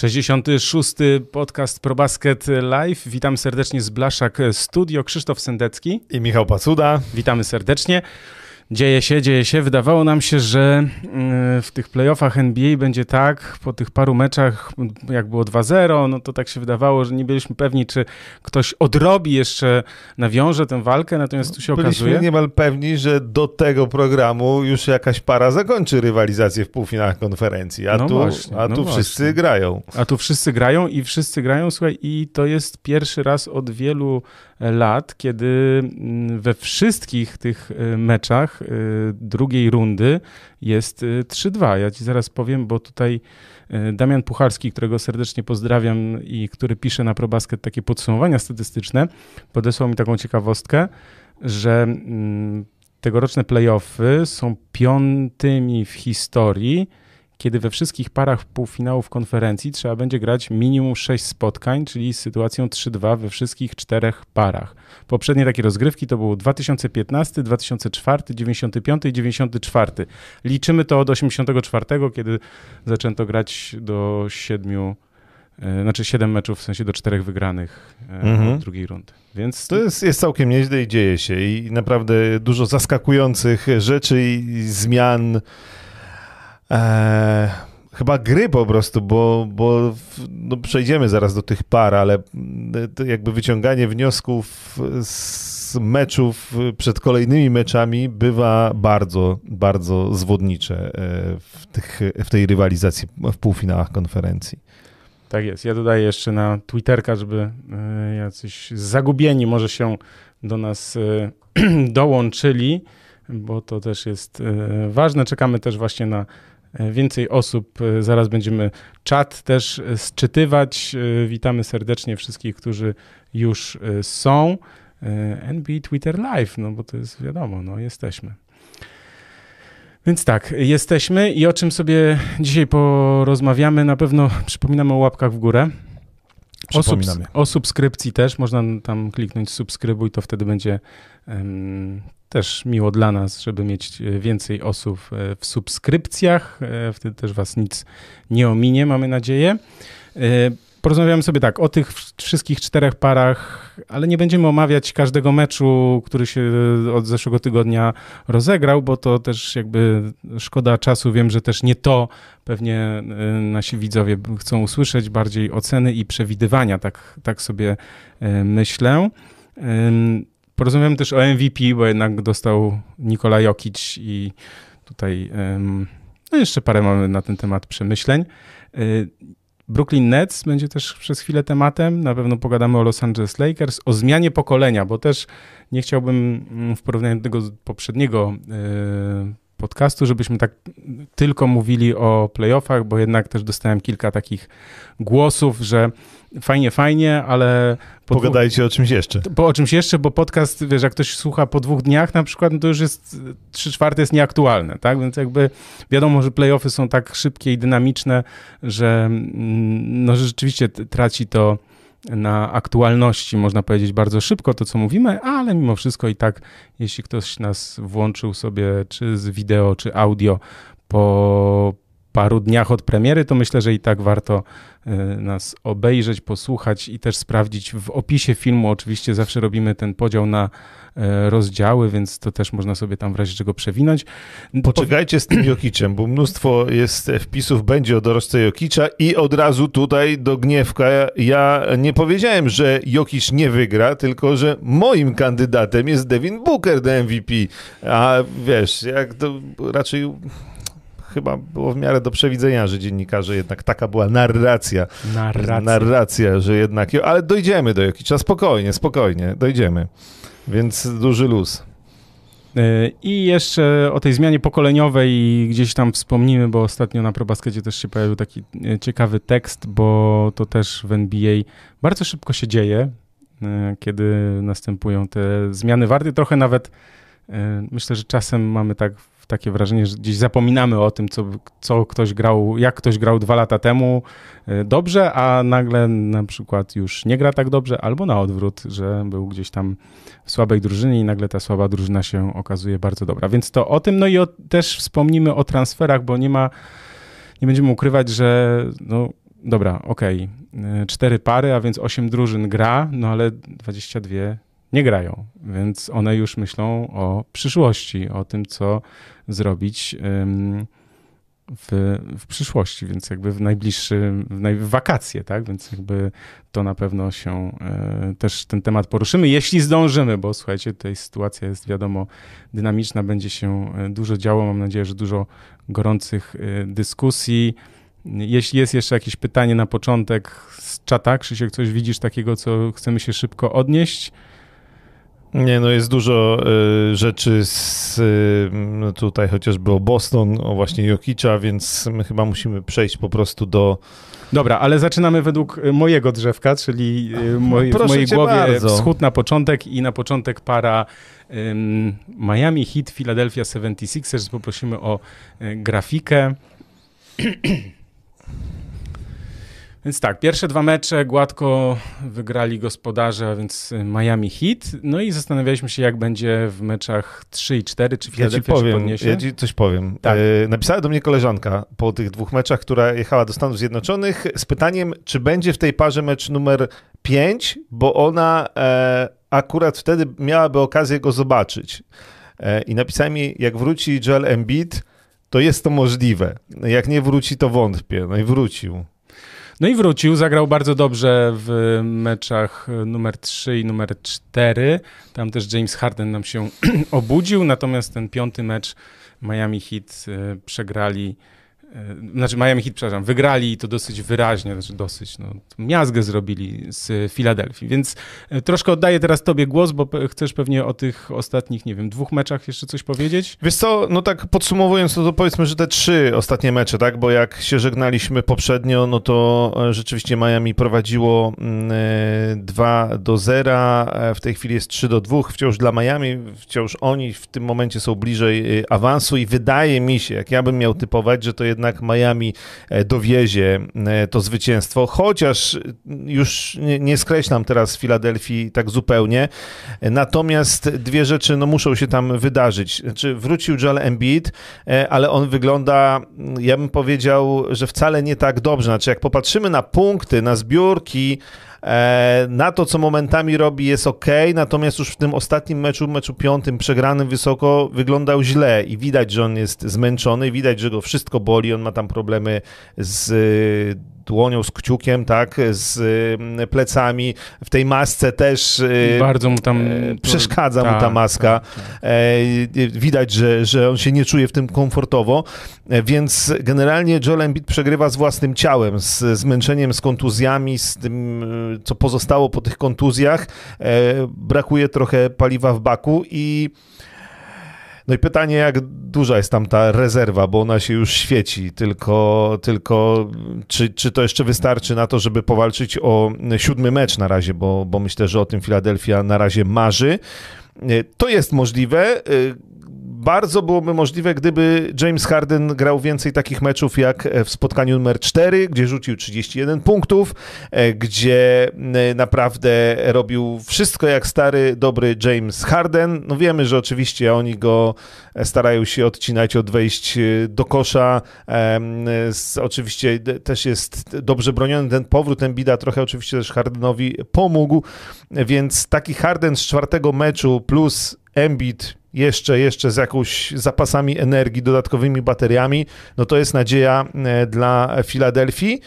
66. podcast ProBasket Live. Witam serdecznie z Blaszak Studio. Krzysztof Sendecki. I Michał Pacuda. Witamy serdecznie. Dzieje się, dzieje się. Wydawało nam się, że mm, w tych playoffach NBA będzie tak, po tych paru meczach, jak było 2-0, no to tak się wydawało, że nie byliśmy pewni, czy ktoś odrobi jeszcze, nawiąże tę walkę, natomiast tu się Byliśmy okazuje... niemal pewni, że do tego programu już jakaś para zakończy rywalizację w półfinałach konferencji, a No tu, właśnie, a no tu właśnie. wszyscy grają. A tu wszyscy grają i wszyscy grają, słuchaj, i to jest pierwszy raz od wielu lat, kiedy mm, we wszystkich tych y, meczach y, drugiej rundy jest y, 3-2. Ja ci zaraz powiem, bo tutaj y, Damian Puchalski, którego serdecznie pozdrawiam i który pisze na ProBasket takie podsumowania statystyczne, podesłał mi taką ciekawostkę, że mm, tegoroczne playoffy są piątymi w historii, kiedy we wszystkich parach półfinałów konferencji trzeba będzie grać minimum 6 spotkań, czyli z sytuacją 3-2 we wszystkich czterech parach. Poprzednie takie rozgrywki to było 2015, 2004, 95 i 94. Liczymy to od 84, kiedy zaczęto grać do 7, e, znaczy 7 meczów, w sensie do 4 wygranych e, Mhm. drugiej rundy. Więc To jest, jest całkiem nieźle i dzieje się i naprawdę dużo zaskakujących rzeczy i zmian. E, chyba gry po prostu, bo, bo no przejdziemy zaraz do tych par, ale to jakby wyciąganie wniosków z meczów przed kolejnymi meczami bywa bardzo, bardzo zwodnicze e, w, tych, w tej rywalizacji w półfinałach konferencji. Tak jest. Ja dodaję jeszcze na Twitterka, żeby e, jacyś zagubieni może się do nas e, dołączyli, bo to też jest e, ważne. Czekamy też właśnie na e, więcej osób. E, Zaraz będziemy czat też e, sczytywać. E, Witamy serdecznie wszystkich, którzy już e, są. E, NBA Twitter Live, no bo to jest wiadomo, no jesteśmy. Więc tak, jesteśmy i o czym sobie dzisiaj porozmawiamy, na pewno przypominamy o łapkach w górę. O, subs- o subskrypcji też, można tam kliknąć subskrybuj, to wtedy będzie em, też miło dla nas, żeby mieć e, więcej osób e, w subskrypcjach, e, wtedy też was nic nie ominie, mamy nadzieję. E, Porozmawiamy sobie tak o tych wszystkich czterech parach, ale nie będziemy omawiać każdego meczu, który się od zeszłego tygodnia rozegrał, bo to też jakby szkoda czasu. Wiem, że też nie to pewnie y, nasi widzowie chcą usłyszeć, bardziej oceny i przewidywania, tak, tak sobie y, myślę. Porozmawiamy też o MVP, bo jednak dostał Nikola Jokic i tutaj no jeszcze parę mamy na ten temat przemyśleń. Brooklyn Nets będzie też przez chwilę tematem. Na pewno pogadamy o Los Angeles Lakers, o zmianie pokolenia, bo też nie chciałbym mm, w porównaniu do tego poprzedniego y, podcastu, żebyśmy tak tylko mówili o playoffach, bo jednak też dostałem kilka takich głosów, że fajnie, fajnie, ale po dwóch, Pogadajcie o czymś jeszcze. po o czymś jeszcze, bo podcast, wiesz, jak ktoś słucha po dwóch dniach na przykład, no to już jest trzy czwarte jest nieaktualne, tak? Więc jakby wiadomo, że playoffy są tak szybkie i dynamiczne, że mm, no, że rzeczywiście traci to na aktualności, można powiedzieć, bardzo szybko to, co mówimy, ale mimo wszystko i tak, jeśli ktoś nas włączył sobie czy z wideo, czy audio po paru dniach od premiery, to myślę, że i tak warto y, nas obejrzeć, posłuchać i też sprawdzić w opisie filmu. Oczywiście zawsze robimy ten podział na e, rozdziały, więc to też można sobie tam w razie czego przewinąć. Poczekajcie z tym Jokicem, bo mnóstwo jest wpisów będzie o dorożce Jokicza i od razu tutaj do gniewka ja nie powiedziałem, że Jokic nie wygra, tylko że moim kandydatem jest Devin Booker do MVP. A wiesz, jak to raczej chyba było w miarę do przewidzenia, że dziennikarze jednak taka była narracja. Narracja. Narracja, że jednak, ale dojdziemy do Jokicza, spokojnie, spokojnie, dojdziemy. Więc duży luz. Y, I jeszcze o tej zmianie pokoleniowej gdzieś tam wspomnimy, bo ostatnio na ProBaskecie też się pojawił taki y, ciekawy tekst, bo to też w NBA bardzo szybko się dzieje, y, kiedy następują te zmiany warty. Trochę nawet myślę, że czasem mamy tak takie wrażenie, że gdzieś zapominamy o tym, co, co ktoś grał, jak ktoś grał dwa lata temu y, dobrze, a nagle na przykład już nie gra tak dobrze, albo na odwrót, że był gdzieś tam w słabej drużynie i nagle ta słaba drużyna się okazuje bardzo dobra. Więc to o tym, no i o, też wspomnimy o transferach, bo nie ma, nie będziemy ukrywać, że no, dobra, okej, okay. cztery pary, a więc osiem drużyn gra, no ale 22 nie grają, więc one już myślą o przyszłości, o tym, co zrobić w, w przyszłości, więc jakby w najbliższym, w, naj, w wakacje, tak? Więc jakby to na pewno się e, też ten temat poruszymy, jeśli zdążymy, bo słuchajcie, tutaj sytuacja jest wiadomo dynamiczna, będzie się e, dużo działo, mam nadzieję, że dużo gorących e, dyskusji. Jeśli jest jeszcze jakieś pytanie na początek z czata, Krzysiek, coś widzisz takiego, co chcemy się szybko odnieść? Nie, no jest dużo y, rzeczy z, y, no tutaj chociażby o Boston, o właśnie Jokicza, więc my chyba musimy przejść po prostu do... Dobra, ale zaczynamy według y, mojego drzewka, czyli y, moj, w mojej głowie bardzo. wschód na początek i na początek para Miami Heat, Philadelphia 76ers. Poprosimy o y, grafikę. Więc tak, pierwsze dwa mecze gładko wygrali gospodarze, a więc Miami Heat. No i zastanawialiśmy się, jak będzie w meczach 3 i 4, czy Philadelphia ja ci powiem, podniesie. Ja ci coś powiem. Tak. E, napisała do mnie koleżanka po tych dwóch meczach, która jechała do Stanów Zjednoczonych z pytaniem, czy będzie w tej parze mecz numer 5, bo ona e, akurat wtedy miałaby okazję go zobaczyć. E, I napisała mi, jak wróci Joel Embiid, to jest to możliwe. Jak nie wróci, to wątpię. No i wrócił. No i wrócił, zagrał bardzo dobrze w meczach numer 3 i numer 4. Tam też James Harden nam się obudził, natomiast ten piąty mecz Miami Heat e, przegrali E, znaczy Miami Heat, przepraszam, wygrali to dosyć wyraźnie, znaczy dosyć, no, miazgę zrobili z Filadelfii, więc e, troszkę oddaję teraz tobie głos, bo chcesz pewnie o tych ostatnich, nie wiem, dwóch meczach jeszcze coś powiedzieć? Wiesz co, no tak podsumowując, no to powiedzmy, że te trzy ostatnie mecze, tak, bo jak się żegnaliśmy poprzednio, no to e, rzeczywiście Miami prowadziło 2 mm, do 0, w tej chwili jest 3 do 2, wciąż dla Miami, wciąż oni w tym momencie są bliżej awansu i wydaje mi się, jak ja bym miał typować, że to jednak jednak Miami e, dowiezie e, to zwycięstwo, chociaż już nie, nie skreślam teraz Filadelfii tak zupełnie. Natomiast dwie rzeczy no, muszą się tam wydarzyć. Znaczy, wrócił Joel Embiid, e, ale on wygląda, ja bym powiedział, że wcale nie tak dobrze. Znaczy, jak popatrzymy na punkty, na zbiórki, na to, co momentami robi, jest ok, natomiast już w tym ostatnim meczu, meczu piątym, przegranym wysoko, wyglądał źle i widać, że on jest zmęczony, widać, że go wszystko boli, on ma tam problemy z dłonią, z kciukiem, tak, z mm, plecami, w tej masce też y, bardzo mu tam e, przeszkadza mu ta tak, maska. Tak, tak. E, widać, że, że on się nie czuje w tym komfortowo, e, więc generalnie Joel Embiid przegrywa z własnym ciałem, z zmęczeniem, z kontuzjami, z tym, co pozostało po tych kontuzjach. Brakuje trochę paliwa w baku i no i pytanie, jak duża jest tam ta rezerwa, bo ona się już świeci, tylko, tylko czy, czy to jeszcze wystarczy na to, żeby powalczyć o siódmy mecz na razie, bo, bo myślę, że o tym Filadelfia na razie marzy. To jest możliwe bardzo byłoby możliwe, gdyby James Harden grał więcej takich meczów jak w spotkaniu numer 4, gdzie rzucił 31 punktów, e, gdzie e, naprawdę robił wszystko jak stary, dobry James Harden. No wiemy, że oczywiście oni go e, starają się odcinać od wejść do kosza. Oczywiście też jest dobrze broniony ten powrót Embida, trochę oczywiście też Hardenowi pomógł, więc taki Harden z czwartego meczu plus Embiid jeszcze, jeszcze z jakąś zapasami energii, dodatkowymi bateriami, no to jest nadzieja e, dla Filadelfii.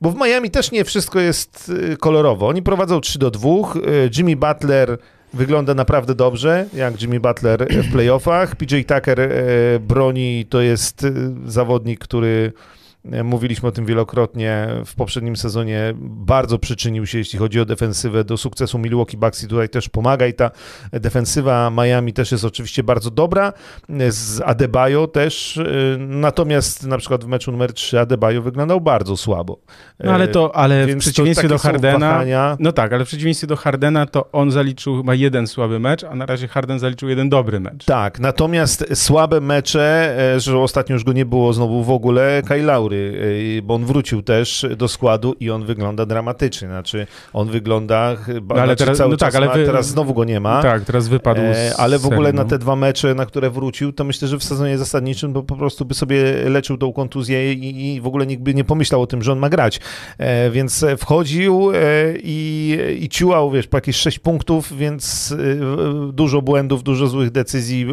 Bo w Miami też nie wszystko jest e, kolorowo. Oni prowadzą 3 do 2. E, Jimmy Butler wygląda naprawdę dobrze, jak Jimmy Butler w playoffach. PJ Tucker broni, to jest zawodnik, który mówiliśmy o tym wielokrotnie w poprzednim sezonie. Bardzo przyczynił się, jeśli chodzi o defensywę, do sukcesu Milwaukee Bucks i tutaj też pomaga i ta defensywa Miami też jest oczywiście bardzo dobra. Z Adebayo też, e, natomiast na przykład w meczu numer 3 Adebayo wyglądał bardzo słabo. No ale to, ale w przeciwieństwie do Hardena, no tak, ale w przeciwieństwie do Hardena to on zaliczył chyba jeden słaby mecz, a na razie Harden zaliczył jeden dobry mecz. Tak, natomiast słabe mecze, e, że ostatnio już go nie było znowu w ogóle, Kyle Laury, bo on wrócił też do składu i on wygląda dramatycznie, znaczy on wygląda chyba, no, ale znaczy teraz, cały no tak, ale wy... teraz znowu go nie ma. Tak, teraz wypadł e, Ale w ogóle na te dwa mecze, na które wrócił, to myślę, że w sezonie zasadniczym bo po prostu by sobie leczył tą kontuzję i, i w ogóle nikt by nie pomyślał o tym, że on ma grać. E, więc wchodził e, i, i ciułał, wiesz, po jakieś sześć punktów, więc e, dużo błędów, dużo złych decyzji,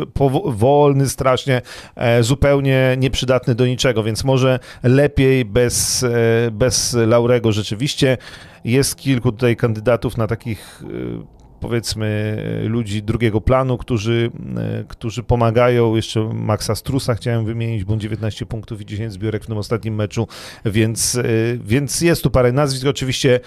wolny strasznie, e, zupełnie nieprzydatny do niczego, więc może lepiej bez, e, bez Laurego rzeczywiście. Jest kilku tutaj kandydatów na takich powiedzmy ludzi drugiego planu, którzy, którzy pomagają. Jeszcze Maxa Strusa chciałem wymienić, bo 19 punktów i 10 zbiorek w tym ostatnim meczu, więc, więc jest tu parę nazwisk. Oczywiście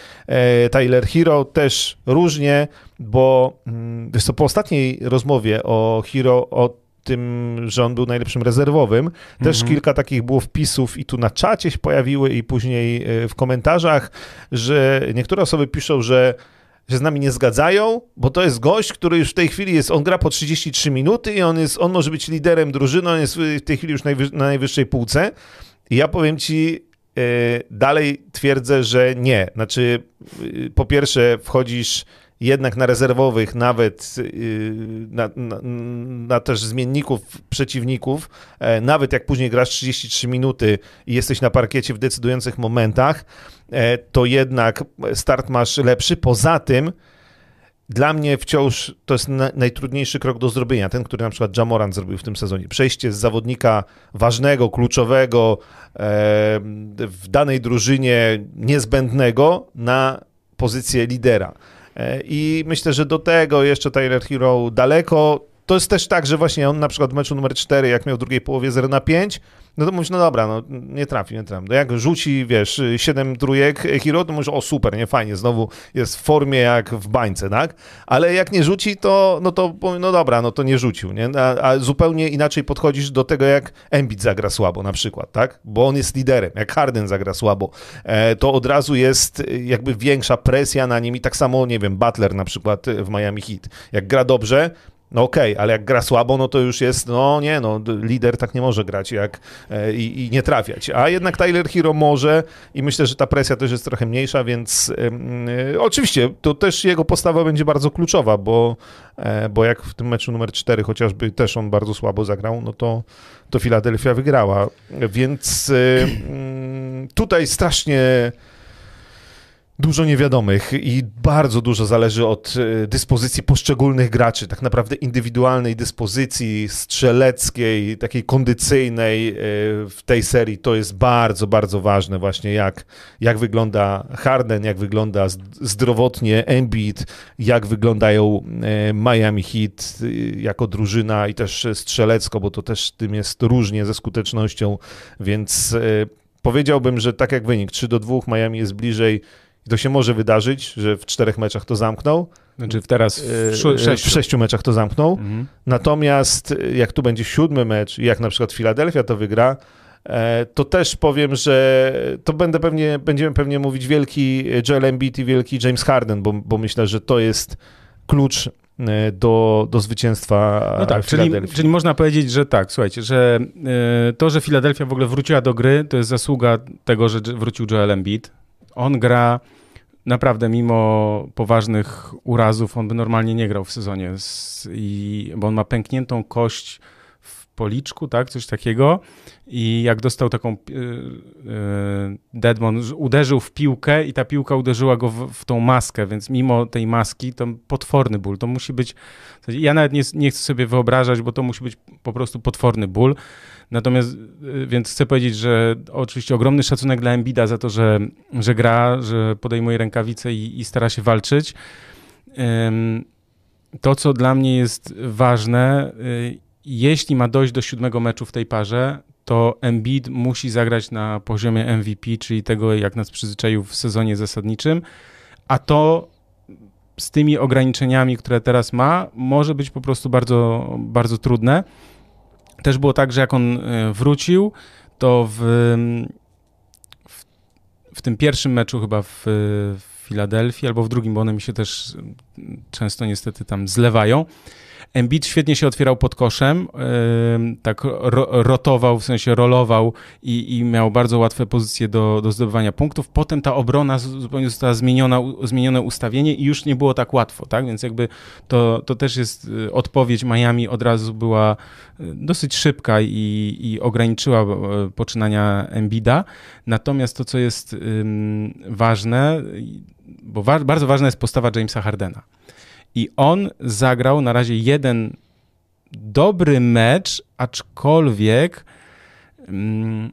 Tyler Hero też różnie, bo mm, wiesz co, po ostatniej rozmowie o Hero, o tym, że on był najlepszym rezerwowym. Też mhm. kilka takich było wpisów i tu na czacie się pojawiły i później w komentarzach, że niektóre osoby piszą, że że z nami nie zgadzają, bo to jest gość, który już w tej chwili jest, on gra po 33 minuty i on, jest, on może być liderem drużyny, on jest w tej chwili już na najwyższej półce. I ja powiem ci, yy, dalej twierdzę, że nie. Znaczy, yy, po pierwsze, wchodzisz jednak na rezerwowych, nawet yy, na, na, na, też zmienników przeciwników, e, nawet jak później grasz 33 minuty i jesteś na parkiecie w decydujących momentach, e, to jednak start masz lepszy. Poza tym, dla mnie wciąż to jest na, najtrudniejszy krok do zrobienia, ten, który na przykład Jamoran zrobił w tym sezonie. Przejście z zawodnika ważnego, kluczowego e, w danej drużynie, niezbędnego na pozycję lidera. E, I myślę, że do tego jeszcze Tyler Hero daleko. To jest też tak, że właśnie on na przykład w meczu numer 4, jak miał w drugiej połowie 0 na 5, no to mówisz, no dobra, no nie trafi, nie trafi. No jak rzuci, wiesz, 7 trójek Hero, to mówisz, o super, nie, fajnie, znowu jest w formie jak w bańce, tak? Ale jak nie rzuci, to, no to, no dobra, no to nie rzucił, nie? A, a zupełnie inaczej podchodzisz do tego, jak Embiid zagra słabo na przykład, tak? Bo on jest liderem, jak Harden zagra słabo, e, to od razu jest jakby większa presja na nim i tak samo, nie wiem, Butler na przykład w Miami Heat. Jak gra dobrze, no okej, okay, ale jak gra słabo, no to już jest, no nie, no lider tak nie może grać jak e, i, i, nie trafiać. A jednak Tyler Hero może i myślę, że ta presja też jest trochę mniejsza, więc e, oczywiście to też jego postawa będzie bardzo kluczowa, bo, e, bo jak w tym meczu numer 4 chociażby też on bardzo słabo zagrał, no to, to Filadelfia wygrała. Więc tutaj strasznie dużo niewiadomych i bardzo dużo zależy od e, dyspozycji poszczególnych graczy, tak naprawdę indywidualnej dyspozycji strzeleckiej, takiej kondycyjnej e, w tej serii. To jest bardzo, bardzo ważne właśnie, jak, jak wygląda Harden, jak wygląda zdrowotnie Embiid, jak wyglądają e, Miami Heat jako drużyna i też strzelecko, bo to też tym jest różnie ze skutecznością, więc powiedziałbym, że tak jak wynik 3 do 2 Miami jest bliżej to się może wydarzyć, że w czterech meczach to zamknął. Znaczy teraz w, sz- e, sześciu. w sześciu meczach to zamknął. Mhm. Natomiast e, jak tu będzie siódmy mecz, jak na przykład Filadelfia to wygra, e, to też powiem, że to będę pewnie, będziemy pewnie mówić wielki Joel Embiid i wielki James Harden, bo, bo myślę, że to jest klucz do, do zwycięstwa no tak, czyli, czyli, można powiedzieć, że tak, słuchajcie, że to, że Filadelfia w ogóle wróciła do gry, to jest zasługa tego, że wrócił Joel Embiid. On gra naprawdę mimo poważnych urazów, on by normalnie nie grał w sezonie, i, bo on ma pękniętą kość w policzku, tak, coś takiego. I jak dostał taką yy, yy, Deadmon, uderzył w piłkę i ta piłka uderzyła go w, w, tą maskę, więc mimo tej maski to potworny ból, to musi być, ja nawet nie, nie chcę sobie wyobrażać, bo to musi być po prostu potworny ból, Natomiast, y, więc chcę powiedzieć, że oczywiście ogromny szacunek dla Embida za to, że, że gra, że podejmuje rękawice i, i stara się walczyć. To, co dla mnie jest ważne, y, jeśli ma dojść do siódmego meczu w tej parze, to Embiid musi zagrać na poziomie MVP, czyli tego, jak nas przyzwyczaił w sezonie zasadniczym, a to z tymi ograniczeniami, które teraz ma, może być po prostu bardzo, bardzo trudne. Też było tak, że jak on e, wrócił, to w, w, w tym pierwszym meczu chyba w, w Filadelfii, albo w drugim, bo one mi się też często niestety tam zlewają. Embiid świetnie się otwierał pod koszem, tak rotował, w sensie rolował i, i miał bardzo łatwe pozycje do, do zdobywania punktów. Potem ta obrona zupełnie została zmieniona, zmienione ustawienie i już nie było tak łatwo, tak? Więc jakby to, to też jest y, odpowiedź Miami od razu była y, dosyć szybka i, i ograniczyła y, poczynania Embida. Natomiast to, co jest ważne, bo wa bardzo ważna jest postawa Jamesa Hardena. I on zagrał na razie jeden dobry mecz, aczkolwiek mm,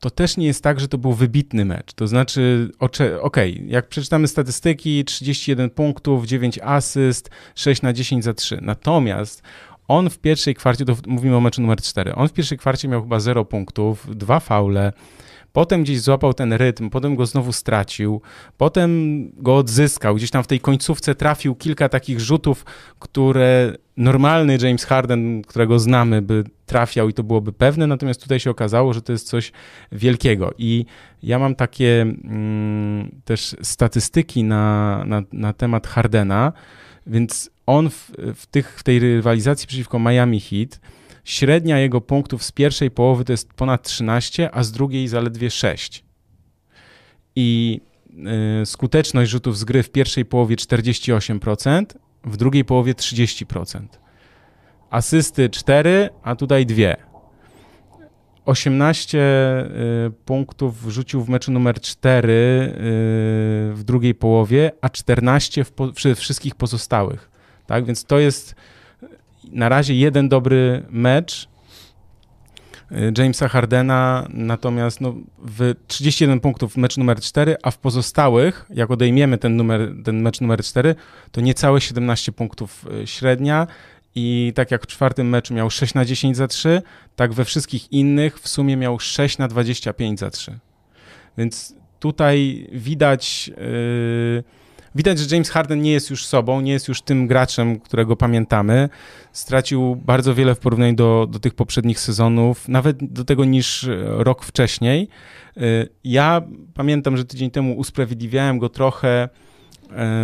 to też nie jest tak, że to był wybitny mecz. To znaczy, okej, okay, jak przeczytamy statystyki, 31 punktów, 9 asyst, 6 na 10 za 3. Natomiast on w pierwszej kwarcie, to mówimy o meczu numer 4, on w pierwszej kwarcie miał chyba 0 punktów, dwa faule, Potem gdzieś złapał ten rytm, potem go znowu stracił, potem go odzyskał. Gdzieś tam w tej końcówce trafił kilka takich rzutów, które normalny James Harden, którego znamy, by trafiał i to byłoby pewne, natomiast tutaj się okazało, że to jest coś wielkiego. I ja mam takie mm, też statystyki na, na, na temat Hardena, więc on w, w, tych, w tej rywalizacji przeciwko Miami Heat Średnia jego punktów z pierwszej połowy to jest ponad 13, a z drugiej zaledwie 6. I y, skuteczność rzutów z gry w pierwszej połowie 48%, w drugiej połowie 30%. Asysty 4, a tutaj 2. 18 y, punktów wrzucił w meczu numer 4 y, w drugiej połowie, a 14 w, po, wszystkich pozostałych. Tak, więc to jest na razie jeden dobry mecz y, Jamesa Hardena, natomiast no, w 31 punktów w meczu numer 4, a w pozostałych, jak odejmiemy ten, numer, ten mecz numer 4, to niecałe 17 punktów y, średnia i tak jak w czwartym meczu miał 6 na 10 za 3, tak we wszystkich innych w sumie miał 6 na 25 za 3. Więc tutaj widać... Yy, Widać, że James Harden nie jest już sobą, nie jest już tym graczem, którego pamiętamy. Stracił bardzo wiele w porównaniu do, do tych poprzednich sezonów, nawet do tego niż e, rok wcześniej. E, ja pamiętam, że tydzień temu usprawiedliwiałem go trochę e,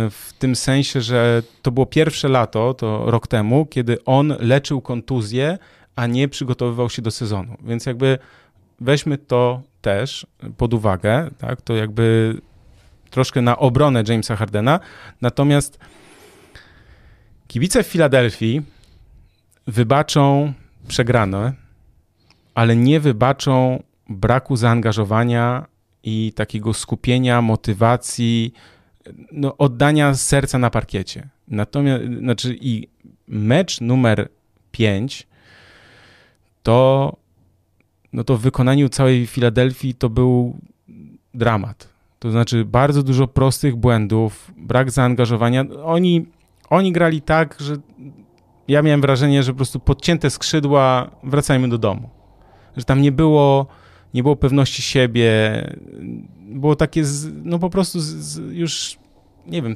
w tym sensie, że to było pierwsze lato, to rok temu, kiedy on leczył kontuzję, a nie przygotowywał się do sezonu. Więc jakby weźmy to też pod uwagę, tak? To jakby troszkę na obronę Jamesa Hardena. Natomiast kibice w Filadelfii wybaczą przegrane, ale nie wybaczą braku zaangażowania i takiego skupienia, motywacji, no, oddania serca na parkiecie. Natomiast, znaczy i mecz numer 5 to, no to w wykonaniu całej Filadelfii to był dramat. To znaczy bardzo dużo prostych błędów, brak zaangażowania. Oni, oni grali tak, że ja miałem wrażenie, że po prostu podcięte skrzydła, wracajmy do domu. Że tam nie było, nie było pewności siebie, było takie, z, no po prostu z, z już nie wiem,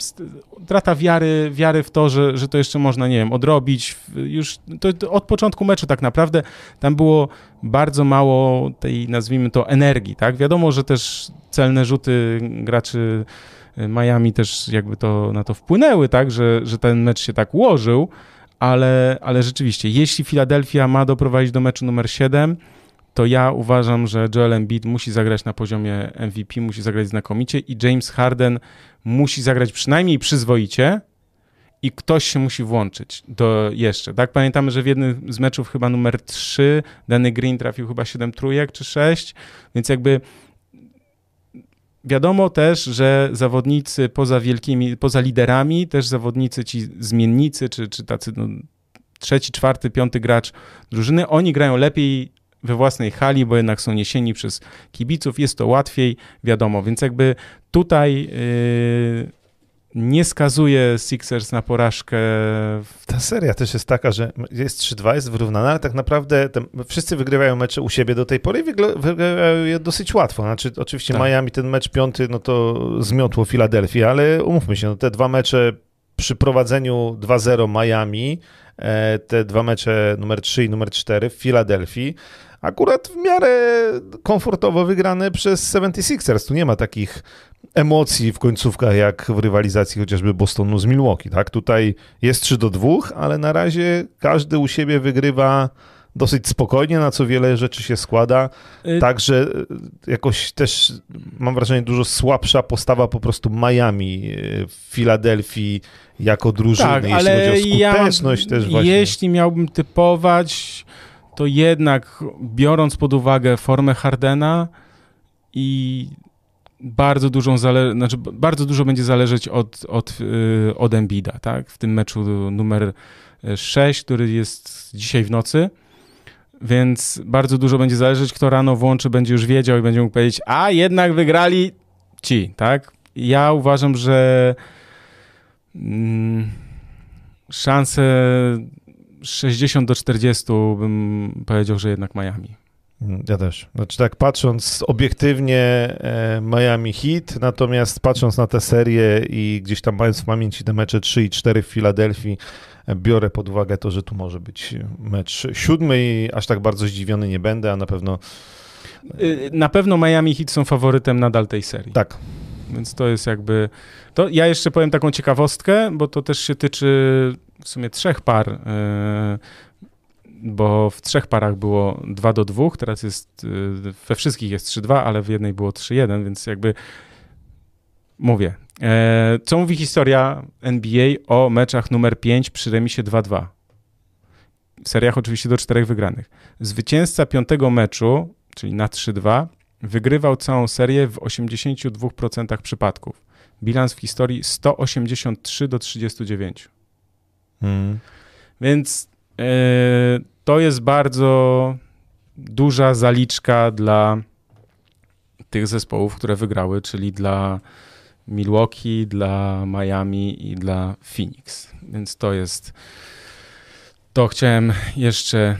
trata wiary, wiary w to, że, że to jeszcze można, nie wiem, odrobić. Już to, to od początku meczu tak naprawdę tam było bardzo mało tej, nazwijmy to, energii, tak? Wiadomo, że też celne rzuty graczy Miami też jakby to na to wpłynęły, tak? Że, że ten mecz się tak ułożył, ale, ale rzeczywiście, jeśli Philadelphia ma doprowadzić do meczu numer 7, to ja uważam, że Joel Embiid musi zagrać na poziomie MVP, musi zagrać znakomicie i James Harden musi zagrać przynajmniej przyzwoicie i ktoś się musi włączyć do jeszcze. Tak, pamiętamy, że w jednym z meczów chyba numer 3 Danny Green trafił chyba 7 trójek czy 6, więc jakby Wiadomo też, że zawodnicy poza wielkimi, poza liderami, też zawodnicy ci zmiennicy, czy, czy tacy no, trzeci, czwarty, piąty gracz drużyny, oni grają lepiej we własnej hali, bo jednak są niesieni przez kibiców, jest to łatwiej, wiadomo, więc jakby tutaj yy, nie skazuje Sixers na porażkę. Ta seria też jest taka, że jest 3-2, jest wyrównana, ale tak naprawdę wszyscy wygrywają mecze u siebie do tej pory i wygrywają je dosyć łatwo. Znaczy, oczywiście tak. Miami ten mecz piąty, no to zmiotło Filadelfię, ale umówmy się, no te dwa mecze przy prowadzeniu 2-0 Miami, e, te dwa mecze numer 3 i numer 4 w Filadelfii, akurat w miarę komfortowo wygrane przez 76ers. Tu nie ma takich emocji w końcówkach, jak w rywalizacji chociażby Bostonu z Milwaukee. Tak? Tutaj jest 3 do 2, ale na razie każdy u siebie wygrywa dosyć spokojnie, na co wiele rzeczy się składa. Y Także y, jakoś też mam wrażenie dużo słabsza postawa po prostu Miami y, w Filadelfii jako drużyny, tak, jeśli ale chodzi o skuteczność ja, też właśnie. Jeśli miałbym typować, to jednak biorąc pod uwagę formę Hardena i bardzo dużą zale- znaczy bardzo dużo będzie zależeć od, od, od Embida, tak? W tym meczu numer 6, który jest dzisiaj w nocy więc bardzo dużo będzie zależeć, kto rano włączy, będzie już wiedział i będzie mógł powiedzieć, a jednak wygrali ci, tak? Ja uważam, że mm, szanse 60 do 40 bym powiedział, że jednak Miami. Ja też. Znaczy tak patrząc obiektywnie e, Miami hit, natomiast patrząc na tę serię i gdzieś tam mając w pamięci te mecze 3 i 4 w Filadelfii, biorę pod uwagę to, że tu może być mecz siódmy i aż tak bardzo zdziwiony nie będę, a na pewno... Y, na pewno Miami Heat są faworytem nadal tej serii. Tak. Więc to jest jakby... To ja jeszcze powiem taką ciekawostkę, bo to też się tyczy w sumie trzech par, y, bo w trzech parach było 2 do 2, teraz jest, y, we wszystkich jest 3-2, ale w jednej było 3-1, więc jakby mówię, E, co mówi historia NBA o meczach numer 5 przy remisie 2-2? W seriach oczywiście do czterech wygranych. Zwycięzca piątego meczu, czyli na 3-2, wygrywał całą serię w 82% przypadków. Bilans w historii 183 do 39. Hmm. Więc e, to jest bardzo duża zaliczka dla tych zespołów, które wygrały, czyli dla Milwaukee, dla Miami i dla Phoenix. Więc to jest. To chciałem jeszcze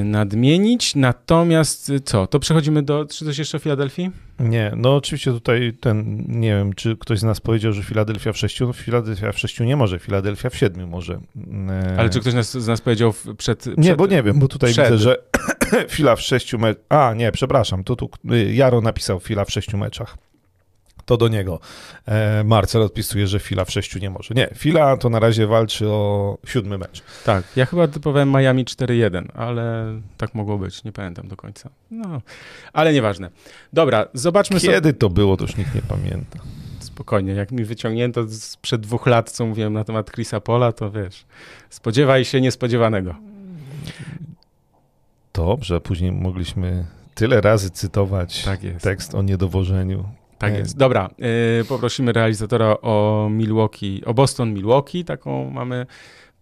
y, nadmienić. Natomiast y, co? To przechodzimy do. Czy coś jeszcze o Filadelfii? Nie, no oczywiście tutaj ten. Nie wiem, czy ktoś z nas powiedział, że Filadelfia w sześciu. No, Filadelfia w sześciu nie może, Filadelfia w siedmiu może. E, Ale czy ktoś nas, z nas powiedział przed, przed. Nie, bo nie wiem, bo tutaj przed. widzę, że Fila w sześciu meczach. A, nie, przepraszam. Tu, tu y, Jaro napisał Fila w sześciu meczach to do niego e, Marcel odpisuje, że Fila w sześciu nie może. Nie, Fila to na razie walczy o siódmy mecz. Tak, ja chyba typowałem Miami 4-1, ale tak mogło być, nie pamiętam do końca. No, ale nieważne. Dobra, zobaczmy Kiedy sobie... to było, to już nikt nie pamięta. Spokojnie, jak mi wyciągnięto sprzed dwóch lat, co mówiłem na temat Chrisa Pola, to wiesz, spodziewaj się niespodziewanego. Dobrze, później mogliśmy tyle razy cytować tak tekst o niedowożeniu. Tak jest. Dobra, yy, poprosimy realizatora o Milwaukee, o Boston Milwaukee, taką mamy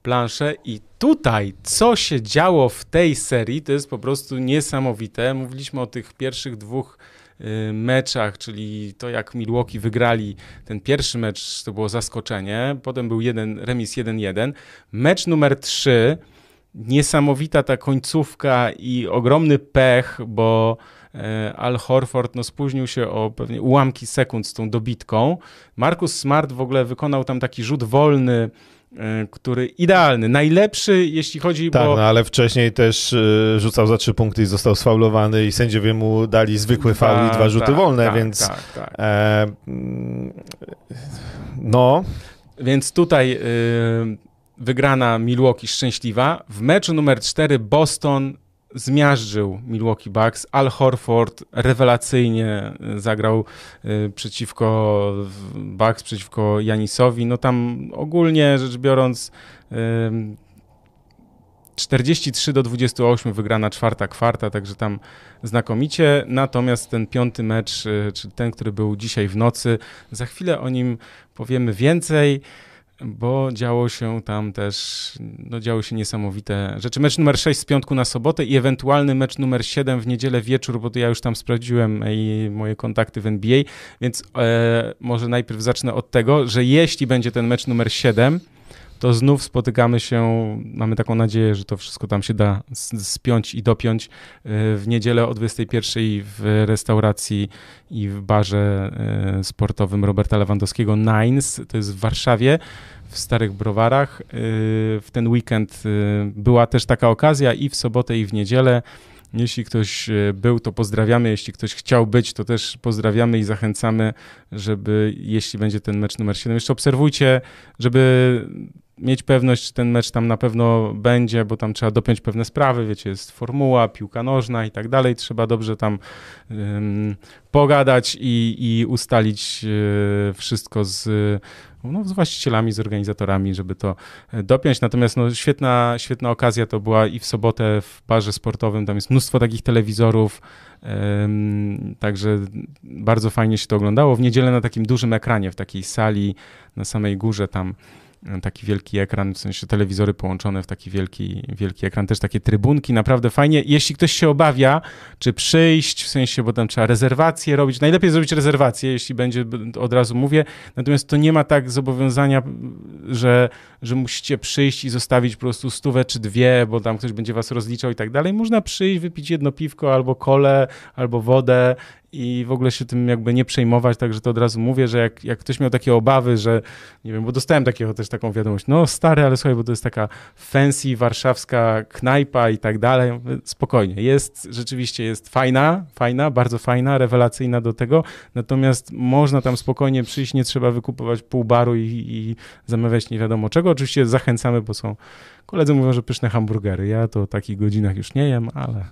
planszę i tutaj, co się działo w tej serii, to jest po prostu niesamowite. Mówiliśmy o tych pierwszych dwóch y, meczach, czyli to jak Milwaukee wygrali ten pierwszy mecz, to było zaskoczenie, potem był jeden, remis 1-1. Mecz numer 3, niesamowita ta końcówka i ogromny pech, bo E, Al Horford no, spóźnił się o pewnie ułamki sekund z tą dobitką. Marcus Smart w ogóle wykonał tam taki rzut wolny, e, który idealny, najlepszy, jeśli chodzi tak, bo... no ale wcześniej też y, rzucał za trzy punkty i został sfaulowany i sędziowie mu dali zwykły faul i tak, dwa rzuty tak, wolne, tak, więc tak, tak. E, no. Więc tutaj y, wygrana Milwaukee szczęśliwa. W meczu numer 4 Boston zmiażdżył Milwaukee Bucks. Al Horford rewelacyjnie y, zagrał y, przeciwko Bucks, przeciwko Janisowi. No tam ogólnie rzecz biorąc 43 do 28 wygrana czwarta kwarta, także tam znakomicie. Natomiast ten piąty mecz, y, czyli ten, który był dzisiaj w nocy, za chwilę o nim powiemy więcej bo działo się tam też, no działy się niesamowite rzeczy. Mecz numer 6 z piątku na sobotę i ewentualny mecz numer 7 w niedzielę wieczór, bo to ja już tam sprawdziłem i moje kontakty w NBA, więc e, może najpierw zacznę od tego, że jeśli będzie ten mecz numer 7, to znów spotykamy się, mamy taką nadzieję, że to wszystko tam się da spiąć i dopiąć e, w niedzielę o 21 w restauracji i w barze e, sportowym Roberta Lewandowskiego Nines, to jest w Warszawie w Starych Browarach. E, w ten weekend była też taka okazja i w sobotę i w niedzielę Jeśli ktoś był, to pozdrawiamy. Jeśli ktoś chciał być, to też pozdrawiamy i zachęcamy, żeby jeśli będzie ten mecz numer 7, jeszcze obserwujcie, żeby mieć pewność, czy ten mecz tam na pewno będzie, bo tam trzeba dopiąć pewne sprawy, wiecie, jest formuła, piłka nożna i tak dalej, trzeba dobrze tam um, pogadać i, i ustalić y, wszystko z, no, z właścicielami, z organizatorami, żeby to e, dopiąć. Natomiast no, świetna, świetna okazja to była i w sobotę w barze sportowym, tam jest mnóstwo takich telewizorów, um, także bardzo fajnie się to oglądało. W niedzielę na takim dużym ekranie, w takiej sali na samej górze tam taki wielki ekran, w sensie telewizory połączone w taki wielki, wielki ekran, też takie trybunki, naprawdę fajnie. Jeśli ktoś się obawia, czy przyjść, w sensie, bo tam trzeba rezerwacje robić, najlepiej zrobić rezerwację, jeśli będzie, od razu mówię, natomiast to nie ma tak zobowiązania, że, że musicie przyjść i zostawić po prostu stówę czy dwie, bo tam ktoś będzie was rozliczał i tak dalej. Można przyjść, wypić jedno piwko albo kole, albo wodę i w ogóle się tym jakby nie przejmować, także to od razu mówię, że jak, jak ktoś miał takie obawy, że nie wiem, bo dostałem takiego też taką wiadomość, no stary, ale słuchaj, bo to jest taka fancy warszawska knajpa i tak dalej, spokojnie, jest, rzeczywiście jest fajna, fajna, bardzo fajna, rewelacyjna do tego, natomiast można tam spokojnie przyjść, nie trzeba wykupować pół baru i, i zamawiać nie wiadomo czego, oczywiście zachęcamy, bo są, koledzy mówią, że pyszne hamburgery, ja to o takich godzinach już nie jem, ale...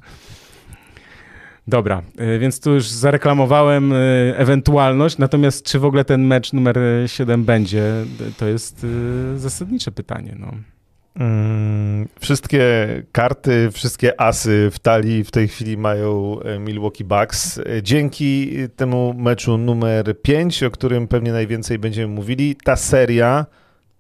Dobra, e, więc tu już zareklamowałem e, ewentualność, natomiast czy w ogóle ten mecz numer 7 będzie, to jest e, zasadnicze pytanie. No. Mm, wszystkie karty, wszystkie asy w talii w tej chwili mają Milwaukee Bucks. Dzięki temu meczu numer 5, o którym pewnie najwięcej będziemy mówili, ta seria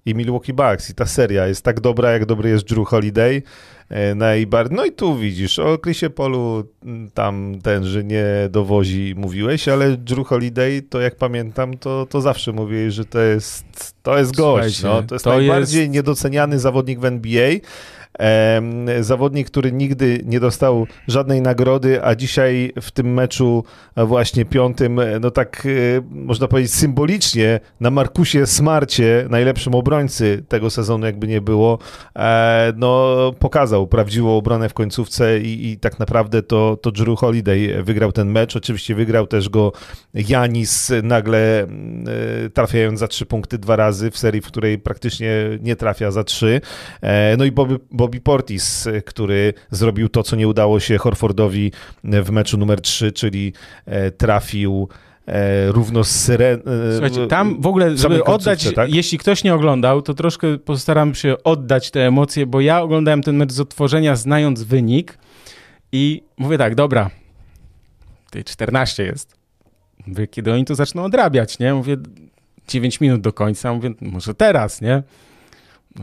i Milwaukee Bucks i ta seria jest tak dobra, jak dobry jest Drew Holiday. E, najbardziej. No i tu widzisz, o Chrisie Polu mm, tam ten, że nie dowozi mówiłeś, ale Drew Holiday, to jak pamiętam, to, to zawsze mówiłeś, że to jest, to jest gość. No, to jest to najbardziej jest... niedoceniany zawodnik w NBA. Zawodnik, który nigdy nie dostał żadnej nagrody, a dzisiaj w tym meczu właśnie piątym, no tak e, można powiedzieć symbolicznie na Markusie Smarcie, najlepszym obrońcy tego sezonu jakby nie było, e, no pokazał prawdziwą obronę w końcówce i, i tak naprawdę to, to Drew Holiday wygrał ten mecz. Oczywiście wygrał też go Janis nagle e, trafiając za trzy punkty dwa razy w serii, w której praktycznie nie trafia za trzy. No i Bobby, Bobby Portis, który zrobił to, co nie udało się Horfordowi w meczu numer 3, czyli e, trafił e, równo z syren... E, Słuchajcie, tam w ogóle, żeby oddać, tak? jeśli ktoś nie oglądał, to troszkę postaram się oddać te emocje, bo ja oglądałem ten mecz z otworzenia, znając wynik i mówię tak, dobra, tej 14 jest. Mówię, kiedy oni to zaczną odrabiać, nie? Mówię, 9 minut do końca, mówię, może teraz, nie?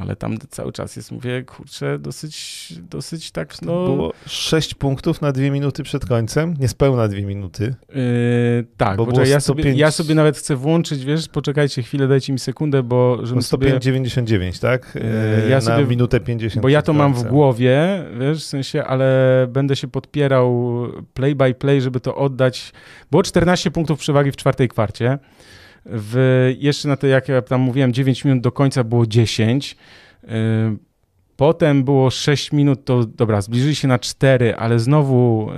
Ale tam cały czas jest, mówię, kurczę, dosyć, dosyć tak, no... Było 6 punktów na dwie minuty przed końcem, niespełna dwie minuty. Yy, tak, bo poczekaj, ja, 105... sobie, ja sobie nawet chcę włączyć, wiesz, poczekajcie chwilę, dajcie mi sekundę, bo... Żebym 105,99, sobie... tak? Yy, ja sobie, na minutę 50. Bo ja to mam w głowie, wiesz, w sensie, ale będę się podpierał play by play, żeby to oddać. Było 14 punktów przewagi w czwartej kwarcie. W, jeszcze na to, jak ja tam mówiłem, 9 minut do końca było 10. Y, potem było 6 minut, to dobra, zbliżyli się na 4, ale znowu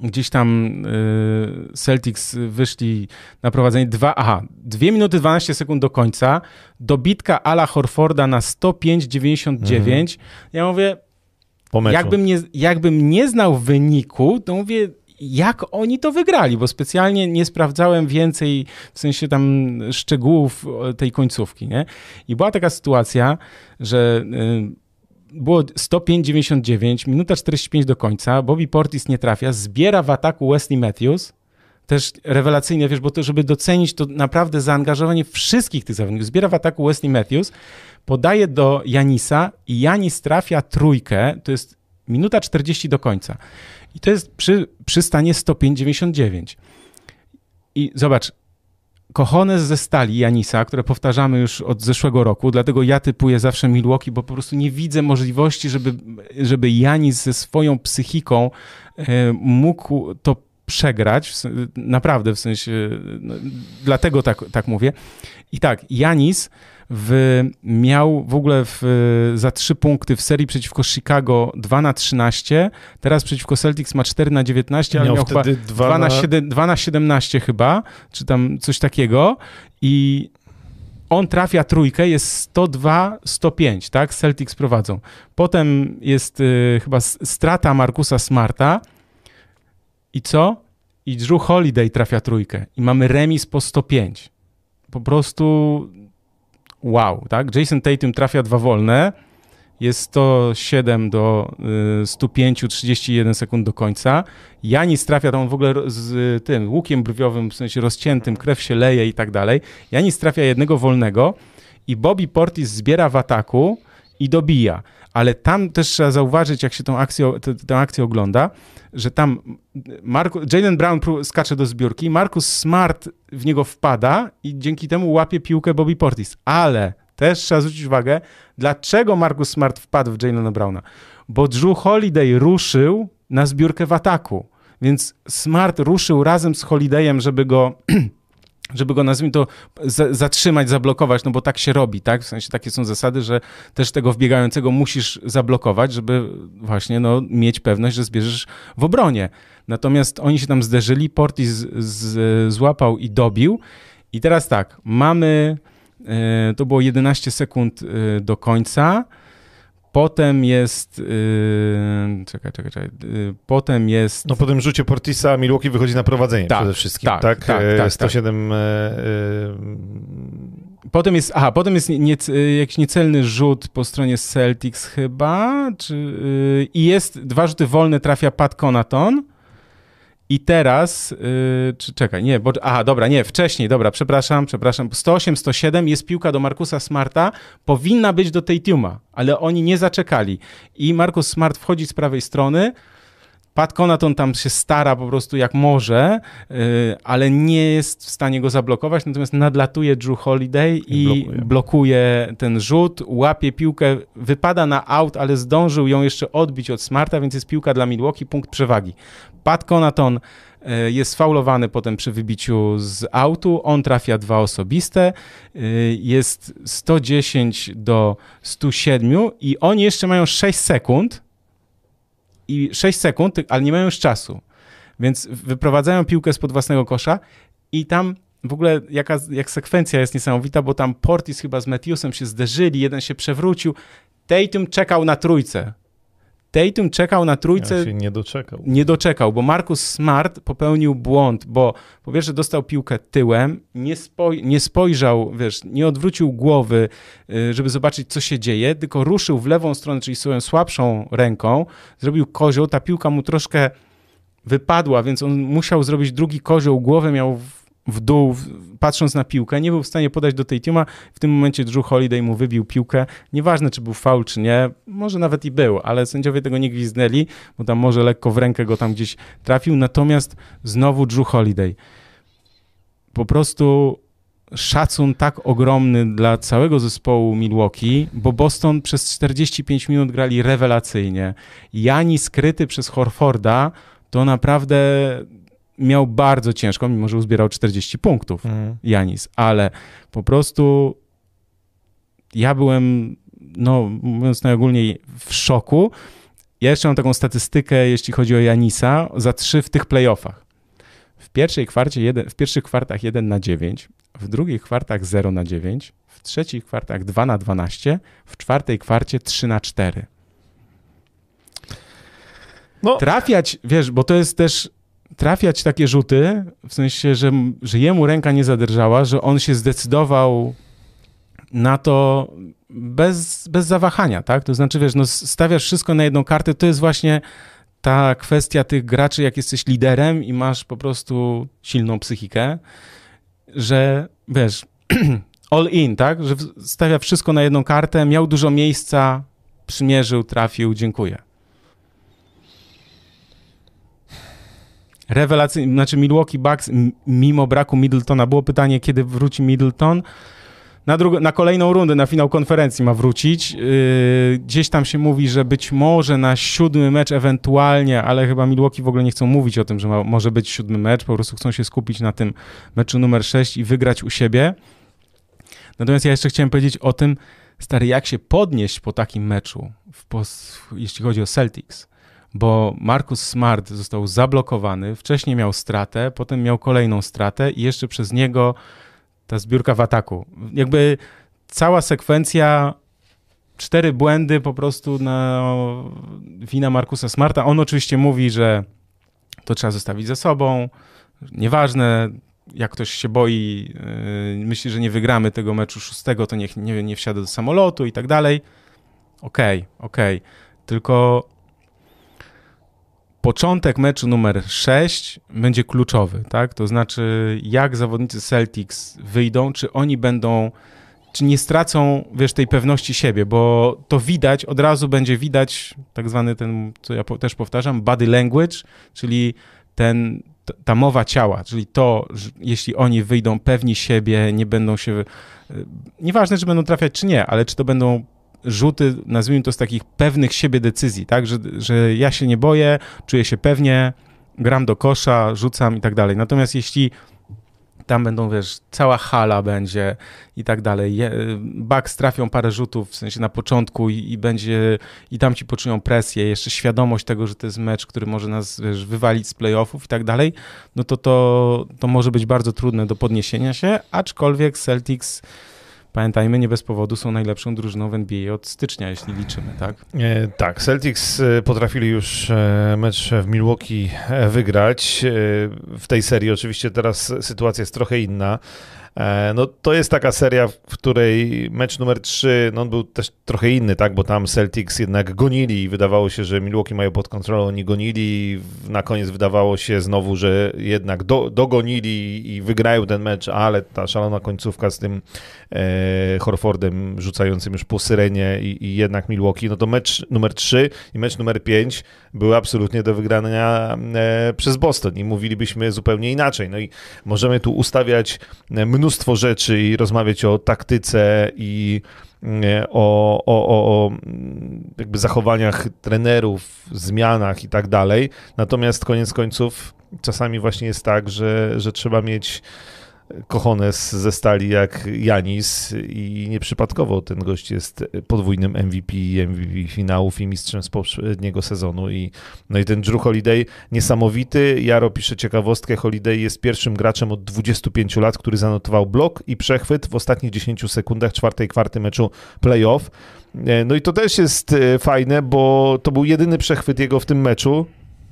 gdzieś tam y, Celtics wyszli na prowadzenie 2, aha, 2 minuty 12 sekund do końca, dobitka Ala Horforda na 105,99. Mhm. Ja mówię, jakbym nie, jakbym nie znał wyniku, to mówię, jak oni to wygrali, bo specjalnie nie sprawdzałem więcej, w sensie tam szczegółów tej końcówki, nie? I była taka sytuacja, że y, było 105,99, minuta 45 do końca, Bobby Portis nie trafia, zbiera w ataku Wesley Matthews, też rewelacyjnie, wiesz, bo to, żeby docenić to naprawdę zaangażowanie wszystkich tych zawodników, zbiera w ataku Wesley Matthews, podaje do Janisa i Janis trafia trójkę, to jest minuta 40 do końca. I to jest przy, przy stanie 105,99. I zobacz, kochone ze stali Janisa, które powtarzamy już od zeszłego roku, dlatego ja typuję zawsze Milwaukee, bo po prostu nie widzę możliwości, żeby, żeby Janis ze swoją psychiką e, mógł to przegrać, naprawdę w sensie, no, dlatego tak, tak mówię. I tak, Janis w, miał w ogóle w, za 3 punkty w serii przeciwko Chicago 2 na 13, teraz przeciwko Celtics ma 4 na 19, ale miał, miał chyba 2 na... 7, 2 na 17 chyba, czy tam coś takiego i on trafia trójkę, jest 102-105, tak? Celtics prowadzą. Potem jest y, chyba strata Markusa Smarta i co? I Drew Holiday trafia trójkę i mamy remis po 105. Po prostu wow, tak? Jason Tatum trafia dwa wolne, jest 107 do 105, y, 31 sekund do końca. Janis trafia tam w ogóle z tym łukiem brwiowym, w sensie rozciętym, krew się leje i tak dalej. Janis trafia jednego wolnego i Bobby Portis zbiera w ataku i dobija. Ale tam też trzeba zauważyć, jak się tą akcję, tę akcję ogląda, że tam Marku, Jalen Brown skacze do zbiórki, Marcus Smart w niego wpada i dzięki temu łapie piłkę Bobby Portis. Ale też trzeba zwrócić uwagę, dlaczego Marcus Smart wpadł w Jalena Browna. Bo Drew Holiday ruszył na zbiórkę w ataku. Więc Smart ruszył razem z Holidayem, żeby go żeby go, nazwijmy to, zatrzymać, zablokować, no bo tak się robi, tak? W sensie takie są zasady, że też tego wbiegającego musisz zablokować, żeby właśnie, no, mieć pewność, że zbierzesz w obronie. Natomiast oni się tam zderzyli, Portis złapał i dobił i teraz tak, mamy, e, to było 11 sekund e, do końca, Potem jest. Yy, czekaj, czekaj, czekaj. Yy, potem jest. No po tym rzucie Portisa Milwaukee wychodzi na prowadzenie tak, przede wszystkim. Tak, tak, tak. tak 107. Tak. Yy... Potem jest. Aha, potem jest nie, jakiś niecelny rzut po stronie Celtics chyba. Czy, yy, I jest dwa rzuty wolne, trafia Pat Conaton. I teraz, yy, czy czekaj, nie, bo, aha, dobra, nie, wcześniej, dobra, przepraszam, przepraszam, 108, 107 jest piłka do Markusa Smarta, powinna być do tej Tuma, ale oni nie zaczekali. I Markus Smart wchodzi z prawej strony, Pat Conaton tam się stara po prostu jak może, yy, ale nie jest w stanie go zablokować, natomiast nadlatuje Drew Holiday i, blokuje. blokuje. ten rzut, łapie piłkę, wypada na out, ale zdążył ją jeszcze odbić od Smarta, więc jest piłka dla Milwaukee, punkt przewagi. Pat Conaton yy, jest faulowany potem przy wybiciu z autu, on trafia dwa osobiste, yy, jest 110 do 107 i oni jeszcze mają 6 sekund, i 6 sekund, ale nie mają już czasu. Więc wyprowadzają piłkę spod własnego kosza i tam w ogóle jaka, jak sekwencja jest niesamowita, bo tam Portis chyba z Matthewsem się zderzyli, jeden się przewrócił. Tatum czekał na trójce. Tatum czekał na trójce. Ja się nie doczekał. Nie doczekał, bo Markus Smart popełnił błąd, bo po pierwsze dostał piłkę tyłem, nie, spoj nie spojrzał, wiesz, nie odwrócił głowy, y, żeby zobaczyć, co się dzieje, tylko ruszył w lewą stronę, czyli swoją słabszą ręką, zrobił kozioł, ta piłka mu troszkę wypadła, więc on musiał zrobić drugi kozioł, głowę miał w dół, patrząc na piłkę, nie był w stanie podać do tej tiuma. W tym momencie Drew Holiday mu wybił piłkę. Nieważne, czy był faul, czy nie, może nawet i był, ale sędziowie tego nie gwizdnęli, bo tam może lekko w rękę go tam gdzieś trafił. Natomiast znowu Drew Holiday. Po prostu szacun tak ogromny dla całego zespołu Milwaukee, bo Boston przez 45 minut grali rewelacyjnie. Jani skryty przez Horforda to naprawdę miał bardzo ciężko, mimo że uzbierał 40 punktów mm. Janis, ale po prostu ja byłem, no mówiąc najogólniej, w szoku. Ja jeszcze mam taką statystykę, jeśli chodzi o Janisa, za trzy w tych playoffach. W pierwszej kwarcie jeden, w pierwszych kwartach 1 na 9, w drugich kwartach 0 na 9, w trzecich kwartach 2 na 12, w czwartej kwarcie 3 na 4. No. Trafiać, wiesz, bo to jest też trafiać takie rzuty, w sensie, że, że jemu ręka nie zadrżała, że on się zdecydował na to bez, bez zawahania, tak? To znaczy, wiesz, no stawiasz wszystko na jedną kartę, to jest właśnie ta kwestia tych graczy, jak jesteś liderem i masz po prostu silną psychikę, że wiesz, all in, tak? Że stawia wszystko na jedną kartę, miał dużo miejsca, przymierzył, trafił, dziękuję. Rewelacyjny, znaczy Milwaukee Bucks mimo braku Middletona, było pytanie, kiedy wróci Middleton, na, drugą, na kolejną rundę, na finał konferencji ma wrócić. Yy, gdzieś tam się mówi, że być może na siódmy mecz ewentualnie, ale chyba Milwaukee w ogóle nie chcą mówić o tym, że ma, może być siódmy mecz, po prostu chcą się skupić na tym meczu numer 6 i wygrać u siebie. Natomiast ja jeszcze chciałem powiedzieć o tym, stary, jak się podnieść po takim meczu, w, jeśli chodzi o Celtics bo Marcus Smart został zablokowany, wcześniej miał stratę, potem miał kolejną stratę i jeszcze przez niego ta zbiórka w ataku. Jakby cała sekwencja, cztery błędy po prostu na wina Markusa Smarta. On oczywiście mówi, że to trzeba zostawić ze sobą, nieważne, jak ktoś się boi, yy, myśli, że nie wygramy tego meczu szóstego, to niech nie, nie wsiada do samolotu i tak dalej. Okej, okay, okej. Okay. Tylko początek meczu numer 6 będzie kluczowy, tak? To znaczy, jak zawodnicy Celtics wyjdą, czy oni będą, czy nie stracą, wiesz, tej pewności siebie, bo to widać, od razu będzie widać tak zwany ten, co ja też powtarzam, body language, czyli ten, ta mowa ciała, czyli to, że jeśli oni wyjdą pewni siebie, nie będą się, e, nieważne, czy będą trafiać, czy nie, ale czy to będą rzuty, nazwijmy to z takich pewnych siebie decyzji, tak, że, że ja się nie boję, czuję się pewnie, gram do kosza, rzucam i tak dalej. Natomiast jeśli tam będą, wiesz, cała hala będzie i tak dalej. Bucks trafią parę rzutów, w sensie na początku i, i, będzie, i tam ci poczują presję, jeszcze świadomość tego, że to jest mecz, który może nas, wiesz, wywalić z playoffów i tak dalej, no to, to to może być bardzo trudne do podniesienia się, aczkolwiek Celtics Pamiętajmy, nie bez powodu są najlepszą drużyną w NBA od stycznia, jeśli liczymy, tak? E, tak, Celtics e, potrafili już e, mecz w Milwaukee e, wygrać. W tej serii oczywiście teraz sytuacja jest trochę inna. E, no to jest taka seria, w której mecz numer 3, no on był też trochę inny, tak, bo tam Celtics jednak gonili i wydawało się, że Milwaukee mają pod kontrolą, oni gonili, na koniec wydawało się znowu, że jednak do, dogonili i wygrają ten mecz, ale ta szalona końcówka z tym e, Horfordem rzucającym już po syrenie i, i, jednak Milwaukee, no to mecz numer 3 i mecz numer 5 były absolutnie do wygrania e, przez Boston i mówilibyśmy zupełnie inaczej, no i możemy tu ustawiać mnóstwo mnóstwo rzeczy i rozmawiać o taktyce i mm, o, o, o, jakby zachowaniach trenerów, zmianach i tak dalej. Natomiast koniec końców czasami właśnie jest tak, że, że trzeba mieć kochones ze stali jak Janis i nieprzypadkowo ten gość jest podwójnym MVP, MVP finałów i mistrzem z poprzedniego sezonu i no i ten Drew Holiday niesamowity. Jaro pisze ciekawostkę, Holiday jest pierwszym graczem od 25 lat, który zanotował blok i przechwyt w ostatnich 10 sekundach czwartej kwarty meczu playoff. E, no i to też jest e, fajne, bo to był jedyny przechwyt jego w tym meczu,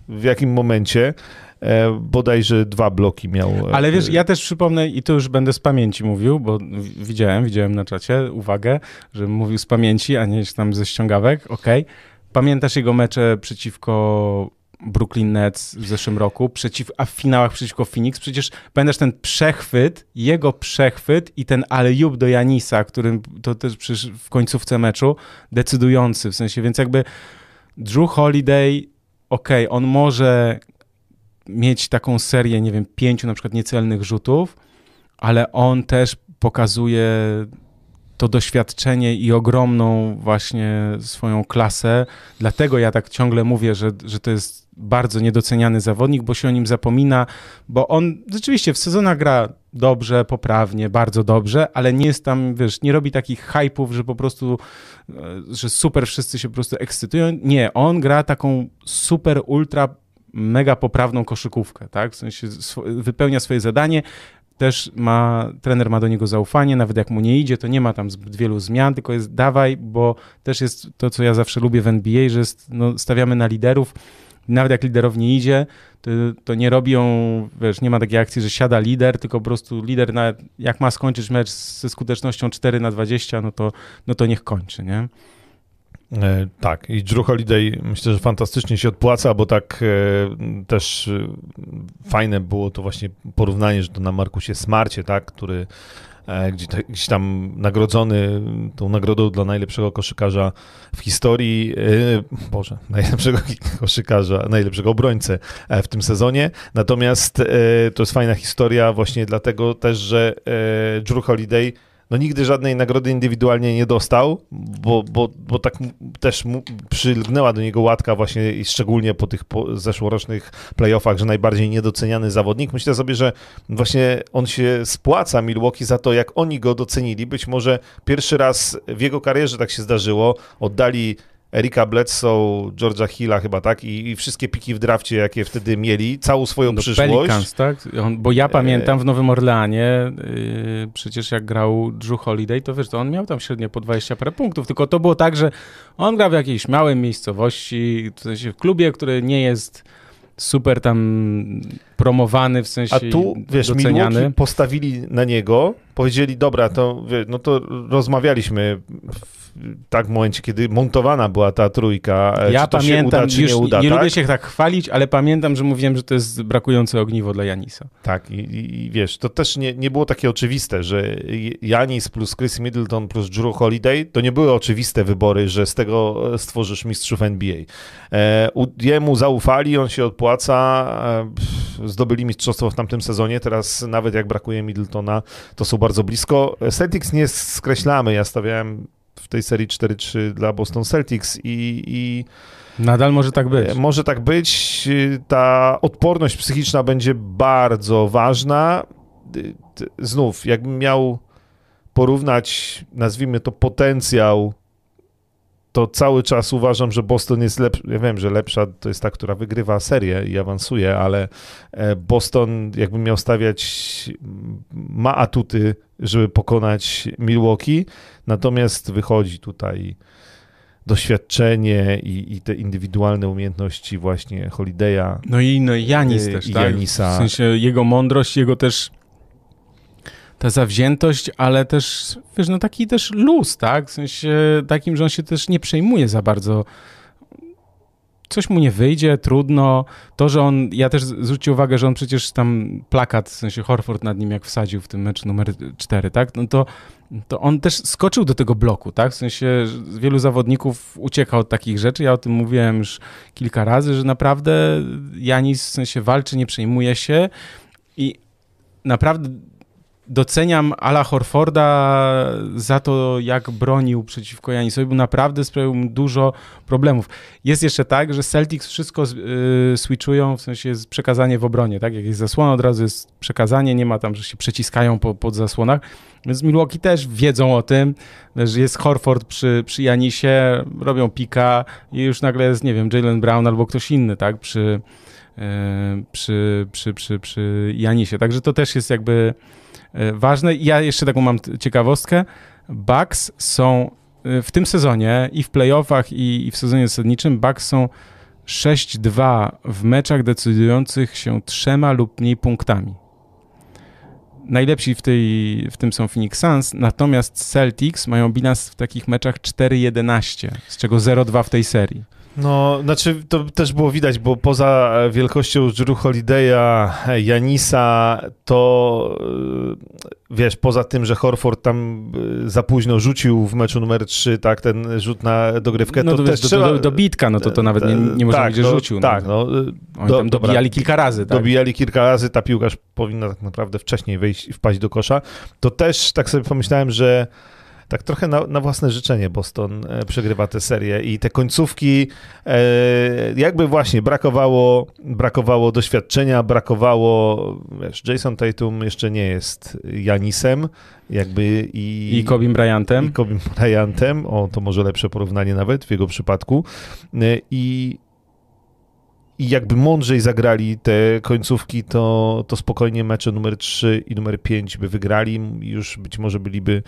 w jakim momencie. E, bodajże dwa bloki miał. E, Ale wiesz, ja też przypomnę, i to już będę z pamięci mówił, bo widziałem, widziałem na czacie, uwagę, że mówił z pamięci, a nie tam ze ściągawek, okej. Okay. Pamiętasz jego mecze przeciwko Brooklyn Nets w zeszłym roku, przeciw, a w finałach przeciwko Phoenix, przecież pamiętasz ten przechwyt, jego przechwyt i ten alley do Janisa, którym to też przecież w końcówce meczu decydujący, w sensie, więc jakby Drew Holiday, okej, okay, on może mieć taką serię, nie wiem, pięciu na przykład niecelnych rzutów, ale on też pokazuje to doświadczenie i ogromną właśnie swoją klasę. Dlatego ja tak ciągle mówię, że, że to jest bardzo niedoceniany zawodnik, bo się o nim zapomina, bo on rzeczywiście w sezonach gra dobrze, poprawnie, bardzo dobrze, ale nie jest tam, wiesz, nie robi takich hypów, że po prostu, e, że super wszyscy się po prostu ekscytują. Nie, on gra taką super, ultra mega poprawną koszykówkę, tak? W sensie wypełnia swoje zadanie, też ma, trener ma do niego zaufanie, nawet jak mu nie idzie, to nie ma tam zbyt wielu zmian, tylko jest dawaj, bo też jest to, co ja zawsze lubię w NBA, że jest, no, stawiamy na liderów, nawet jak liderowi nie idzie, to, to, nie robią, wiesz, nie ma takiej akcji, że siada lider, tylko po prostu lider, na, jak ma skończyć mecz ze skutecznością 4 na 20, no to, no to niech kończy, nie? E, tak, i Drew Holiday myślę, że fantastycznie się odpłaca, bo tak e, też e, fajne było to właśnie porównanie, że to na Markusie Smarcie, tak, który gdzie, gdzieś tam nagrodzony tą nagrodą dla najlepszego koszykarza w historii, Boże, najlepszego koszykarza, najlepszego obrońcę w tym sezonie. Natomiast to jest fajna historia właśnie dlatego też, że Drew Holiday no nigdy żadnej nagrody indywidualnie nie dostał, bo, bo, bo tak też mu przylgnęła do niego łatka właśnie i szczególnie po tych po zeszłorocznych playoffach, że najbardziej niedoceniany zawodnik. Myślę sobie, że właśnie on się spłaca Milwaukee za to, jak oni go docenili. Być może pierwszy raz w jego karierze tak się zdarzyło. Oddali Erika Bledsoe, Georgia Hilla chyba, tak? I, I, wszystkie piki w drafcie, jakie wtedy mieli, całą swoją Do przyszłość. Pelicans, tak? On, bo ja pamiętam w Nowym Orleanie, yy, przecież jak grał Drew Holiday, to wiesz, to on miał tam średnio po 20 parę punktów, tylko to było tak, że on grał w jakiejś małej miejscowości, w sensie w klubie, który nie jest super tam promowany, w sensie A tu, wiesz, doceniany. Milwaukee postawili na niego, powiedzieli, dobra, to, no to rozmawialiśmy w, tak w momencie, kiedy montowana była ta trójka, e, ja czy to pamiętam, się uda, czy nie uda, nie tak? lubię się tak chwalić, ale pamiętam, że mówiłem, że to jest brakujące ogniwo dla Janisa. Tak, i, i, wiesz, to też nie, nie było takie oczywiste, że Janis plus Chris Middleton plus Drew Holiday, to nie były oczywiste wybory, że z tego stworzysz mistrzów NBA. E, jemu zaufali, on się odpłaca, e, zdobyli mistrzostwo w tamtym sezonie, teraz nawet jak brakuje Middletona, to są bardzo blisko. Celtics nie skreślamy, ja stawiałem w tej serii 4-3 dla Boston Celtics i, i Nadal może tak być. może tak być. Ta odporność psychiczna będzie bardzo ważna. Znów, jakbym miał porównać, nazwijmy to potencjał, to cały czas uważam, że Boston jest lepszy. Ja wiem, że lepsza to jest ta, która wygrywa serię i awansuje, ale e, Boston, jakbym miał stawiać, ma atuty, żeby pokonać Milwaukee, natomiast wychodzi tutaj doświadczenie i, i, te indywidualne umiejętności właśnie Holiday'a. No i no Janis też, tak? Janisa. W sensie jego mądrość, jego też ta zawziętość, ale też, wiesz, no taki też luz, tak? W sensie takim, że on się też nie przejmuje za bardzo. Coś mu nie wyjdzie, trudno. To, że on, ja też zwróćcie uwagę, że on przecież tam plakat, w sensie Horford nad nim jak wsadził w tym meczu numer 4, tak? No to, to on też skoczył do tego bloku, tak? W sensie wielu zawodników ucieka od takich rzeczy. Ja o tym mówiłem już kilka razy, że naprawdę Janis w sensie walczy, nie przejmuje się i naprawdę doceniam Ala Horforda za to, jak bronił przeciwko Janisowi, bo naprawdę sprawił mu dużo problemów. Jest jeszcze tak, że Celtics wszystko y, switchują, w sensie jest przekazanie w obronie, tak? Jak jest zasłona, od razu jest przekazanie, nie ma tam, że się przeciskają po, pod zasłonach, więc Milwaukee też wiedzą o tym, że jest Horford przy, przy Janisie, robią pika i już nagle jest, nie wiem, Jalen Brown albo ktoś inny, tak? Przy, y, przy, przy, przy, przy Janisie. Także to też jest jakby ważne. Ja jeszcze taką mam ciekawostkę. Bucks są w tym sezonie i w playoffach i, i w sezonie zasadniczym Bucks są 6-2 w meczach decydujących się trzema lub mniej punktami. Najlepsi w, tej, w tym są Phoenix Suns, natomiast Celtics mają bilans w takich meczach 4-11, z czego 0-2 w tej serii. No, znaczy to też było widać, bo poza wielkością Drew Holiday'a, Janisa, to wiesz, poza tym, że Horford tam za późno rzucił w meczu numer 3, tak, ten rzut na dogrywkę, no, to, to też do, trzeba... do, do bitka, no to to nawet nie, nie można tak, powiedzieć, że rzucił. Tak, no. no. Oni do, tam dobijali kilka razy, tak? Dobijali kilka razy, ta piłkarz powinna tak naprawdę wcześniej wejść i wpaść do kosza. To też tak sobie pomyślałem, że tak trochę na, na, własne życzenie Boston e, przegrywa tę serię i te końcówki e, jakby właśnie brakowało, brakowało doświadczenia, brakowało, wiesz, Jason Tatum jeszcze nie jest Janisem, jakby i... I Kobim Bryantem. I Kobim Bryantem, o to może lepsze porównanie nawet w jego przypadku e, i i jakby mądrzej zagrali te końcówki, to, to spokojnie mecze numer 3 i numer 5 by wygrali już być może byliby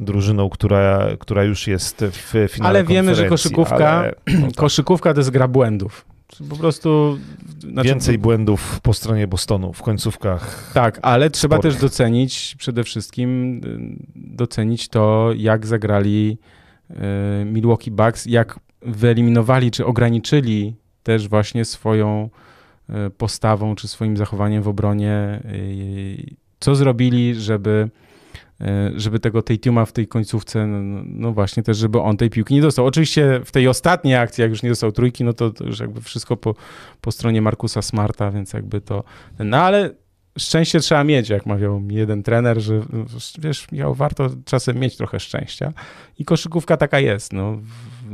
drużyną, która, która już jest w finale Ale wiemy, że koszykówka, ale, no tak. koszykówka to jest gra błędów. Po prostu... Znaczy, Więcej błędów po stronie Bostonu w końcówkach. Tak, ale trzeba też docenić, przede wszystkim docenić to, jak zagrali Milwaukee Bucks, jak wyeliminowali czy ograniczyli też właśnie swoją postawą czy swoim zachowaniem w obronie, co zrobili, żeby żeby tego Tatuma w tej końcówce, no, no, właśnie też, żeby on tej piłki nie dostał. Oczywiście w tej ostatniej akcji, jak już nie dostał trójki, no to, to już jakby wszystko po, po stronie Markusa Smarta, więc jakby to, no ale szczęście trzeba mieć, jak mawiał mi jeden trener, że wiesz, Michał, warto czasem mieć trochę szczęścia i koszykówka taka jest. No,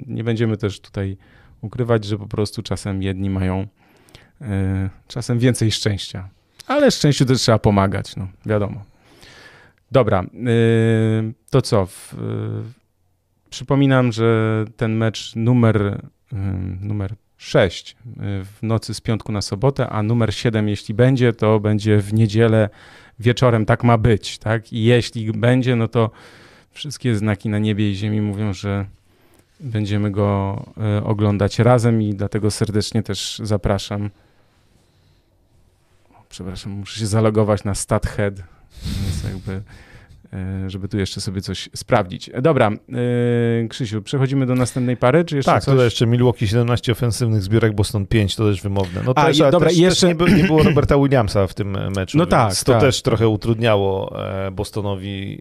nie będziemy też tutaj ukrywać, że po prostu czasem jedni mają y, czasem więcej szczęścia, ale szczęściu też trzeba pomagać, no wiadomo. Dobra, y, to co? Y, przypominam, że ten mecz numer, numer 6 w nocy z piątku na sobotę, a numer 7, jeśli będzie, to będzie w niedzielę wieczorem. Tak ma być, tak? I jeśli będzie, no to wszystkie znaki na niebie i ziemi mówią, że będziemy go e, oglądać razem i dlatego serdecznie też zapraszam. Przepraszam, muszę się zalogować na StatHead, jakby E, żeby tu jeszcze sobie coś sprawdzić. Dobra, e, Krzysiu, przechodzimy do następnej pary, czy jeszcze tak, coś? to jeszcze Milwaukee 17 ofensywnych zbiórek, Boston 5, to też wymowne. No A, też, i, dobra, też, jeszcze... też nie, było, nie, było Roberta Williamsa w tym meczu, no tak, to tak. też trochę utrudniało Bostonowi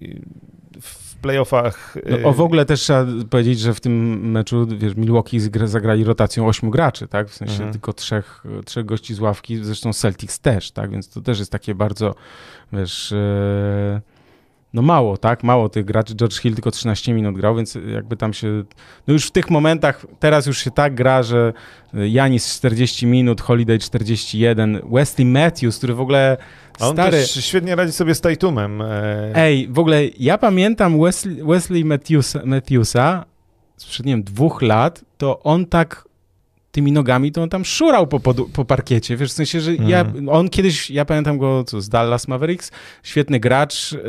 playoffach. No, o w ogóle też trzeba powiedzieć, że w tym meczu, wiesz, Milwaukee zagrali rotacją ośmiu graczy, tak? W sensie mhm. tylko trzech, trzech gości z ławki, zresztą Celtics też, tak? Więc to też jest takie bardzo, wiesz no mało, tak? Mało tych graczy. George Hill tylko 13 minut grał, więc jakby tam się. No już w tych momentach, teraz już się tak gra, że Janis 40 minut, Holiday 41, Wesley Matthews, który w ogóle. A on stary... też świetnie radzi sobie z Tatumem. E. Ej, w ogóle ja pamiętam Wesley, Wesley Matthewsa, Matthewsa sprzed, nie wiem, dwóch lat, to on tak tymi nogami, to on tam szurał po, po, po parkiecie, wiesz, w sensie, że ja, mhm. on kiedyś, ja pamiętam go co, z Dallas Mavericks, świetny gracz, yy,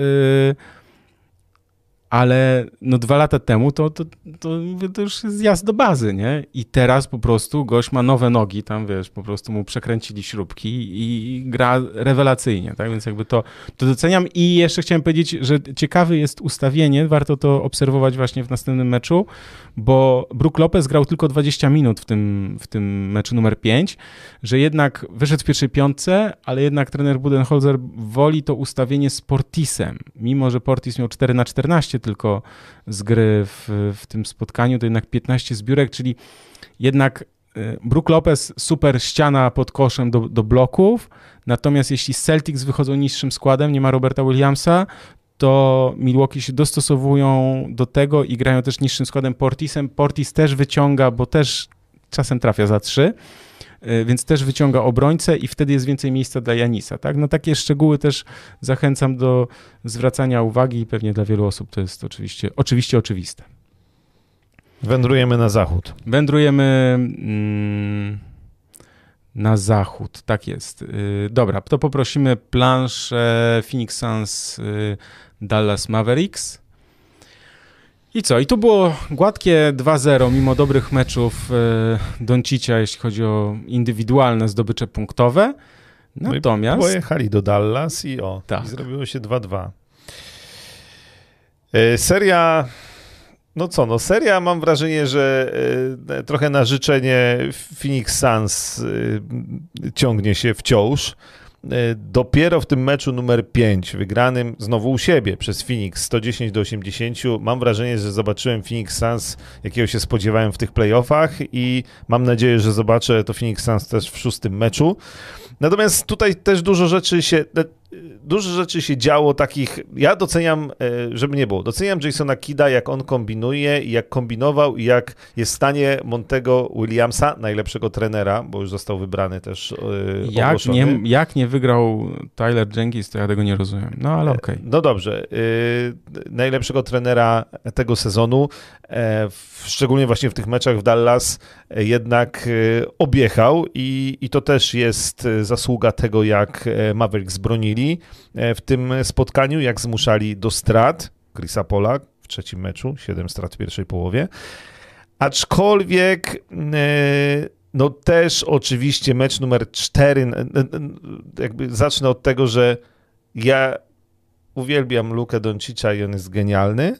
ale no dwa lata temu to, to, to, to, już jest zjazd do bazy, nie? I teraz po prostu gość ma nowe nogi, tam wiesz, po prostu mu przekręcili śrubki i gra rewelacyjnie, tak? Więc jakby to, to doceniam i jeszcze chciałem powiedzieć, że ciekawe jest ustawienie, warto to obserwować właśnie w następnym meczu, bo Brook Lopez grał tylko 20 minut w tym, w tym meczu numer 5, że jednak wyszedł w pierwszej piątce, ale jednak trener Budenholzer woli to ustawienie z Portisem, mimo że Portis miał 4 na 14 tylko z gry w, w tym spotkaniu, to jednak 15 zbiórek, czyli jednak y, Brook Lopez super ściana pod koszem do, do bloków, natomiast jeśli Celtics wychodzą niższym składem, nie ma Roberta Williamsa, to Milwaukee się dostosowują do tego i grają też niższym składem Portisem. Portis też wyciąga, bo też czasem trafia za trzy, więc też wyciąga obrońcę i wtedy jest więcej miejsca dla Janisa. Tak? No takie szczegóły też zachęcam do zwracania uwagi i pewnie dla wielu osób to jest oczywiście, oczywiście oczywiste. Wędrujemy na zachód. Wędrujemy mm, na zachód, tak jest. Y, dobra, to poprosimy planszę Phoenix Suns y, Dallas Mavericks. I co? I tu było gładkie 2-0, mimo dobrych meczów e, Doncicia, jeśli chodzi o indywidualne zdobycze punktowe. Natomiast... No pojechali do Dallas i o, tak. i zrobiło się 2-2. E, seria... No co, no seria mam wrażenie, że e, trochę na życzenie Phoenix Suns ciągnie się wciąż. E, dopiero w tym meczu numer 5, wygranym znowu u siebie przez Phoenix 110 do 80, mam wrażenie, że zobaczyłem Phoenix Suns, jakiego się spodziewałem w tych playoffach i mam nadzieję, że zobaczę to Phoenix Suns też w szóstym meczu. Natomiast tutaj też dużo rzeczy się, dużo rzeczy się działo takich, ja doceniam, e, żeby nie było, doceniam Jasona Kida, jak on kombinuje jak kombinował i jak jest w stanie Montego Williamsa, najlepszego trenera, bo już został wybrany też yy, jak nie, jak nie wygrał Tyler Jenkins, to ja tego nie rozumiem, no ale okej. Okay. No dobrze, najlepszego trenera tego sezonu, szczególnie właśnie w tych meczach w Dallas, jednak objechał i, i to też jest zasługa tego, jak Mavericks bronili E, w tym spotkaniu, jak zmuszali do strat Chrisa Pola w trzecim meczu, 7 strat w pierwszej połowie. Aczkolwiek e, no też oczywiście mecz numer 4, jakby zacznę od tego, że ja uwielbiam Lukę Doncicza i on jest genialny,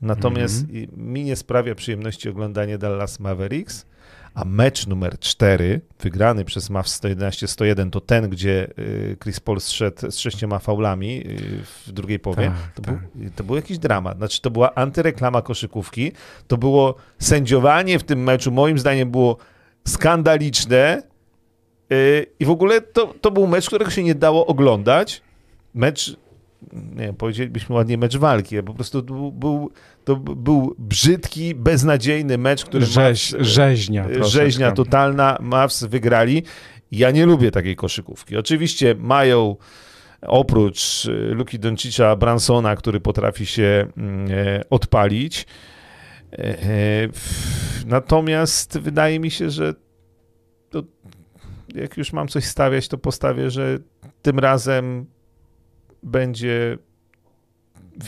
natomiast mm -hmm. mi nie sprawia przyjemności oglądanie Dallas Mavericks, a mecz numer 4, wygrany przez Mavs 111-101, to ten, gdzie y, Chris Paul zszedł z sześcioma faulami y, w drugiej połowie. Tak, to, tak. Był, to był jakiś dramat. Znaczy, to była antyreklama koszykówki. To było sędziowanie w tym meczu, moim zdaniem, było skandaliczne. Yy, I w ogóle to, to był mecz, którego się nie dało oglądać. Mecz, nie wiem, powiedzielibyśmy ładnie mecz walki, po prostu to był, to był brzydki, beznadziejny mecz, który Rzeź, Mavs, rzeźnia. yy, troszeczkę. rzeźnia totalna, Mavs wygrali. Ja nie lubię takiej koszykówki. Oczywiście mają oprócz y, Luki Doncicza Bransona, który potrafi się mm, e, odpalić. E, e, Natomiast wydaje mi się, że to, jak już mam coś stawiać, to postawię, że tym razem będzie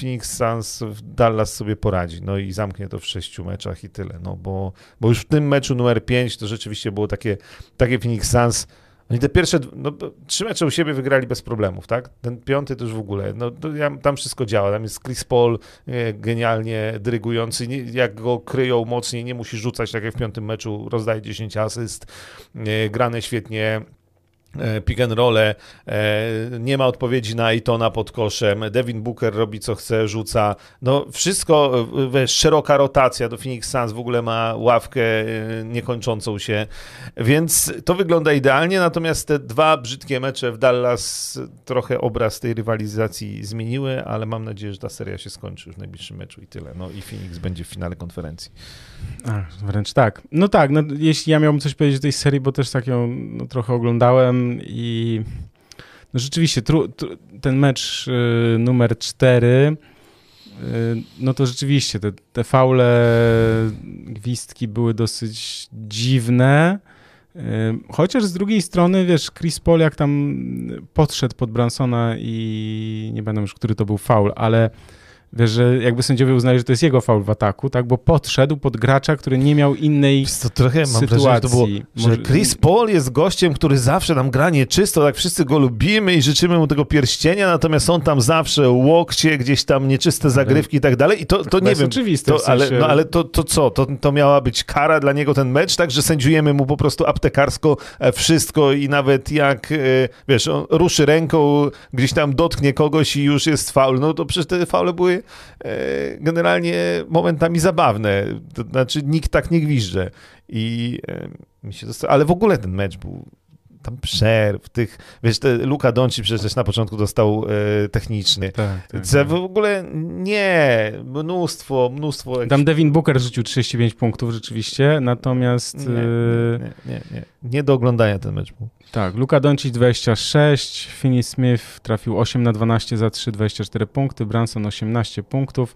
Phoenix Suns w Dallas sobie poradzi, no i zamknie to w sześciu meczach i tyle, no bo, bo już w tym meczu numer 5 to rzeczywiście było takie, takie Phoenix Suns, oni te pierwsze, no, trzy mecze u siebie wygrali bez problemów, tak? Ten piąty to już w ogóle, no tam wszystko działa, tam jest Chris Paul e, genialnie dyrygujący, jak go kryją mocniej, nie musi rzucać, tak jak w piątym meczu, rozdaje 10 asyst, e, grane świetnie, pick and role, e, nie ma odpowiedzi na Aitona pod koszem, Devin Booker robi co chce, rzuca, no wszystko, e, szeroka rotacja, do Phoenix Suns w ogóle ma ławkę e, niekończącą się, więc to wygląda idealnie, natomiast te dwa brzydkie mecze w Dallas trochę obraz tej rywalizacji zmieniły, ale mam nadzieję, że ta seria się skończy już w najbliższym meczu i tyle, no i Phoenix będzie w finale konferencji. Wręcz tak. No tak, no, jeśli ja miałbym coś powiedzieć o tej serii, bo też tak ją no, trochę oglądałem i no, rzeczywiście tru, tru, ten mecz y, numer 4, y, no to rzeczywiście te, te faule, gwizdki były dosyć dziwne. Y, Chociaż z drugiej strony, wiesz, Chris Paul jak tam podszedł pod Bransona i nie będę już, który to był faul, ale wiesz, że jakby sędziowie uznali, że to jest jego faul w ataku, tak, bo podszedł pod gracza, który nie miał innej Wiesz co, trochę mam sytuacji. wrażenie, że to było, że Może- Chris Paul jest gościem, który zawsze tam gra nieczysto, tak wszyscy go lubimy i życzymy mu tego pierścienia, natomiast on tam zawsze łokcie, gdzieś tam nieczyste zagrywki i tak dalej. I to, to chyba nie jest wiem, oczywiste, to, w sensie, ale, no, ale to, to co, to, to miała być kara dla niego ten mecz, tak, że sędziujemy mu po prostu aptekarsko e, wszystko i nawet jak, e, wiesz, on ruszy ręką, gdzieś tam dotknie kogoś i już jest faul, no to przecież te faule były e, generalnie momentami zabawne, to znaczy nikt tak nie gwizdże. I e, mi się dosta- ale w ogóle ten mecz był tam przerw, tych, wiesz, te, Luka Doncic przecież na początku dostał e, techniczny, tak, tak, tak. w ogóle nie, mnóstwo, mnóstwo jakichś Tam Devin Booker rzucił 35 punktów rzeczywiście, natomiast Nie, y, nie, nie, nie. Nie do oglądania ten mecz był. tak, Luka Doncic 26, Finney Smith trafił 8 na 12 za 3, 24 punkty, Branson 18 punktów.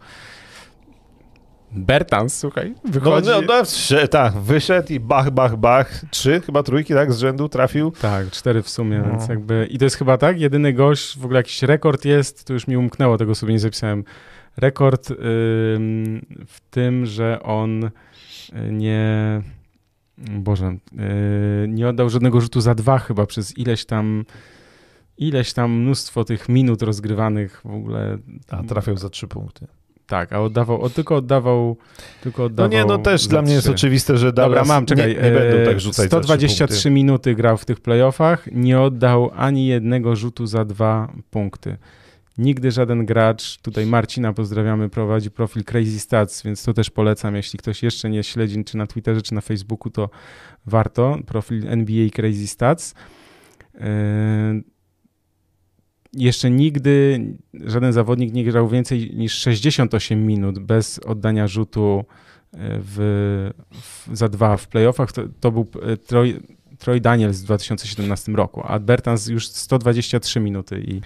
Bertans, słuchaj, No, wychodzi... no, no wsze- tak, wyszedł i bach, bach, bach. Trzy, chyba trójki, tak, z rzędu trafił. Tak, cztery w sumie, No. więc jakby... I to jest chyba tak, jedyny gość, w ogóle jakiś rekord jest, to już mi umknęło, tego sobie nie zapisałem. Rekord ym, w tym, że on y, nie... Boże, y, nie oddał żadnego rzutu za dwa chyba przez ileś tam ileś tam mnóstwo tych minut rozgrywanych w ogóle. A trafił za trzy punkty. Tak, a oddawał, o, tylko oddawał, tylko No oddawał nie, no też dla mnie jest oczywiste, że Dobra, Dallas mam, czekaj. nie, nie będą e, tak rzucać za trzy 123 punkty. minuty grał w tych playoffach, nie oddał ani jednego rzutu za dwa punkty. Nigdy żaden gracz, tutaj Marcina pozdrawiamy, prowadzi profil Crazy Stats, więc to też polecam, jeśli ktoś jeszcze nie śledzi, czy na Twitterze, czy na Facebooku, to warto. Profil NBA Crazy Stats. E, jeszcze nigdy żaden zawodnik nie grał więcej niż 68 minut bez oddania rzutu e, w, w, za dwa w playoffach. To, to był e, Troy, Troy Daniels w 2017 roku, a Bertans już 123 minuty i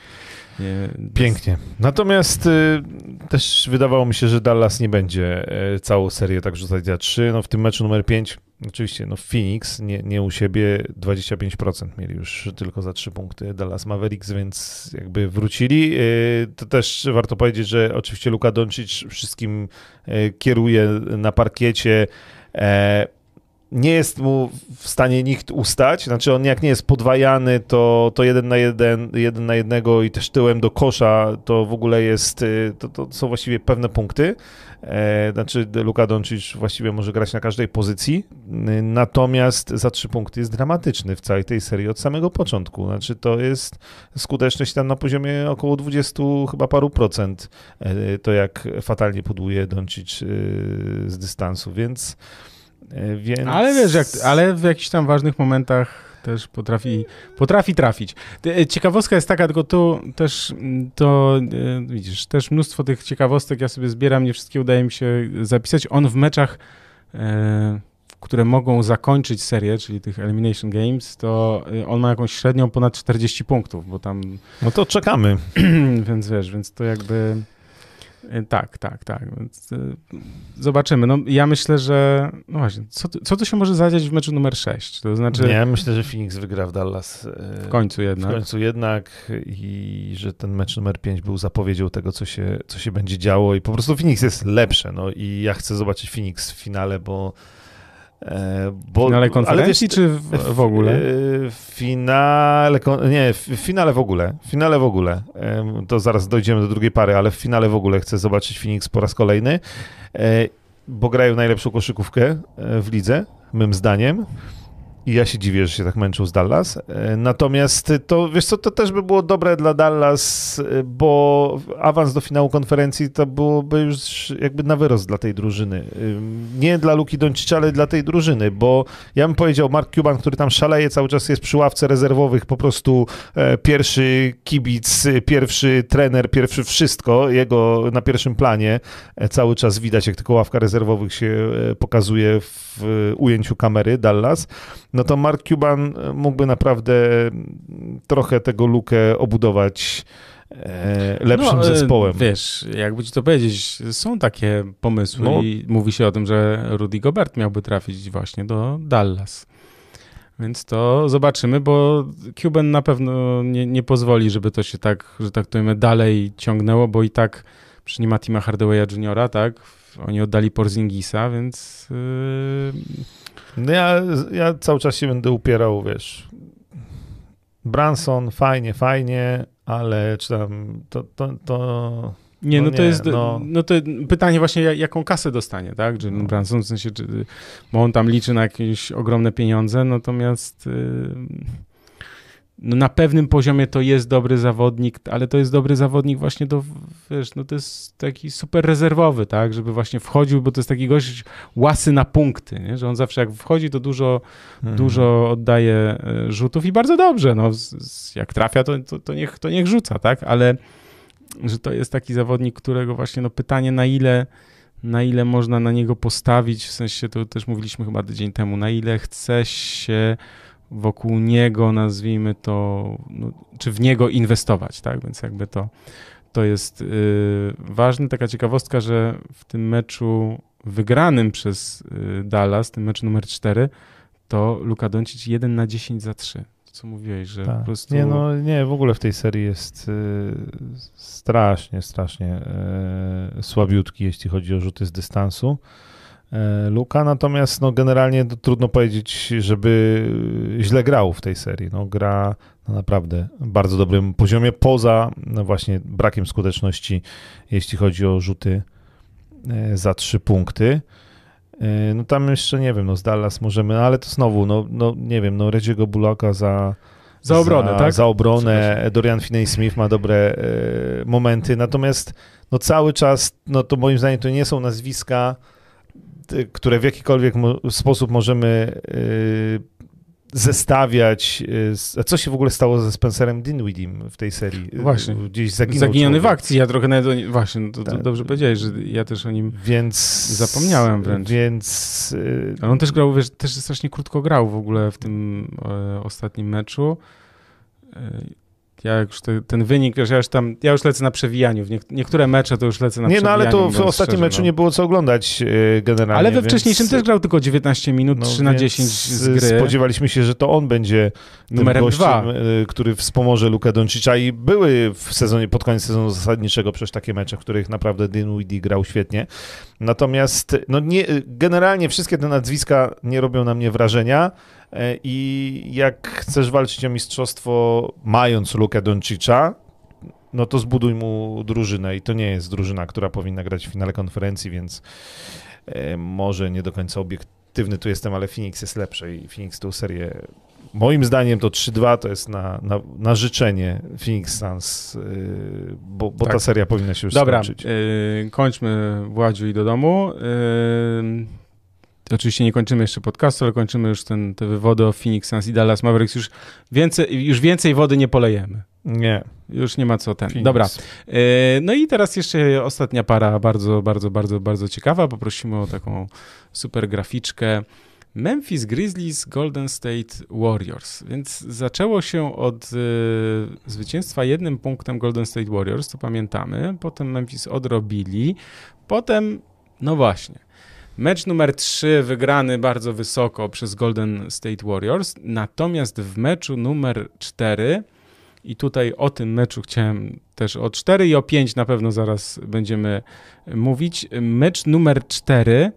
nie, Pięknie. Natomiast y, też wydawało mi się, że Dallas nie będzie y, całą serię tak rzucać za trzy. No w tym meczu numer 5, oczywiście, no Phoenix, nie, nie u siebie, 25% mieli już tylko za trzy punkty Dallas Mavericks, więc jakby wrócili. Y, to też warto powiedzieć, że oczywiście Luka Doncic wszystkim y, kieruje na parkiecie. E, nie jest mu w stanie nikt ustać, znaczy on jak nie jest podwajany, to, to jeden na jeden, jeden na jednego i też tyłem do kosza, to w ogóle jest, y, to, to są właściwie pewne punkty, e, znaczy Luka Doncic właściwie może grać na każdej pozycji, natomiast za trzy punkty jest dramatyczny w całej tej serii od samego początku, znaczy to jest skuteczność tam na poziomie około 20 chyba paru procent, e, to jak fatalnie podłuje Doncic y, z dystansu, więc e, więc... Ale wiesz, jak, ale w jakichś tam ważnych momentach też potrafi, potrafi trafić. E, ciekawostka jest taka, tylko tu też mm, to, e, widzisz, też mnóstwo tych ciekawostek ja sobie zbieram, nie wszystkie udaje mi się zapisać. On w meczach, e, które mogą zakończyć serię, czyli tych Elimination Games, to on ma jakąś średnią ponad 40 punktów, bo tam... No to czekamy. więc wiesz, więc to jakby... E, tak, tak, tak. E, zobaczymy. No, ja myślę, że. No właśnie, co, co to się może zadziać w meczu numer 6? To znaczy. Nie, myślę, że Phoenix wygra w Dallas. E, w końcu jednak. W końcu jednak i że ten mecz numer 5 był zapowiedzią tego, co się, co się będzie działo i po prostu Phoenix jest lepsze. No i ja chcę zobaczyć Phoenix w finale, bo bo, w finale konferencji, wiesz, czy w, w, ogóle? E, w finale, nie, w finale w ogóle. W finale w ogóle. To zaraz dojdziemy do drugiej pary, ale w finale w ogóle chcę zobaczyć Phoenix po raz kolejny, e, bo grają najlepszą koszykówkę w lidze, mym zdaniem. I ja się dziwię, że się tak męczył z Dallas. E, natomiast to, wiesz co, to też by było dobre dla Dallas, e, bo awans do finału konferencji to byłoby już jakby na wyrost dla tej drużyny. E, nie dla Luki Doncicza, ale dla tej drużyny, bo ja bym powiedział, Mark Cuban, który tam szaleje, cały czas jest przy ławce rezerwowych, po prostu pierwszy kibic, pierwszy trener, pierwszy wszystko, jego na pierwszym planie cały czas widać, jak tylko ławka rezerwowych się pokazuje w ujęciu kamery Dallas no to Mark Cuban mógłby naprawdę trochę tego lukę obudować e, lepszym no, zespołem. Wiesz, jakby ci to powiedzieć, są takie pomysły no. i mówi się o tym, że Rudy Gobert miałby trafić właśnie do Dallas. Więc to zobaczymy, bo Cuban na pewno nie, nie pozwoli, żeby to się tak, że tak to dalej ciągnęło, bo i tak przy nie ma Tima Hardawaya Juniora, tak? Oni oddali Porzingisa, więc yy, no ja, ja cały czas się będę upierał, wiesz. Branson, fajnie, fajnie, ale czy tam to, to, to nie, no, no to jest no. no. to pytanie właśnie, jaką kasę dostanie, tak? Czy no. Branson, w sensie, czy, bo on tam liczy na jakieś ogromne pieniądze, natomiast yy, no na pewnym poziomie to jest dobry zawodnik, ale to jest dobry zawodnik właśnie do, wiesz, no to jest taki super rezerwowy, tak, żeby właśnie wchodził, bo to jest taki gość łasy na punkty, nie? że on zawsze jak wchodzi, to dużo, mhm. dużo oddaje e, rzutów i bardzo dobrze, no jak trafia, to, to, to, niech, to niech rzuca, tak, ale że to jest taki zawodnik, którego właśnie, no pytanie na ile na ile można na niego postawić, w sensie to też mówiliśmy chyba tydzień temu, na ile chce się wokół niego, nazwijmy to, no, czy w niego inwestować, tak? Więc jakby to, to jest yy, ważne. Taka ciekawostka, że w tym meczu wygranym przez yy, Dallas, tym meczu numer 4, to Luka Doncic 1 na 10 za 3. Co mówiłeś, że tak. po prostu... Nie, no nie, w ogóle w tej serii jest yy, strasznie, strasznie yy, słabiutki, jeśli chodzi o rzuty z dystansu. E, Luka, natomiast no, generalnie trudno powiedzieć, żeby źle grał w tej serii. No, gra na naprawdę bardzo dobrym poziomie, poza no, właśnie brakiem skuteczności, jeśli chodzi o rzuty e, za trzy punkty. E, no tam jeszcze nie wiem, no z Dallas możemy, no, ale to znowu, no, no nie wiem, no Reggie'ego Bulaka za za obronę, za, tak? Za obronę. Dorian Finney-Smith ma dobre e, momenty, natomiast no cały czas, no to moim zdaniem to nie są nazwiska, które w jakikolwiek sposób możemy y, zestawiać. Y, a co się w ogóle stało ze Spencerem Dinwiddiem w tej serii? Y, właśnie. Gdzieś zaginął Zaginiony człowiek. w akcji. Ja trochę nawet Właśnie, no to, to, tak. dobrze powiedziałeś, że ja też o nim więc, zapomniałem wręcz. Więc... Ale on też grał, wiesz, też strasznie krótko grał w ogóle w tym e, ostatnim meczu. Ja już te, ten wynik, ja już tam, ja już lecę na przewijaniu. W nie, niektóre mecze to już lecę na nie, przewijaniu. Nie, no ale to w ostatnim meczu no. nie było co oglądać yy, generalnie. Ale we wcześniejszym też grał tylko 19 minut, no, 3 na 10 z gry. Spodziewaliśmy się, że to on będzie numerem gościem, yy, który wspomoże Luka Doncicza i były w sezonie, pod koniec sezonu zasadniczego przecież takie mecze, w których naprawdę Dinwiddie grał świetnie. Natomiast no nie, generalnie wszystkie te nazwiska nie robią na mnie wrażenia. E, I jak chcesz walczyć o mistrzostwo, mając Lukę Doncicza, no to zbuduj mu drużynę i to nie jest drużyna, która powinna grać w finale konferencji, więc e, może nie do końca obiektywny tu jestem, ale Phoenix jest lepszy i Phoenix tą serię moim zdaniem to 3-2 to jest na, na, na życzenie Phoenix Suns, yy, bo, bo tak. ta seria powinna się już Dobra, skończyć. Dobra, yy, kończmy Władziu i do domu. Yy, Oczywiście nie kończymy jeszcze podcastu, ale kończymy już ten, te wywody o Phoenix Suns i Dallas Mavericks. Już więcej, już więcej wody nie polejemy. Nie. Już nie ma co ten. Phoenix. Dobra. E, no i teraz jeszcze ostatnia para, bardzo, bardzo, bardzo, bardzo ciekawa. Poprosimy o taką super graficzkę. Memphis Grizzlies, Golden State Warriors. Więc zaczęło się od y, zwycięstwa jednym punktem Golden State Warriors, to pamiętamy. Potem Memphis odrobili. Potem, no właśnie, mecz numer 3 wygrany bardzo wysoko przez Golden State Warriors. Natomiast w meczu numer 4 i tutaj o tym meczu chciałem też o 4 i o 5 na pewno zaraz będziemy mówić. Mecz numer 4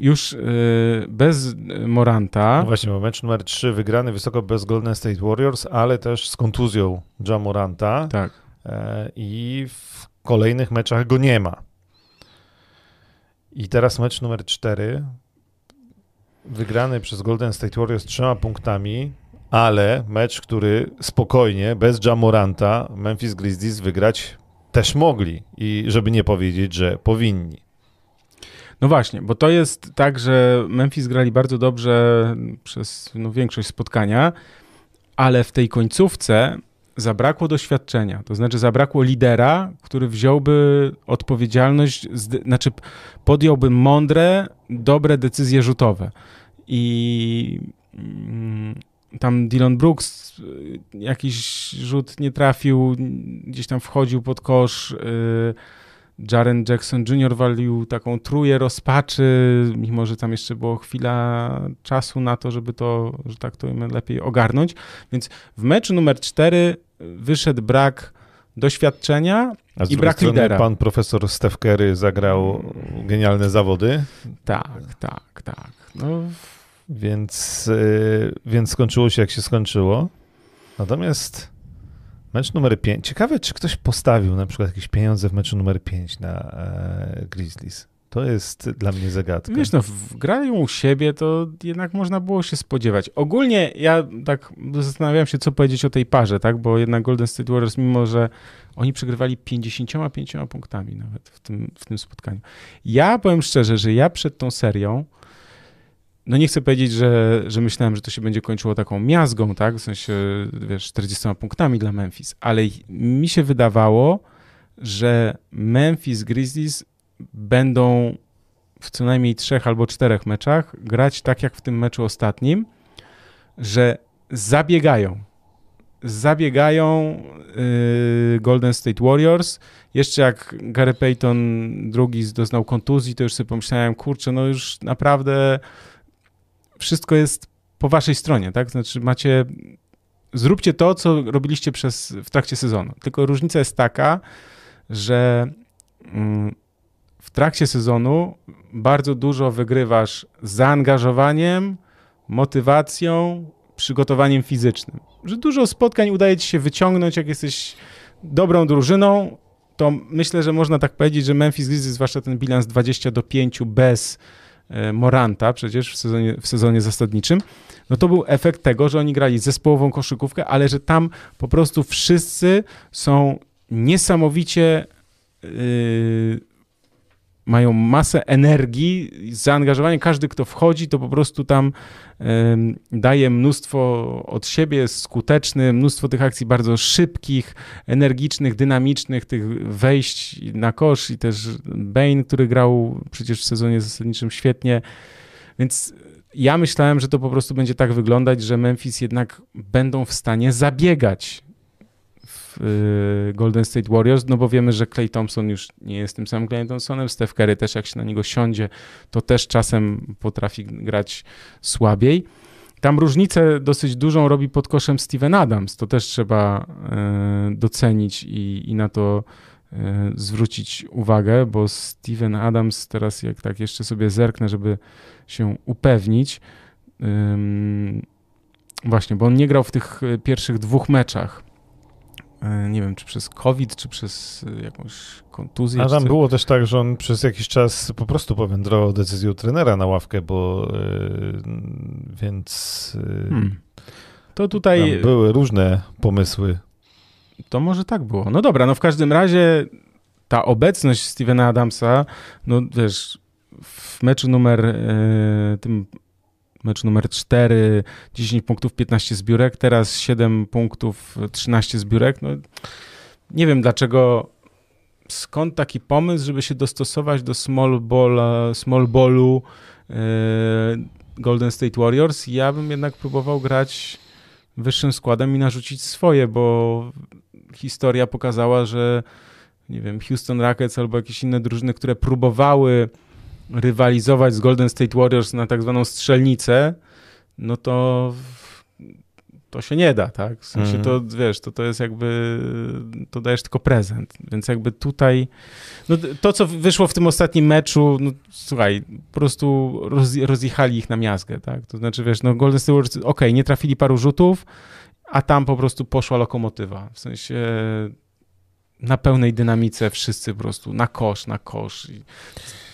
już yy, bez Moranta. No właśnie, mecz numer 3 wygrany wysoko bez Golden State Warriors, ale też z kontuzją Ja Moranta. Tak. E, I w kolejnych meczach go nie ma. I teraz mecz numer 4 wygrany przez Golden State Warriors trzema punktami, ale mecz, który spokojnie, bez Jamoranta, Memphis Grizzlies wygrać też mogli. I żeby nie powiedzieć, że powinni. No właśnie, bo to jest tak, że Memphis grali bardzo dobrze przez no, większość spotkania, ale w tej końcówce zabrakło doświadczenia. To znaczy zabrakło lidera, który wziąłby odpowiedzialność, znaczy podjąłby mądre, dobre decyzje rzutowe. I mm, tam Dylan Brooks y, jakiś rzut nie trafił, gdzieś tam wchodził pod kosz. Yy, Jaren Jackson Jr. walił taką truje rozpaczy, mimo że tam jeszcze było chwila czasu na to, żeby to, że tak to lepiej ogarnąć. Więc w meczu numer 4 wyszedł brak doświadczenia i brak strony lidera. Pan profesor Steph Curry zagrał genialne zawody. Tak, tak, tak. No. Więc, yy, więc skończyło się jak się skończyło. Natomiast Mecz numer 5. Ciekawe, czy ktoś postawił na przykład jakieś pieniądze w meczu numer 5 na e, Grizzlies. To jest dla mnie zagadka. Wiesz, no, grają u siebie, to jednak można było się spodziewać. Ogólnie ja tak zastanawiałem się, co powiedzieć o tej parze, tak? Bo jednak Golden State Warriors, mimo że oni przegrywali 55 punktami nawet w tym, w tym spotkaniu. Ja powiem szczerze, że ja przed tą serią no nie chcę powiedzieć, że, że myślałem, że to się będzie kończyło taką miazgą, tak, w sensie, wiesz, 40 punktami dla Memphis, ale mi się wydawało, że Memphis Grizzlies będą w co najmniej trzech albo czterech meczach grać tak jak w tym meczu ostatnim, że zabiegają. Zabiegają yy, Golden State Warriors. Jeszcze jak Gary Payton drugi doznał kontuzji, to już sobie pomyślałem, kurczę, no już naprawdę wszystko jest po waszej stronie, tak? Znaczy macie, zróbcie to, co robiliście przez, w trakcie sezonu. Tylko różnica jest taka, że mm, w trakcie sezonu bardzo dużo wygrywasz zaangażowaniem, motywacją, przygotowaniem fizycznym. Że dużo spotkań udaje ci się wyciągnąć, jak jesteś dobrą drużyną, to myślę, że można tak powiedzieć, że Memphis Grizzlies, zwłaszcza ten bilans 20 do 5 bez Moranta przecież w sezonie, w sezonie zasadniczym, no to był efekt tego, że oni grali zespołową koszykówkę, ale że tam po prostu wszyscy są niesamowicie yy, mają masę energii, zaangażowanie. Każdy, kto wchodzi, to po prostu tam daje mnóstwo od siebie, jest skuteczny, mnóstwo tych akcji bardzo szybkich, energicznych, dynamicznych, tych wejść na kosz i też Bane, który grał przecież w sezonie zasadniczym świetnie. Więc ja myślałem, że to po prostu będzie tak wyglądać, że Memphis jednak będą w stanie zabiegać Y, Golden State Warriors, no bo wiemy, że Clay Thompson już nie jest tym samym Clay Thompsonem, Steph Curry też jak się na niego siądzie, to też czasem potrafi grać słabiej. Tam różnicę dosyć dużą robi pod koszem Steven Adams, to też trzeba y, docenić i, i na to y, zwrócić uwagę, bo Steven Adams teraz jak tak jeszcze sobie zerknę, żeby się upewnić, właśnie, bo on nie grał w tych pierwszych dwóch meczach nie wiem, czy przez COVID, czy przez e, jakąś kontuzję. A tam było też tak, że on przez jakiś czas po prostu powędrował decyzją trenera na ławkę, bo yy, więc yy, hmm. to tutaj były różne pomysły. To może tak było. No dobra, no w każdym razie ta obecność Stevena Adamsa, no wiesz, w meczu numer e, tym mecz numer 4, 10 punktów, 15 zbiórek, teraz 7 punktów, 13 zbiórek. No, nie wiem dlaczego, skąd taki pomysł, żeby się dostosować do small, ball, small ballu e, Golden State Warriors. Ja bym jednak próbował grać wyższym składem i narzucić swoje, bo historia pokazała, że nie wiem, Houston Rockets albo jakieś inne drużyny, które próbowały rywalizować z Golden State Warriors na tak zwaną strzelnicę, no to to się nie da, tak? W sensie mm. to, wiesz, to, to jest jakby, to dajesz tylko prezent, więc jakby tutaj, no to, co wyszło w tym ostatnim meczu, no słuchaj, po prostu roz, rozjechali ich na miazgę, tak? To znaczy, wiesz, no Golden State Warriors, okej, okay, nie trafili paru rzutów, a tam po prostu poszła lokomotywa, w sensie na pełnej dynamice wszyscy po prostu na kosz, na kosz. I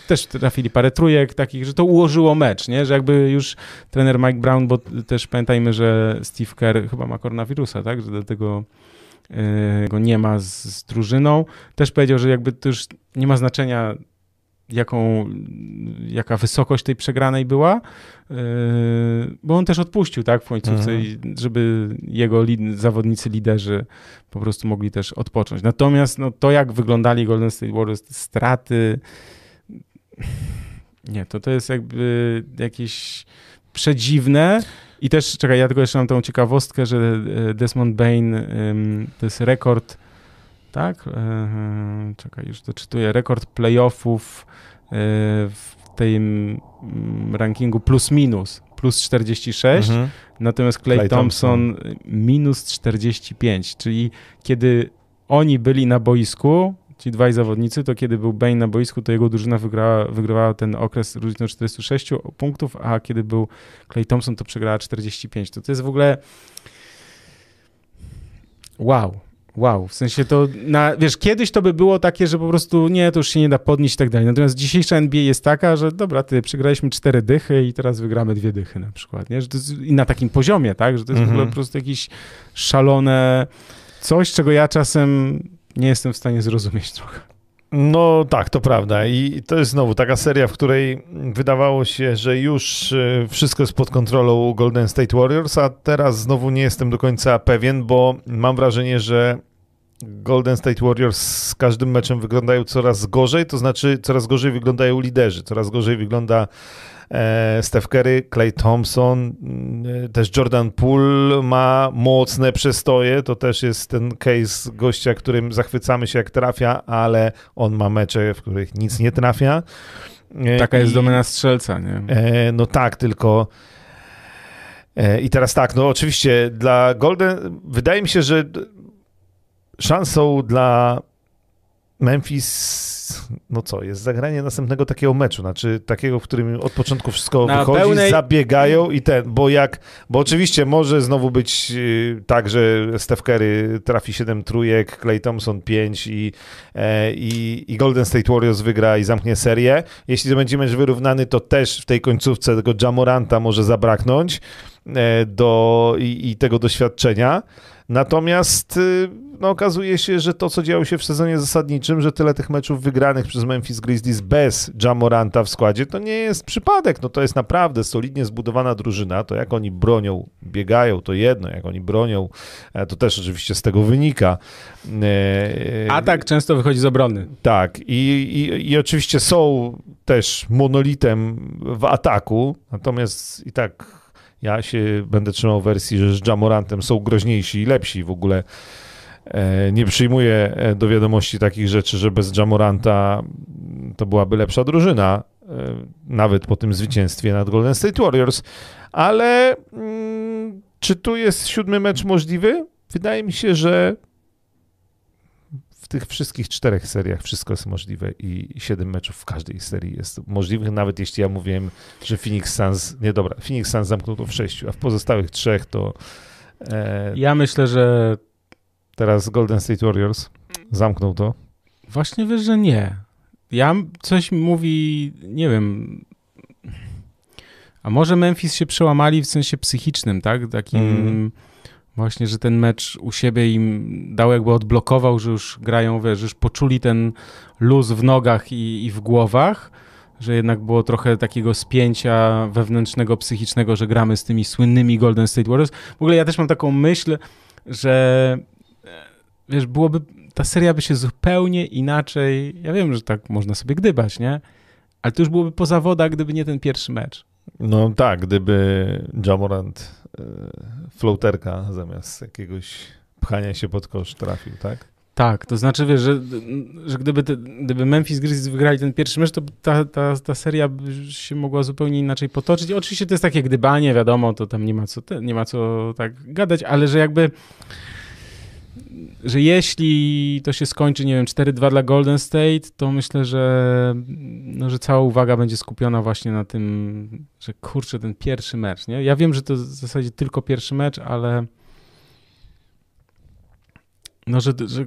też trafili parę trójek takich, że to ułożyło mecz, nie? Że jakby już trener Mike Brown, bo też pamiętajmy, że Steve Kerr chyba ma koronawirusa, tak? Że dlatego yy, go nie ma z, z drużyną. Też powiedział, że jakby to już nie ma znaczenia jaką, jaka wysokość tej przegranej była, yy, bo on też odpuścił, tak, w końcówce, mhm. żeby jego zawodnicy, liderzy po prostu mogli też odpocząć. Natomiast no, to, jak wyglądali Golden State Warriors, straty, nie, to to jest jakby jakieś przedziwne i też, czekaj, ja tylko jeszcze mam tą ciekawostkę, że e, Desmond Bain to jest rekord tak? E, czekaj, już doczytuję. Rekord playoffów e, w tym rankingu plus minus, plus 46, mhm. natomiast Clay, Clay Thompson, Thompson minus 45, czyli kiedy oni byli na boisku, ci dwaj zawodnicy, to kiedy był Bane na boisku, to jego drużyna wygrała, wygrywała ten okres różnicą 46 punktów, a kiedy był Clay Thompson, to przegrała 45. To to jest w ogóle wow. Wow, w sensie to, na, wiesz, kiedyś to by było takie, że po prostu nie, to już się nie da podnieść i tak dalej. Natomiast dzisiejsza NBA jest taka, że dobra, ty przegraliśmy cztery dychy i teraz wygramy dwie dychy na przykład, nie? Że to jest, I na takim poziomie, tak? Że to jest w ogóle mhm. po prostu jakieś szalone coś, czego ja czasem nie jestem w stanie zrozumieć trochę. No tak, to prawda. I to jest znowu taka seria, w której wydawało się, że już e, wszystko jest pod kontrolą Golden State Warriors, a teraz znowu nie jestem do końca pewien, bo mam wrażenie, że Golden State Warriors z każdym meczem wyglądają coraz gorzej, to znaczy coraz gorzej wyglądają liderzy, coraz gorzej wygląda Steph Curry, Clay Thompson, e, też Jordan Poole ma mocne przestoje, to też jest ten case gościa, którym zachwycamy się jak trafia, ale on ma mecze, w których nic nie trafia. E, Taka jest I, domena strzelca, nie? no tak, tylko i teraz tak, no oczywiście dla Golden, wydaje mi się, że szansą dla Memphis, no co, jest zagranie następnego takiego meczu, znaczy takiego, w którym od początku wszystko Na wychodzi, pełnej... zabiegają i ten, bo jak, bo oczywiście może znowu być y, tak, że Steph Curry trafi 7 trójek, Clay Thompson 5 i, e, i, i Golden State Warriors wygra i zamknie serię. Jeśli to będzie mecz wyrównany, to też w tej końcówce tego Jamoranta może zabraknąć e, do, i, i tego doświadczenia. Natomiast y, no, okazuje się, że to, co działo się w sezonie zasadniczym, że tyle tych meczów wygranych przez Memphis Grizzlies bez Jamoranta w składzie, to nie jest przypadek. No, to jest naprawdę solidnie zbudowana drużyna. To jak oni bronią, biegają, to jedno. Jak oni bronią, e, to też oczywiście z tego wynika. E, A tak często wychodzi z obrony. Tak. I, i, i oczywiście są też monolitem w ataku, natomiast i tak ja się będę trzymał wersji, że z Jamorantem są groźniejsi i lepsi w ogóle. E, nie przyjmuję e, do wiadomości takich rzeczy, że bez Jamoranta to byłaby lepsza drużyna, e, nawet po tym zwycięstwie nad Golden State Warriors. Ale mm, czy tu jest siódmy mecz możliwy? Wydaje mi się, że w tych wszystkich czterech seriach wszystko jest możliwe i siedem meczów w każdej serii jest możliwych, nawet jeśli ja mówiłem, że Phoenix Suns, nie dobra, Phoenix Suns zamknął to w sześciu, a w pozostałych trzech to... E, ja myślę, że... Teraz Golden State Warriors zamknął to. Właśnie wiesz, że nie. Ja coś mówi, nie wiem... A może Memphis się przełamali w sensie psychicznym, tak? Takim... Mm Właśnie, że ten mecz u siebie im dał jakby odblokował, że już grają, wiesz, już poczuli ten luz w nogach i, i w głowach, że jednak było trochę takiego spięcia wewnętrznego, psychicznego, że gramy z tymi słynnymi Golden State Warriors. W ogóle ja też mam taką myśl, że e, wiesz, byłoby, ta seria by się zupełnie inaczej, ja wiem, że tak można sobie gdybać, nie? Ale to już byłoby po zawodach, gdyby nie ten pierwszy mecz. No tak, gdyby Jamorant y, floaterka zamiast jakiegoś pchania się pod kosz trafił, tak? Tak, to znaczy, wiesz, że, że gdyby, te, gdyby Memphis Grizzlies wygrali ten pierwszy mecz, to ta, ta, ta seria się mogła zupełnie inaczej potoczyć. Oczywiście to jest takie gdybanie, wiadomo, to tam nie ma co, nie ma co tak gadać, ale że jakby że jeśli to się skończy, nie wiem, 4-2 dla Golden State, to myślę, że, no, że cała uwaga będzie skupiona właśnie na tym, że kurczę, ten pierwszy mecz, nie? Ja wiem, że to w zasadzie tylko pierwszy mecz, ale no, że, że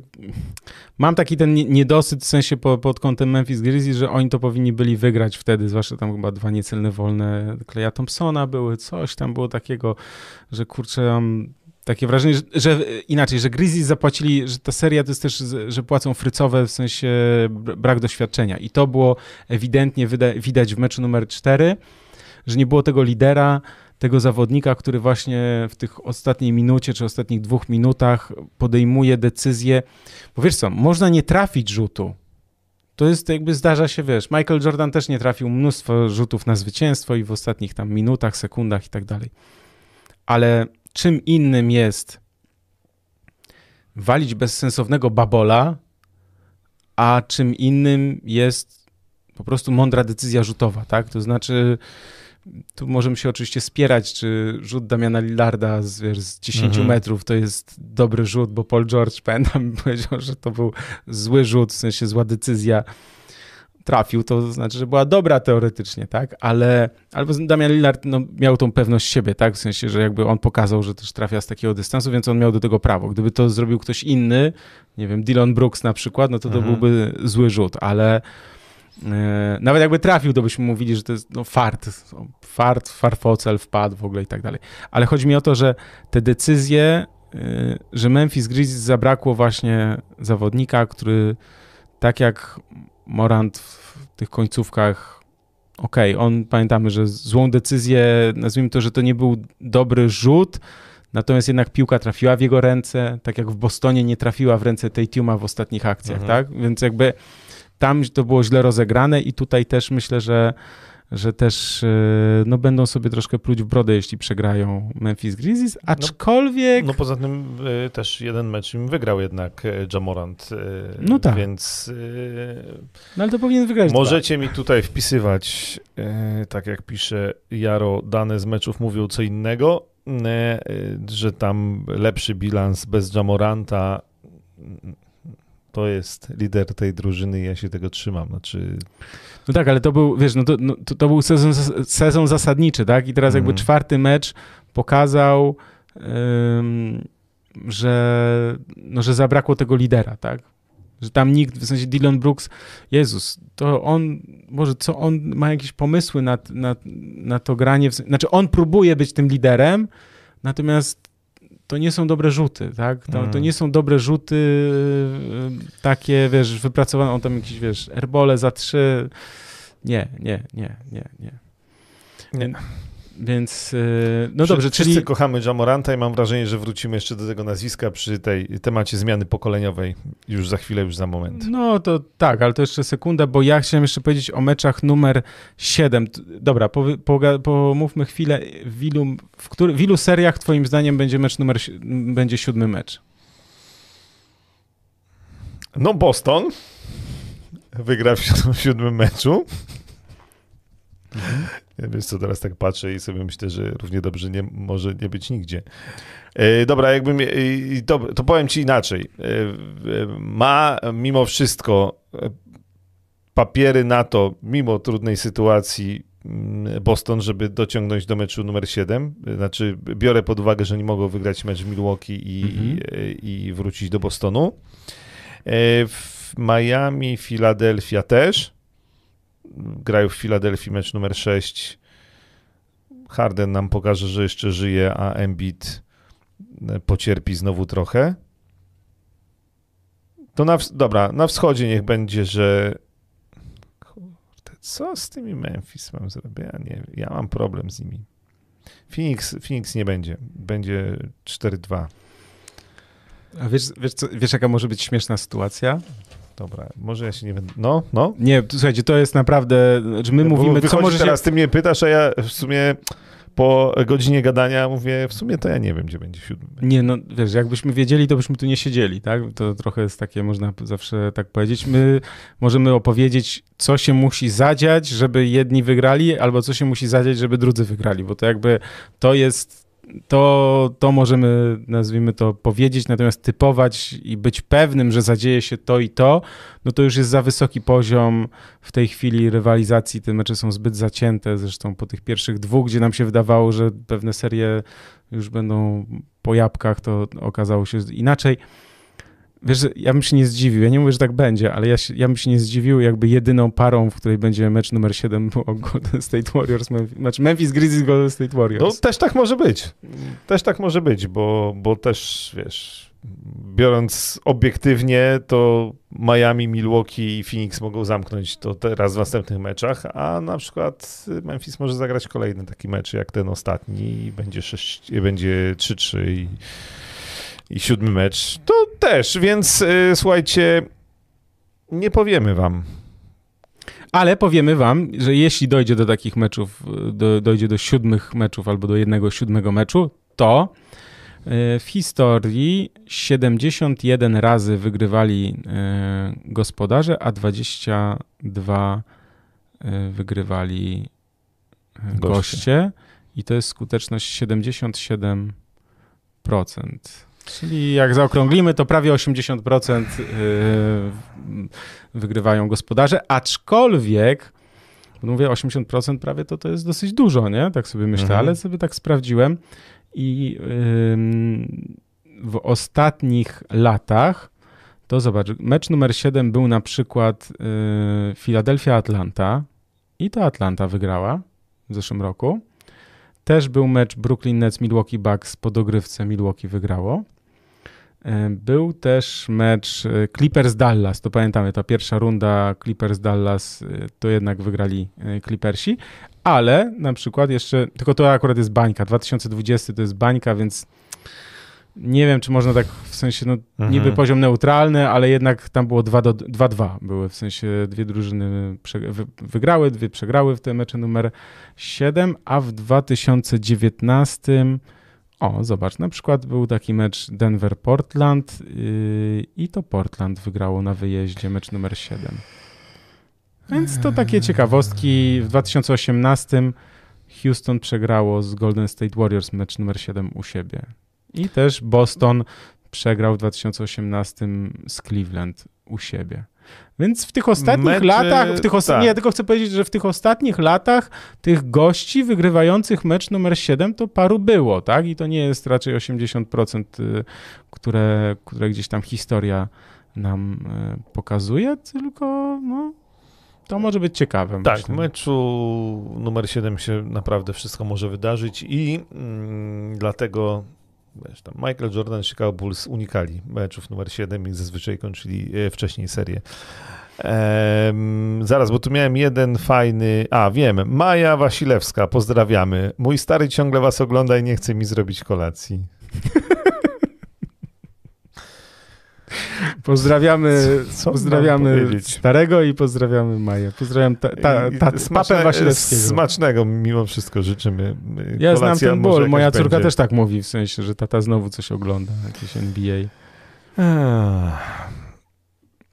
mam taki ten niedosyt w sensie po, pod kątem Memphis Grizzlies, że oni to powinni byli wygrać wtedy, zwłaszcza tam chyba dwa niecelne wolne Kleja Thompsona były, coś tam było takiego, że kurczę, mam takie wrażenie, że, że, inaczej, że Grizzlies zapłacili, że ta seria to jest też, że płacą frycowe w sensie brak doświadczenia i to było ewidentnie widać w meczu numer 4, że nie było tego lidera, tego zawodnika, który właśnie w tych ostatniej minucie czy ostatnich dwóch minutach podejmuje decyzję. Bo wiesz co, można nie trafić rzutu. To jest jakby zdarza się, wiesz, Michael Jordan też nie trafił mnóstwo rzutów na zwycięstwo i w ostatnich tam minutach, sekundach i tak dalej. Ale czym innym jest walić bezsensownego babola, a czym innym jest po prostu mądra decyzja rzutowa, tak? To znaczy tu możemy się oczywiście spierać, czy rzut Damiana Lillarda z, wiesz, z 10 mhm. metrów to jest dobry rzut, bo Paul George, pamiętam, powiedział, że to był zły rzut, w sensie zła decyzja. Trafił, to znaczy, że była dobra teoretycznie, tak? Ale albo Damian Lillard no, miał tą pewność siebie, tak? W sensie, że jakby on pokazał, że też trafia z takiego dystansu, więc on miał do tego prawo. Gdyby to zrobił ktoś inny, nie wiem, Dylan Brooks na przykład, no to to mhm. byłby zły rzut, ale E, nawet jakby trafił, to byśmy mówili, że to jest no, fart, fart, farfocel wpadł w ogóle i tak dalej. Ale chodzi mi o to, że te decyzje, e, że Memphis Grizzlies zabrakło właśnie zawodnika, który tak jak Morant w tych końcówkach, okej, okay, on pamiętamy, że złą decyzję, nazwijmy to, że to nie był dobry rzut, Natomiast jednak piłka trafiła w jego ręce, tak jak w Bostonie nie trafiła w ręce tej Tuma w ostatnich akcjach, mhm. tak? Więc jakby tam to było źle rozegrane i tutaj też myślę, że że też e, no, będą sobie troszkę pluć w brodę, jeśli przegrają Memphis Grizzlies, no, aczkolwiek... No, no poza tym y, też jeden mecz im wygrał jednak Jamorant, y, no tak. więc... No ale to powinien wygrać Możecie dwa. mi tutaj wpisywać, tak jak pisze Jaro, dane z meczów mówią co innego, że tam lepszy bilans bez Jamoranta to jest lider tej drużyny i ja się tego trzymam. Znaczy... No tak, ale to był, wiesz, no to, no, to, to był sezon, sezon zasadniczy, tak? I teraz jakby mm. czwarty mecz pokazał, ym, że, no, że zabrakło tego lidera, tak? Że tam nikt, w sensie Dylan Brooks, Jezus, to on, może co on ma jakieś pomysły na, na, na to granie, w, znaczy on próbuje być tym liderem, natomiast to nie są dobre rzuty, tak? To, mm. to nie są dobre rzuty y, takie, wiesz, wypracowane, on tam jakiś, wiesz, erbole za trzy. Nie, nie, nie, nie, nie. nie. Więc, y, no dobrze, Wszyscy czyli... kochamy Jamoranta i mam wrażenie, że wrócimy jeszcze do tego nazwiska przy tej temacie zmiany pokoleniowej już za chwilę, już za moment. No to tak, ale to jeszcze sekunda, bo ja chciałem jeszcze powiedzieć o meczach numer 7. Dobra, po, po, pomówmy chwilę, w ilu, w, który, w ilu seriach twoim zdaniem będzie mecz numer, będzie siódmy mecz? No Boston wygra w siódmym meczu. Mhm. Ja wiesz co, teraz tak patrzę i sobie myślę, że równie dobrze nie może nie być nigdzie. E, dobra, jakbym, e, to, to powiem ci inaczej. E, ma mimo wszystko e, papiery na to, mimo trudnej sytuacji mm, Boston, żeby dociągnąć do meczu numer 7. Znaczy, biorę pod uwagę, że nie mogą wygrać mecz w Milwaukee i, mhm. i, i wrócić do Bostonu. E, w Miami, Filadelfia też grają w Filadelfii mecz numer 6. Harden nam pokaże, że jeszcze żyje, a Embiid e, pocierpi znowu trochę. To na, dobra, na wschodzie niech będzie, że Co z tymi Memphis mam zrobić? Ja nie. Ja mam problem z nimi. Phoenix, Phoenix nie będzie. Będzie 4-2. A wiesz, wiesz, co, wiesz, jaka może być śmieszna sytuacja? Dobra, może ja się nie będę... No, no. Nie, słuchajcie, to jest naprawdę, że my Bo mówimy, co może się... teraz, ty mnie pytasz, a ja w sumie po godzinie gadania mówię, w sumie to ja nie wiem, gdzie będzie siódmy. Nie, no wiesz, jakbyśmy wiedzieli, to byśmy tu nie siedzieli, tak? To trochę jest takie, można zawsze tak powiedzieć. My możemy opowiedzieć, co się musi zadziać, żeby jedni wygrali, albo co się musi zadziać, żeby drudzy wygrali, bo to jakby to jest to, to możemy, nazwijmy to, powiedzieć, natomiast typować i być pewnym, że zadzieje się to i to, no to już jest za wysoki poziom w tej chwili rywalizacji. Te mecze są zbyt zacięte, zresztą po tych pierwszych dwóch, gdzie nam się wydawało, że pewne serie już będą po jabłkach, to okazało się inaczej. Wiesz, ja bym się nie zdziwił, ja nie mówię, że tak będzie, ale ja, się, ja bym się nie zdziwił, jakby jedyną parą, w której będzie mecz numer 7 było Golden State Warriors, Memphis, znaczy Memphis Grizzlies Golden State Warriors. No też tak może być. Też tak może być, bo, bo też, wiesz, biorąc obiektywnie, to Miami, Milwaukee i Phoenix mogą zamknąć to teraz w następnych meczach, a na przykład Memphis może zagrać kolejny taki mecz jak ten ostatni i będzie, 6, będzie 3-3 i i siódmy mecz, to też, więc y, słuchajcie, nie powiemy wam. Ale powiemy wam, że jeśli dojdzie do takich meczów, do, dojdzie do siódmych meczów albo do jednego siódmego meczu, to y, w historii 71 razy wygrywali y, gospodarze, a 22 y, wygrywali y, goście. goście. I to jest skuteczność 77%. Czyli jak zaokrąglimy, to prawie 80% y, wygrywają gospodarze, aczkolwiek, mówię 80% prawie to, to jest dosyć dużo, nie? Tak sobie myślę, mhm. ale sobie tak sprawdziłem i w ostatnich latach to zobacz, mecz numer 7 był na przykład y, Philadelphia-Atlanta i to Atlanta wygrała w zeszłym roku. Też był mecz Brooklyn Nets-Milwaukee Bucks po dogrywce Milwaukee wygrało. E, był też mecz e, Clippers-Dallas, to pamiętamy, ta pierwsza runda Clippers-Dallas e, to jednak wygrali Clippersi, ale na przykład jeszcze, tylko to akurat jest bańka, 2020 to jest bańka, więc nie wiem, czy można tak w sensie, no mhm. niby poziom neutralny, ale jednak tam było 2-2 były, w sensie dwie drużyny wygrały, dwie przegrały w tym mecze numer 7, a w 2019 o, zobacz, na przykład był taki mecz Denver-Portland yy, i to Portland wygrało na wyjeździe mecz numer 7. Więc to takie ciekawostki. W 2018 Houston przegrało z Golden State Warriors mecz numer 7 u siebie. I też Boston przegrał w 2018 z Cleveland u siebie. Więc w tych ostatnich latach, w tych osta- tak. nie, ja tylko chcę powiedzieć, że w tych ostatnich latach tych gości wygrywających mecz numer 7 to paru było, tak? I to nie jest raczej 80%, y, które, które gdzieś tam historia nam y, pokazuje, tylko no, to może być ciekawe. Tak, myślę. w meczu numer 7 się naprawdę wszystko może wydarzyć i mm, dlatego Wiesz, tam Michael Jordan, Chicago Bulls unikali meczów numer 7 i zazwyczaj kończyli e, wcześniej serię. Ehm, zaraz, bo tu miałem jeden fajny. A, wiem. Maja Wasilewska, pozdrawiamy. Mój stary ciągle was ogląda i nie chce mi zrobić kolacji. Pozdrawiamy, co, pozdrawiamy starego i pozdrawiamy Maję. Pozdrawiam ta, ta, ta, Smaczne, Wasilewskiego. Smacznego mimo wszystko życzymy. Ja znam ten ból. Moja córka będzie. też tak mówi, w sensie, że tata znowu coś ogląda, jakieś NBA.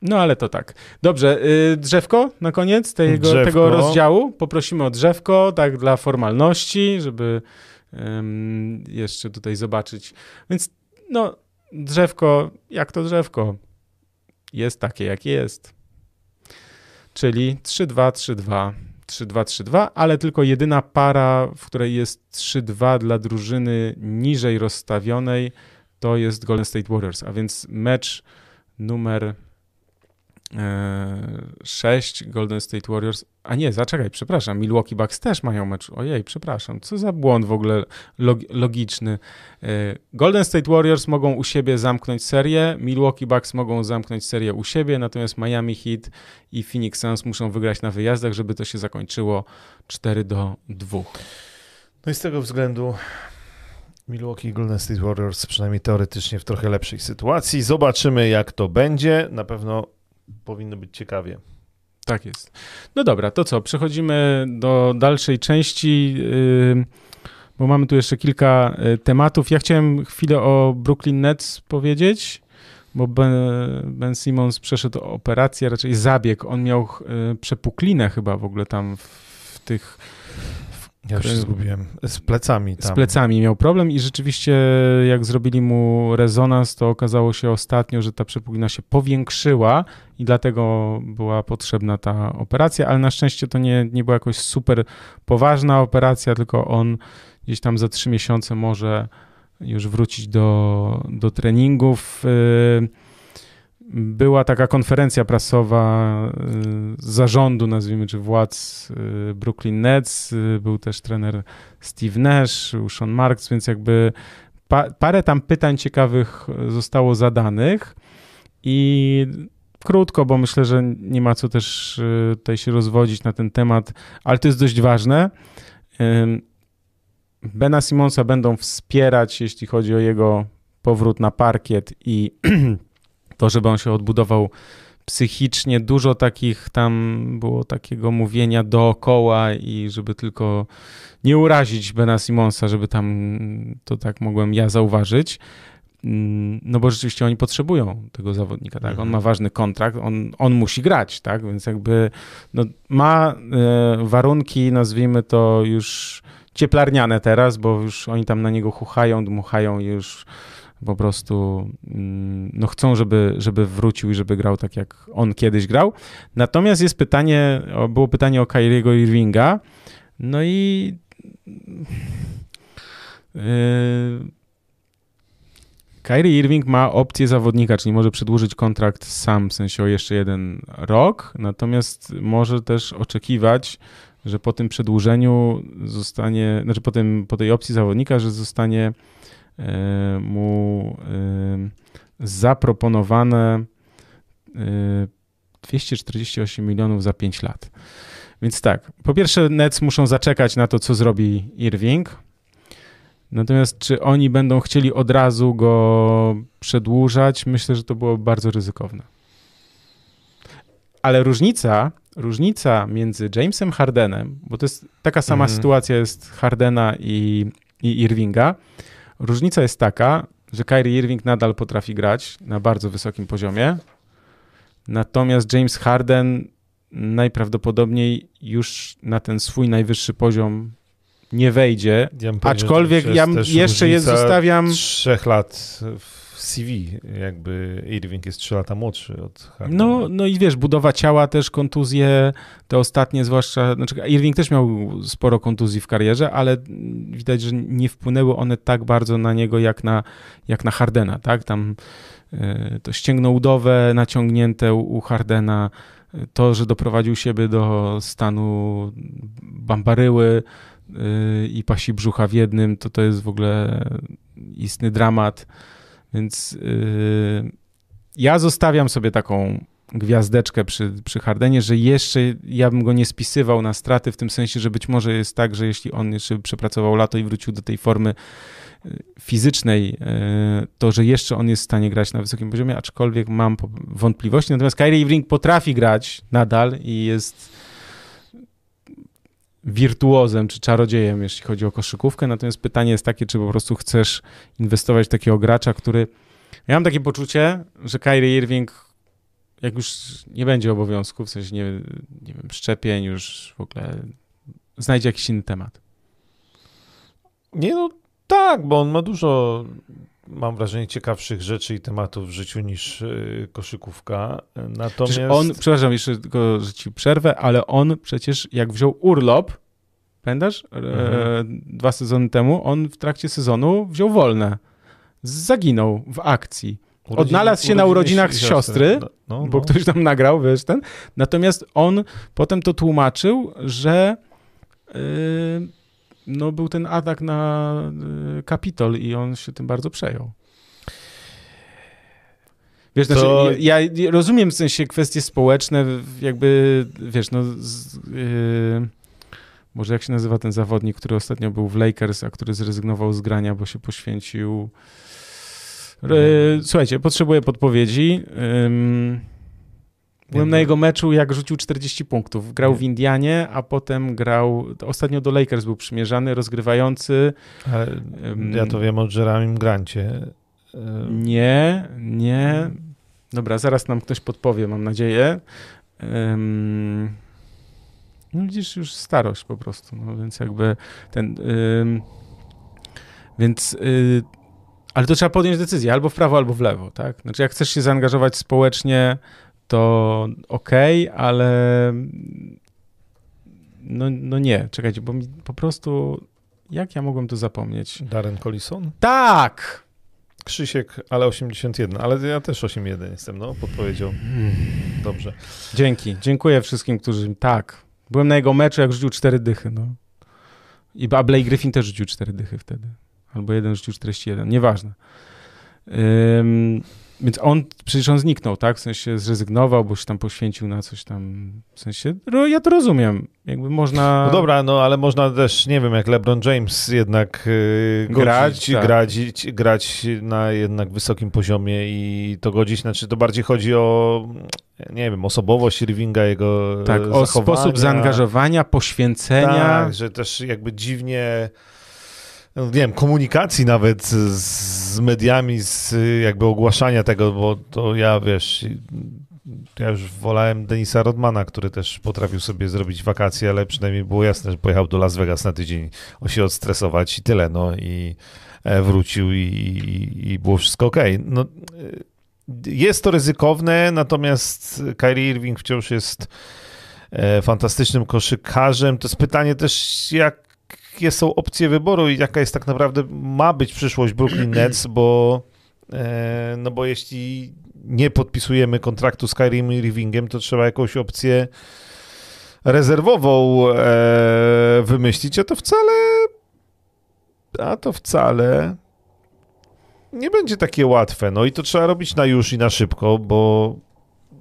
No ale to tak. Dobrze, yy, drzewko na koniec tego, drzewko. tego rozdziału. Poprosimy o drzewko, tak dla formalności, żeby jeszcze tutaj zobaczyć. Więc no, drzewko, jak to drzewko? Jest takie, jakie jest. Czyli 3-2, 3-2, 3-2, 3-2, ale tylko jedyna para, w której jest 3-2 dla drużyny niżej rozstawionej, to jest Golden State Warriors, a więc mecz numer 6 e, Golden State Warriors A nie, zaczekaj, przepraszam, Milwaukee Bucks też mają mecz. Ojej, przepraszam, co za błąd w ogóle log logiczny. E, Golden State Warriors mogą u siebie zamknąć serię, Milwaukee Bucks mogą zamknąć serię u siebie, natomiast Miami Heat i Phoenix Suns muszą wygrać na wyjazdach, żeby to się zakończyło 4 do 2. No i z tego względu Milwaukee Golden State Warriors przynajmniej teoretycznie w trochę lepszej sytuacji. Zobaczymy jak to będzie. Na pewno powinno być ciekawie. Tak jest. No dobra, to co? Przechodzimy do dalszej części, yy, bo mamy tu jeszcze kilka y, tematów. Ja chciałem chwilę o Brooklyn Nets powiedzieć, bo Ben, ben Simmons przeszedł operację, raczej zabieg. On miał y, przepuklinę chyba w ogóle tam w, w tych ja już się zgubiłem. Z plecami tam. Z plecami miał problem i rzeczywiście jak zrobili mu rezonans, to okazało się ostatnio, że ta przepuklina się powiększyła i dlatego była potrzebna ta operacja, ale na szczęście to nie, nie była jakoś super poważna operacja, tylko on gdzieś tam za trzy miesiące może już wrócić do, do treningów. Yy, była taka konferencja prasowa y, zarządu, nazwijmy, czy władz y, Brooklyn Nets. Y, był też trener Steve Nash, był Sean Marks, więc jakby pa, parę tam pytań ciekawych zostało zadanych i krótko, bo myślę, że nie ma co też tutaj się rozwodzić na ten temat, ale to jest dość ważne. Bena Simonsa będą wspierać, jeśli chodzi o jego powrót na parkiet i to, żeby on się odbudował psychicznie, dużo takich tam było takiego mówienia dookoła i żeby tylko nie urazić Bena Simonsa, żeby tam to tak mogłem ja zauważyć. Mm, no bo rzeczywiście oni potrzebują tego zawodnika, tak? On ma mhm. ważny kontrakt, on, on musi grać, tak? Więc jakby no, ma e, warunki, nazwijmy to już cieplarniane teraz, bo już oni tam na niego chuchają, dmuchają już po prostu mm, no chcą, żeby, żeby wrócił i żeby grał tak, jak on kiedyś grał. Natomiast jest pytanie, było pytanie o Kyriego Irvinga, no i yy, Kyrie Irving ma opcję zawodnika, czyli może przedłużyć kontrakt sam, w sensie o jeszcze jeden rok, natomiast może też oczekiwać, że po tym przedłużeniu zostanie, znaczy po, tym, po tej opcji zawodnika, że zostanie mu e, zaproponowane 248 e, milionów za 5 lat. Więc tak, po pierwsze Nets muszą zaczekać na to, co zrobi Irving. Natomiast czy oni będą chcieli od razu go przedłużać? Myślę, że to było bardzo ryzykowne. Ale różnica, różnica między Jamesem Hardenem, bo to jest taka sama mm. sytuacja jest Hardena i, i Irvinga, Różnica jest taka, że Kyrie Irving nadal potrafi grać na bardzo wysokim poziomie, natomiast James Harden najprawdopodobniej już na ten swój najwyższy poziom nie wejdzie, ja aczkolwiek ja jeszcze je zostawiam... trzech lat w CV, jakby Irving jest 3 lata młodszy od Hardena. No, no i wiesz, budowa ciała też, kontuzje, te ostatnie zwłaszcza, znaczy Irving też miał sporo kontuzji w karierze, ale widać, że nie wpłynęły one tak bardzo na niego jak na, jak na Hardena, tak? Tam y, to ścięgno udowe naciągnięte u, Hardena, to, że doprowadził siebie do stanu bambaryły y, i pasi brzucha w jednym, to to jest w ogóle istny dramat. Więc yy, ja zostawiam sobie taką gwiazdeczkę przy, przy Hardenie, że jeszcze ja bym go nie spisywał na straty, w tym sensie, że być może jest tak, że jeśli on jeszcze przepracował lato i wrócił do tej formy y, fizycznej, y, to że jeszcze on jest w stanie grać na wysokim poziomie, aczkolwiek mam wątpliwości. Natomiast Kyrie Irving potrafi grać nadal i jest wirtuozem czy czarodziejem, jeśli chodzi o koszykówkę. Natomiast pytanie jest takie, czy po prostu chcesz inwestować w takiego gracza, który. Ja mam takie poczucie, że Kyrie Irving, jak już nie będzie obowiązków, w sensie nie, nie wiem, szczepień, już w ogóle znajdzie jakiś inny temat. Nie, no tak, bo on ma dużo, mam wrażenie, ciekawszych rzeczy i tematów w życiu niż yy, koszykówka. Natomiast. Przecież on, przepraszam, jeszcze tylko, że ci przerwę, ale on przecież jak wziął urlop, pamiętasz? E, mhm. dwa sezony temu, on w trakcie sezonu wziął wolne. Zaginął w akcji. odnalazł się na urodzinach z siostry, no, no, bo no. ktoś tam nagrał, wiesz, ten. Natomiast on potem to tłumaczył, że yy, no, był ten atak na yy, Kapitol i on się tym bardzo przejął. Wiesz, to... znaczy, ja, ja, rozumiem w sensie kwestie społeczne, jakby, wiesz, no, z, yy, może jak się nazywa ten zawodnik, który ostatnio był w Lakers, a który zrezygnował z grania, bo się poświęcił. Yy, słuchajcie, potrzebuję podpowiedzi. Yy, byłem na jego meczu, jak rzucił 40 punktów. Grał w Indianie, a potem grał. Ostatnio do Lakers był przymierzany, rozgrywający. Ale ja to wiem o Jeremim Grancie. Nie, nie. Dobra, zaraz nam ktoś podpowie, mam nadzieję. No widzisz, już starość po prostu, no więc jakby ten... Więc... Y, ale to trzeba podjąć decyzję, albo w prawo, albo w lewo, tak? Znaczy, jak chcesz się zaangażować społecznie, to okej, okay, ale no, no nie, czekajcie, bo mi po prostu... Jak ja mogłem to zapomnieć? Darren Collison? Tak! Krzysiek, ale 81, ale ja też 8-1 jestem, no, podpowiedział. Dobrze. Dzięki, dziękuję wszystkim, którzy, tak, byłem na jego meczu, jak rzucił cztery dychy, no. I a Blake Griffin też rzucił cztery dychy wtedy. Albo jeden rzucił 41, nieważne. Ym, więc on, przecież on zniknął, tak? W sensie zrezygnował, bo się tam poświęcił na coś tam. W sensie, ja to rozumiem. Jakby można. No dobra, no ale można też, nie wiem, jak LeBron James jednak yy, grać, tak. grać, grać na jednak wysokim poziomie i to godzić. Znaczy, to bardziej chodzi o, nie wiem, osobowość Irvinga, jego. Tak, o sposób zaangażowania, poświęcenia. Tak, że też jakby dziwnie no, nie wiem, komunikacji nawet z, mediami, z jakby ogłaszania tego, bo to ja, wiesz, ja już wolałem Denisa Rodmana, który też potrafił sobie zrobić wakacje, ale przynajmniej było jasne, że pojechał do Las Vegas na tydzień o się odstresować i tyle, no i e, wrócił i, i, i było wszystko ok. No, e, jest to ryzykowne, natomiast Kyrie Irving wciąż jest e, fantastycznym koszykarzem. To jest pytanie też, jak jakie są opcje wyboru i jaka jest tak naprawdę ma być przyszłość Brooklyn Nets, bo e, no bo jeśli nie podpisujemy kontraktu z Kyrie Irvingiem, to trzeba jakąś opcję rezerwową e, wymyślić, a to wcale a to wcale nie będzie takie łatwe. No i to trzeba robić na już i na szybko, bo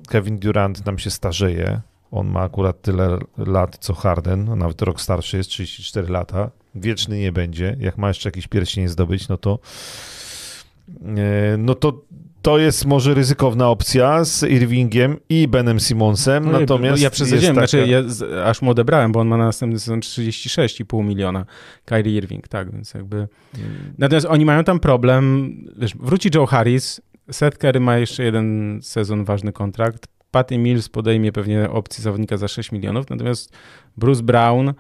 Kevin Durant nam się starzeje. On ma akurat tyle lat co Harden, nawet rok starszy jest, 34 lata. Wieczny nie będzie. Jak ma jeszcze jakiś pierścień zdobyć, no to e, no to to jest może ryzykowna opcja z Irvingiem i Benem Simonsem, no, natomiast Ja przesadziłem, taka... znaczy ja aż mu odebrałem, bo on ma na następny sezon 36,5 miliona, Kyrie Irving, tak, więc jakby... Natomiast oni mają tam problem, wiesz, wróci Joe Harris, Seth Curry ma jeszcze jeden sezon ważny kontrakt, Patty Mills podejmie pewnie opcję zawodnika za 6 milionów, natomiast Bruce Brown,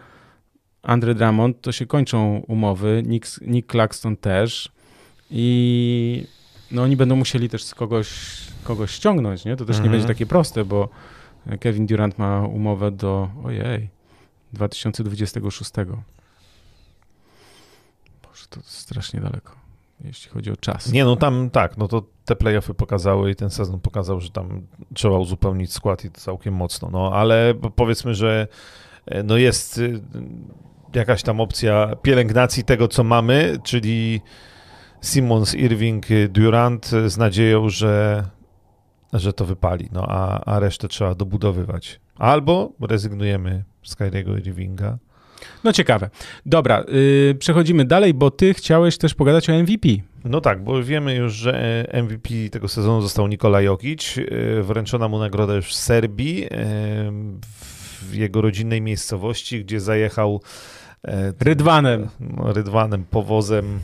Andre Drummond, to się kończą umowy, Nick, Nick Claxton też i no oni będą musieli też z kogoś, kogoś ściągnąć, nie? To też mhm. nie będzie takie proste, bo Kevin Durant ma umowę do, ojej, 2026. Boże, to strasznie daleko jeśli chodzi o czas. Nie, no tam tak, no to te playoffy pokazały i ten sezon pokazał, że tam trzeba uzupełnić skład i to całkiem mocno, no ale powiedzmy, że e, no jest y, jakaś tam opcja pielęgnacji tego, co mamy, czyli Simons, Irving, Durant z nadzieją, że, że to wypali, no a, a resztę trzeba dobudowywać. Albo rezygnujemy z Kyriego Irvinga, no ciekawe. Dobra, yy, przechodzimy dalej, bo ty chciałeś też pogadać o MVP. No tak, bo wiemy już, że MVP tego sezonu został Nikola Jokic. Yy, wręczona mu nagroda już w Serbii, yy, w jego rodzinnej miejscowości, gdzie zajechał yy, Rydwanem. No, rydwanem, powozem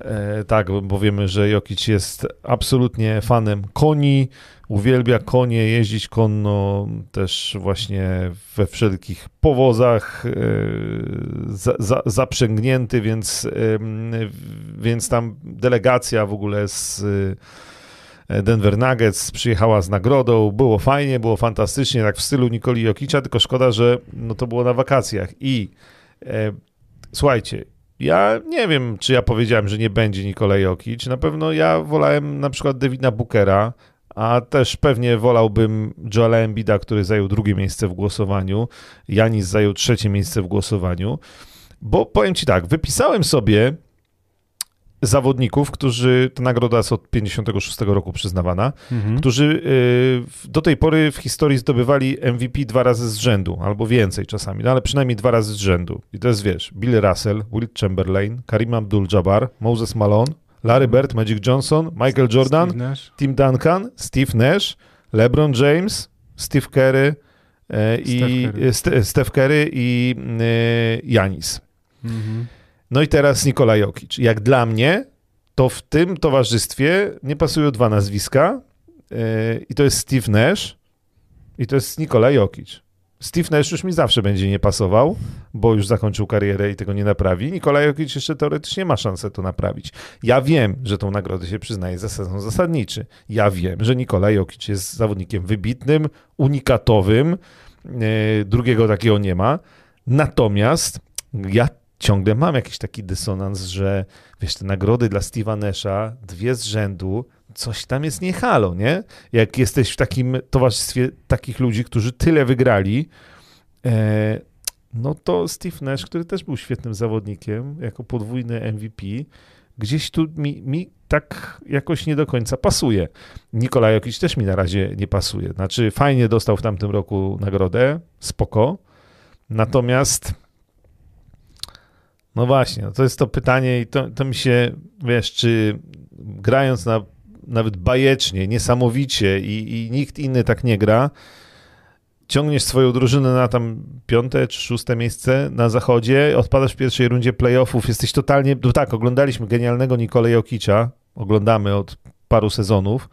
E, tak, bo wiemy, że Jokic jest absolutnie fanem koni, uwielbia konie, jeździć konno też właśnie we wszelkich powozach, e, za, za, zaprzęgnięty, więc, więc tam delegacja w ogóle z e, Denver Nuggets przyjechała z nagrodą, było fajnie, było fantastycznie, tak w stylu Nikoli Jokicza, tylko szkoda, że no to było na wakacjach i e, słuchajcie, Ja nie wiem, czy ja powiedziałem, że nie będzie Nikolaj Jokic. Na pewno ja wolałem na przykład Davida Bookera, a też pewnie wolałbym Joela Embida, który zajął drugie miejsce w głosowaniu. Janis zajął trzecie miejsce w głosowaniu. Bo powiem ci tak, wypisałem sobie zawodników, którzy, ta nagroda jest od 56 roku przyznawana, Mhm. którzy y, do tej pory w historii zdobywali MVP dwa razy z rzędu, albo więcej czasami, no ale przynajmniej dwa razy z rzędu. I to jest, wiesz, Bill Russell, Will Chamberlain, Karim Abdul-Jabbar, Moses Malone, Larry Bird, Magic Johnson, Michael Jordan. Tim Duncan, Steve Nash, LeBron James, Steve Curry e, i Steph Curry. Ste- Steph Curry i e, Janis. Mhm. No i teraz Nikola Jokic. Jak dla mnie, to w tym towarzystwie nie pasują dwa nazwiska i to jest Steve Nash i to jest Nikola Jokic. Steve Nash już mi zawsze będzie nie pasował, bo już zakończył karierę i tego nie naprawi. Nikola Jokic jeszcze teoretycznie ma szansę to naprawić. Ja wiem, że tą nagrodę się przyznaje za sezon zasadniczy. Ja wiem, że Nikola Jokic jest zawodnikiem wybitnym, unikatowym. Yy, drugiego takiego nie ma. Natomiast ja ciągle mam jakiś taki dysonans, że wiesz, te nagrody dla Steve'a Nasha, dwie z rzędu, coś tam jest nie halo, nie? Jak jesteś w takim towarzystwie takich ludzi, którzy tyle wygrali, e, no to Steve Nash, który też był świetnym zawodnikiem, jako podwójny MVP, gdzieś tu mi, mi tak jakoś nie do końca pasuje. Nikolaj Jokic też mi na razie nie pasuje. Znaczy fajnie dostał w tamtym roku nagrodę, spoko, natomiast no właśnie, no to jest to pytanie i to, to mi się, wiesz, czy grając na, nawet bajecznie, niesamowicie i, i nikt inny tak nie gra, ciągniesz swoją drużynę na tam piąte czy szóste miejsce na zachodzie, odpadasz w pierwszej rundzie playoffów, jesteś totalnie, no tak, oglądaliśmy genialnego Nikolę Jokicia, oglądamy od paru sezonów,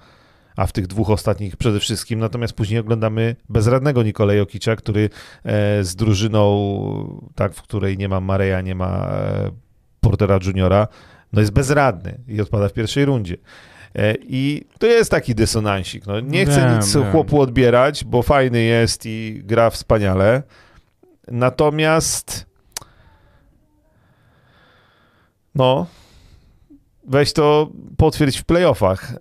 a w tych dwóch ostatnich przede wszystkim, natomiast później oglądamy bezradnego Nikolę Jokicia, który e, z drużyną, tak, w której nie ma Mareja, nie ma e, Portera Juniora, no jest bezradny i odpada w pierwszej rundzie. E, I to jest taki dysonansik. No, nie chcę Wiem, nic wiem. chłopu odbierać, bo fajny jest i gra wspaniale. Natomiast no, weź to potwierdź w playoffach. E,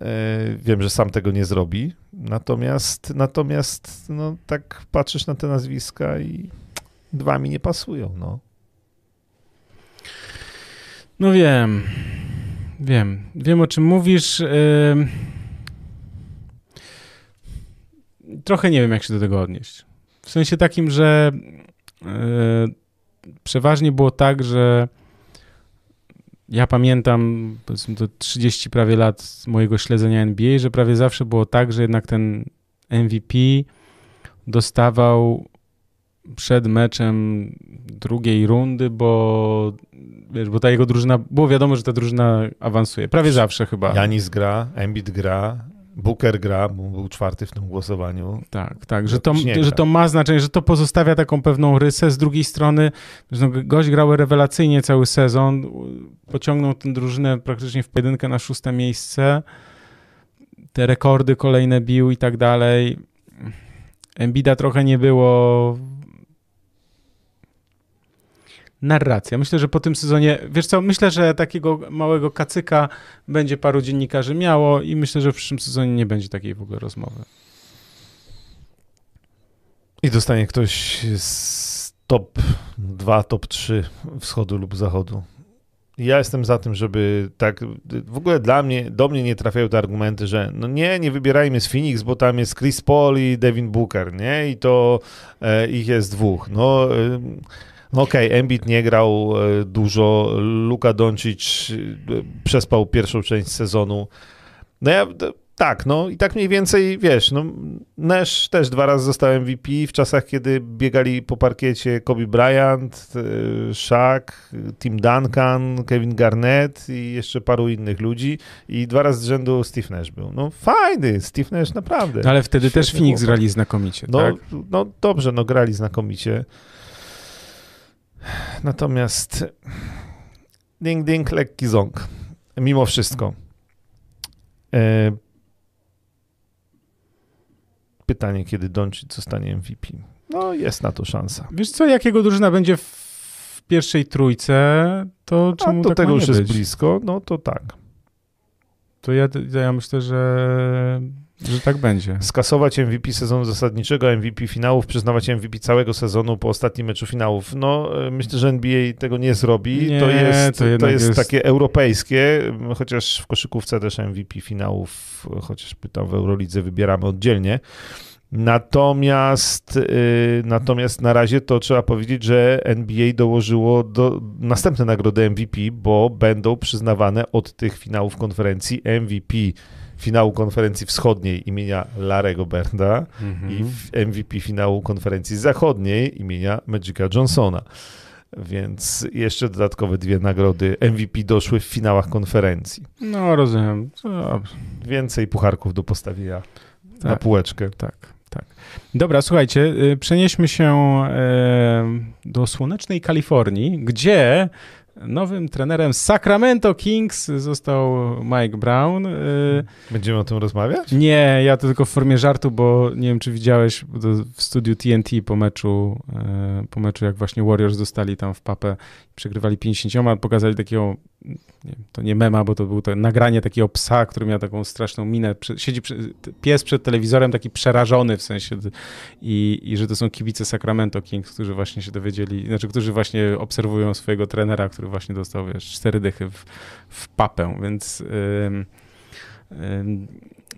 Wiem, że sam tego nie zrobi. Natomiast, natomiast no, tak patrzysz na te nazwiska i dwa mi nie pasują. No. No wiem. Wiem. Wiem o czym mówisz. Trochę nie wiem, jak się do tego odnieść. W sensie takim, że yy, przeważnie było tak, że ja pamiętam powiedzmy to 30 prawie lat mojego śledzenia NBA, że prawie zawsze było tak, że jednak ten MVP dostawał przed meczem drugiej rundy, bo wiesz, bo ta jego drużyna, było wiadomo, że ta drużyna awansuje. Prawie zawsze chyba. Janis gra, Embiid gra, Booker gra, bo był czwarty w tym głosowaniu. Tak, tak, że to, Nie że to ma znaczenie, że to pozostawia taką pewną rysę. Z drugiej strony, no, gość grał rewelacyjnie cały sezon, pociągnął tę drużynę praktycznie w pojedynkę na szóste miejsce. Te rekordy kolejne bił i tak dalej. Embida trochę nie było. Narracja. Myślę, że po tym sezonie, wiesz co, myślę, że takiego małego kacyka będzie paru dziennikarzy miało i myślę, że w przyszłym sezonie nie będzie takiej w ogóle rozmowy. I dostanie ktoś z top 2, top 3 wschodu lub zachodu. Ja jestem za tym, żeby tak. W ogóle dla mnie, do mnie nie trafiają te argumenty, że no nie, nie wybierajmy z Phoenix, bo tam jest Chris Paul i Devin Booker, nie? I to e, ich jest dwóch. No. E, no okej, Embiid nie grał e, dużo, Luka Doncic e, przespał pierwszą część sezonu. No ja, tak, no i tak mniej więcej, wiesz, no Nash też dwa razy został MVP w czasach, kiedy biegali po parkiecie Kobe Bryant, e, Shaq, Tim Duncan, Kevin Garnett i jeszcze paru innych ludzi i dwa razy z rzędu Steve Nash był. No fajny, Steve Nash naprawdę. No, ale wtedy też Phoenix chłopak. grali znakomicie, No, tak? no dobrze, no grali znakomicie. Natomiast ding ding, lekki ząg. Mimo wszystko. E, pytanie, kiedy Doncic zostanie MVP. No jest na to szansa. Wiesz co, jakiego drużyna będzie w pierwszej trójce, to czemu A do tak tego już nie jest być? blisko, no to tak. To ja, to ja myślę, że, że tak będzie. Skasować MVP sezonu zasadniczego, MVP finałów, przyznawać MVP całego sezonu po ostatnim meczu finałów. No, e, myślę, że NBA tego nie zrobi. Nie, to jest, to to jest, jest- takie europejskie, chociaż w koszykówce też MVP finałów, chociażby tam w Eurolidze wybieramy oddzielnie. Natomiast, y, natomiast na razie to trzeba powiedzieć, że NBA dołożyło do następne nagrody MVP, bo będą przyznawane od tych finałów konferencji MVP finału konferencji wschodniej imienia Larego Berda Mhm. i w MVP finału konferencji zachodniej imienia Magica Johnsona. Więc jeszcze dodatkowe dwie nagrody MVP doszły w finałach konferencji. No, rozumiem. Dobrze. Więcej pucharków do postawienia na Tak. półeczkę. Tak, tak. Dobra, słuchajcie, y, przenieśmy się do słonecznej Kalifornii, gdzie nowym trenerem Sacramento Kings został Mike Brown. Y, Będziemy o tym rozmawiać? Nie, ja to tylko w formie żartu, bo nie wiem, czy widziałeś w studiu TNT po meczu, e, po meczu jak właśnie Warriors dostali tam w papę, przegrywali 50, pokazali takiego, nie, to nie mema, bo to było to nagranie takiego psa, który miał taką straszną minę, siedzi przy, pies przed telewizorem, taki przerażony w sensie i, i że to są kibice Sacramento Kings, którzy właśnie się dowiedzieli, znaczy, którzy właśnie obserwują swojego trenera, który właśnie dostał, wiesz, cztery dychy w, w papę, więc... Ym, ym,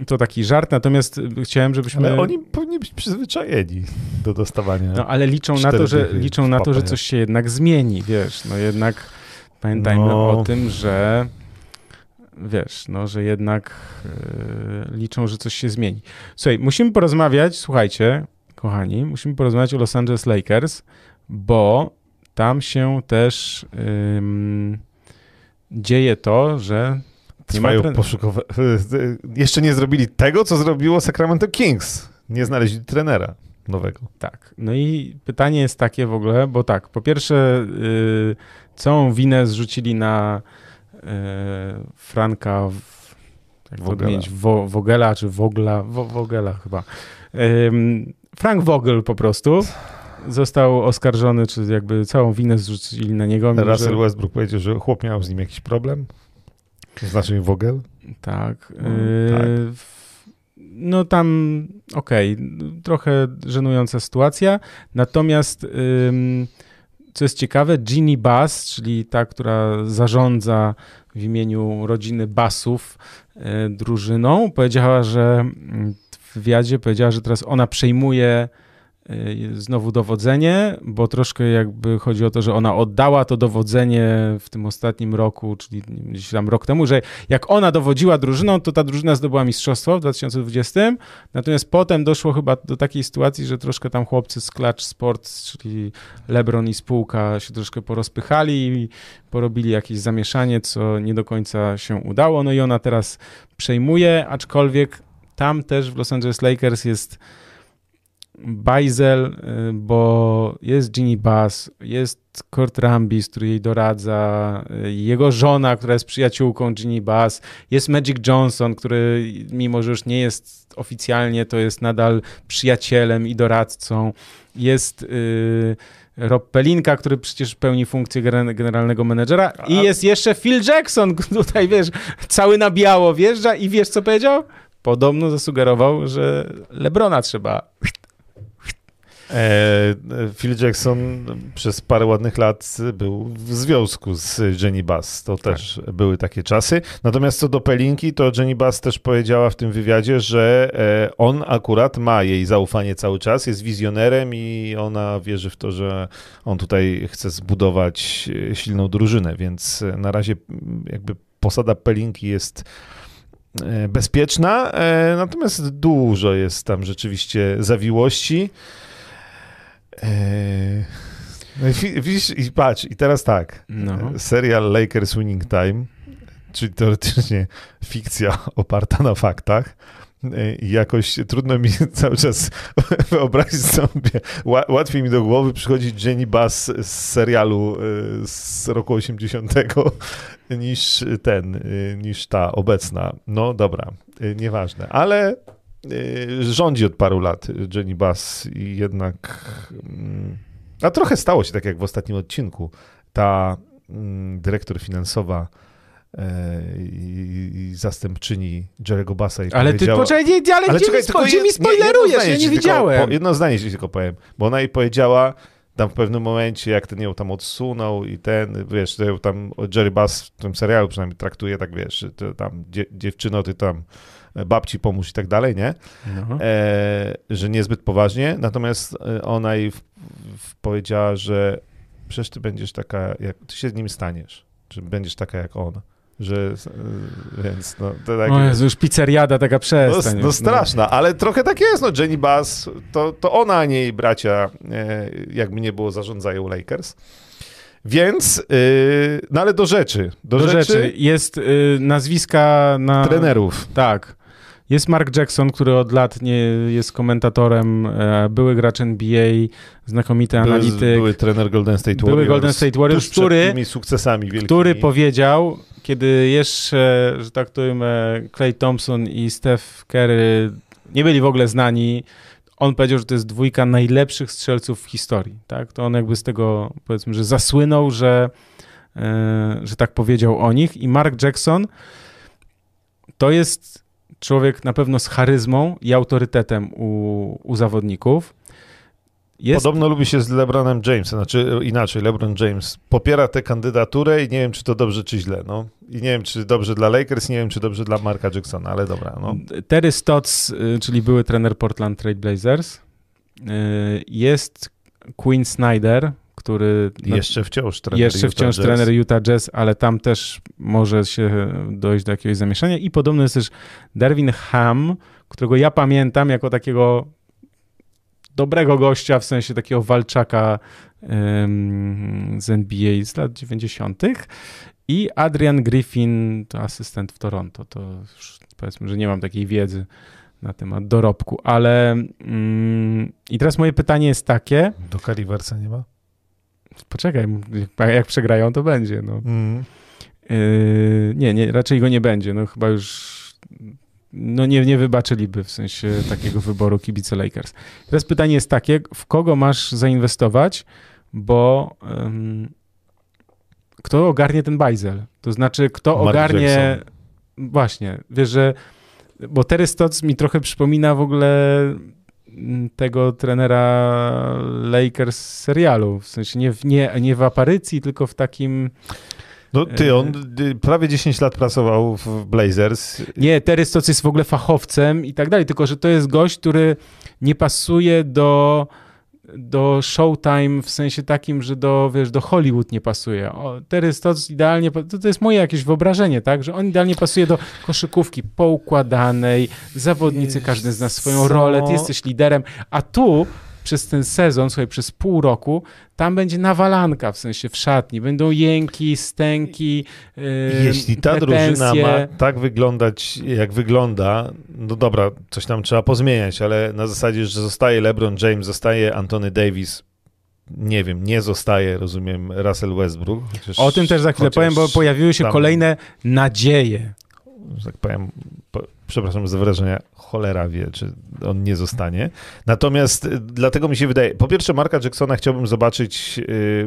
to taki żart, natomiast chciałem, żebyśmy. Ale oni powinni być przyzwyczajeni do dostawania. No ale liczą na to, że liczą na to, że coś się jednak zmieni, wiesz. No jednak pamiętajmy No. o tym, że wiesz, no, że jednak y, liczą, że coś się zmieni. Słuchaj, musimy porozmawiać, słuchajcie, kochani, musimy porozmawiać o Los Angeles Lakers, bo tam się też ym, dzieje to, że Trwają tren- poszukowe... Jeszcze nie zrobili tego, co zrobiło Sacramento Kings. Nie znaleźli trenera nowego. Tak. No i pytanie jest takie w ogóle, bo tak, po pierwsze, y, całą winę zrzucili na y, Franka w, jak Vogela. odmienić, Wo, Vogela czy Wogla, Wo, Vogela chyba. Frank Vogel po prostu został oskarżony, czy jakby całą winę zrzucili na niego. Russell że- Westbrook powiedział, że chłop miał z nim jakiś problem. Znaczy Vogel. Tak. No, y, tak. No tam, okej, trochę żenująca sytuacja. Natomiast, co jest ciekawe, Ginny Bass, czyli ta, która zarządza w imieniu rodziny Bassów y, drużyną, powiedziała, że mm, w wywiadzie powiedziała, że teraz ona przejmuje znowu dowodzenie, bo troszkę jakby chodzi o to, że ona oddała to dowodzenie w tym ostatnim roku, czyli gdzieś tam rok temu, że jak ona dowodziła drużyną, to ta drużyna zdobyła mistrzostwo w 2020, natomiast potem doszło chyba do takiej sytuacji, że troszkę tam chłopcy z Clutch Sports, czyli LeBron i spółka się troszkę porozpychali i porobili jakieś zamieszanie, co nie do końca się udało, no i ona teraz przejmuje, aczkolwiek tam też w Los Angeles Lakers jest bajzel, y, bo jest Ginny Bass, jest Kurt Rambis, który jej doradza, y, jego żona, która jest przyjaciółką Ginny Bass, jest Magic Johnson, który mimo, że już nie jest oficjalnie, to jest nadal przyjacielem i doradcą, jest y, Rob Pelinka, który przecież pełni funkcję gener- generalnego menedżera i jest jeszcze Phil Jackson, tutaj wiesz, cały na biało wjeżdża i wiesz co powiedział? Podobno zasugerował, że Lebrona trzeba Phil Jackson przez parę ładnych lat był w związku z Jenny Bass. To też były takie czasy. Natomiast co do Pelinki, to Jenny Bass też powiedziała w tym wywiadzie, że e, on akurat ma jej zaufanie cały czas, jest wizjonerem i ona wierzy w to, że on tutaj chce zbudować e, silną drużynę, więc e, na razie jakby posada Pelinki jest e, bezpieczna, e, natomiast dużo jest tam rzeczywiście zawiłości. Eee, No i wi- widzisz, i patrz, i teraz tak. No. Serial Lakers Winning Time, czyli teoretycznie fikcja oparta na faktach. E, I jakoś trudno mi cały czas wyobrazić sobie. Ła- Łatwiej mi do głowy przychodzi Jenny Bass z serialu e, z roku 80 niż ten, niż ta obecna. No dobra, nieważne. Ale rządzi od paru lat Jenny Bass i jednak... mm, A trochę stało się tak jak w ostatnim odcinku. ta mm, dyrektor finansowa e, i, i zastępczyni Jerego Bassa i Ale ty poczekaj, nie, ale, Ale gdzie, czekaj, mi, tylko spo, gdzie mi spoilerujesz? Ja nie tylko- widziałem. po- Jedno zdanie ci tylko powiem, bo ona jej powiedziała tam w pewnym momencie, jak ten ją tam odsunął i ten, wiesz, tam Jerry Bass w tym serialu przynajmniej traktuje tak, wiesz, tam dzie, dziewczyno, ty tam babci pomóż i tak dalej, nie? No. e, że niezbyt poważnie, natomiast e, ona jej w, w powiedziała, że przecież ty będziesz taka, jak ty się z nim staniesz, że będziesz taka jak on, że e, więc no to takie, O Jezu, już pizzeriada taka no, przestań. no straszna, ale trochę tak jest, no Jenny Bass, to, to ona, a nie jej bracia, e, jakby nie było, zarządzają Lakers. Więc, e, no ale do rzeczy, do, Do rzeczy, rzeczy. Jest y, nazwiska na... trenerów. Tak. Jest Mark Jackson, który od lat nie jest komentatorem, e, były gracz NBA, znakomity Były, analityk, były trener Golden State Były Warriors. Golden State Warriors, który- tymi sukcesami wielkimi. który powiedział, kiedy jeszcze, że tak powiem, Clay Thompson i Steph Curry nie byli w ogóle znani, on powiedział, że to jest dwójka najlepszych strzelców w historii, tak? To on jakby z tego, powiedzmy, że zasłynął, że, e, że tak powiedział o nich i Mark Jackson to jest człowiek na pewno z charyzmą i autorytetem u, u zawodników. Jest Podobno lubi się z LeBronem Jamesem, znaczy inaczej, LeBron James popiera tę kandydaturę i nie wiem, czy to dobrze, czy źle, no. I nie wiem, czy dobrze dla Lakers, nie wiem, czy dobrze dla Marka Jacksona, ale dobra, no. Terry Stotts, y, czyli były trener Portland Trail Blazers. Y, Jest Quinn Snyder, który no, Jeszcze wciąż trener jeszcze Utah wciąż Jazz. trener Utah Jazz, ale tam też może się dojść do jakiegoś zamieszania. I podobno jest też Derwin Ham, którego ja pamiętam jako takiego dobrego gościa, w sensie takiego walczaka ym, z NBA z lat 90. I Adrian Griffin, to asystent w Toronto. To już powiedzmy, że nie mam takiej wiedzy na temat dorobku, ale mm, i teraz moje pytanie jest takie, Do Caliversa nie ma? Poczekaj, jak- przegrają, to będzie, no. Mm. Yy, nie, nie, raczej go nie będzie. No chyba już no nie, nie wybaczyliby w sensie takiego wyboru kibice Lakers. Teraz pytanie jest takie, w kogo masz zainwestować, bo kto ogarnie ten bajzel? To znaczy, kto Mark ogarnie... Jackson. Właśnie, wiesz, że bo Terry Stotts mi trochę przypomina w ogóle tego trenera Lakers z serialu. W sensie nie w, nie, nie w aparycji, tylko w takim... No ty, on prawie 10 lat pracował w Blazers. Nie, Terry Stotts jest w ogóle fachowcem i tak dalej, tylko że to jest gość, który nie pasuje do, do Showtime w sensie takim, że do, wiesz, do Hollywood nie pasuje. O, Terry Stotts idealnie, to, to jest moje jakieś wyobrażenie, tak, że on idealnie pasuje do koszykówki poukładanej, zawodnicy, każdy zna swoją rolę, ty jesteś liderem, a tu przez ten sezon, słuchaj, przez pół roku, tam będzie nawalanka, w sensie w szatni, będą jęki, stęki, yy, Jeśli ta drużyna ma tak wyglądać, jak wygląda, no dobra, coś tam trzeba pozmieniać, ale na zasadzie, że zostaje LeBron James, zostaje Anthony Davis, nie wiem, nie zostaje, rozumiem, Russell Westbrook. Chociaż, O tym też za chwilę powiem, bo pojawiły się tam- kolejne nadzieje. Że tak powiem, po, przepraszam za wyrażenia, cholera wie, czy on nie zostanie. Natomiast y, dlatego mi się wydaje, po pierwsze Marka Jacksona chciałbym zobaczyć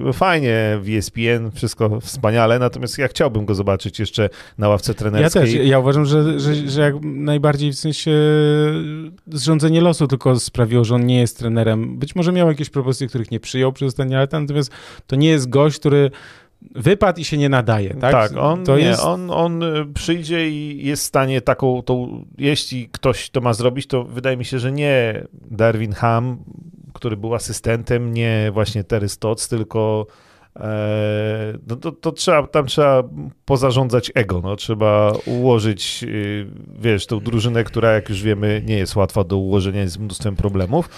y, fajnie w ESPN, wszystko wspaniale, natomiast ja chciałbym go zobaczyć jeszcze na ławce Ja trenerskiej. też, ja uważam, że, że, że jak najbardziej w sensie zrządzenie losu tylko sprawiło, że on nie jest trenerem. Być może miał jakieś propozycje, których nie przyjął przez ostatnie lata, natomiast to nie jest gość, który wypadł i się nie nadaje, tak? Tak, on, to nie, jest... on, on y, przyjdzie i jest w stanie taką, tą, jeśli ktoś to ma zrobić, to wydaje mi się, że nie Darwin Ham, który był asystentem, nie właśnie Terry Stotts, tylko no to, to trzeba, tam trzeba pozarządzać ego, no, trzeba ułożyć, y, wiesz, tą drużynę, która jak już wiemy nie jest łatwa do ułożenia, z mnóstwem problemów.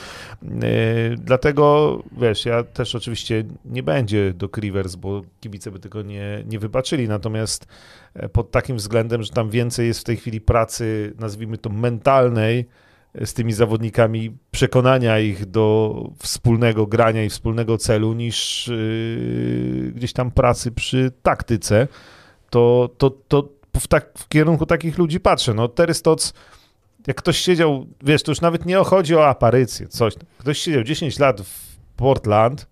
E, Dlatego, wiesz, ja też oczywiście nie będzie do Rivers, bo kibice by tego nie, nie wybaczyli, natomiast e, pod takim względem, że tam więcej jest w tej chwili pracy, nazwijmy to mentalnej, e, z tymi zawodnikami, przekonania ich do wspólnego grania i wspólnego celu, niż yy, gdzieś tam pracy przy taktyce, to, to, to w, tak, w kierunku takich ludzi patrzę. No, Terry Stotts, jak ktoś siedział, wiesz, to już nawet nie chodzi o aparycję, coś. Ktoś siedział 10 lat w Portland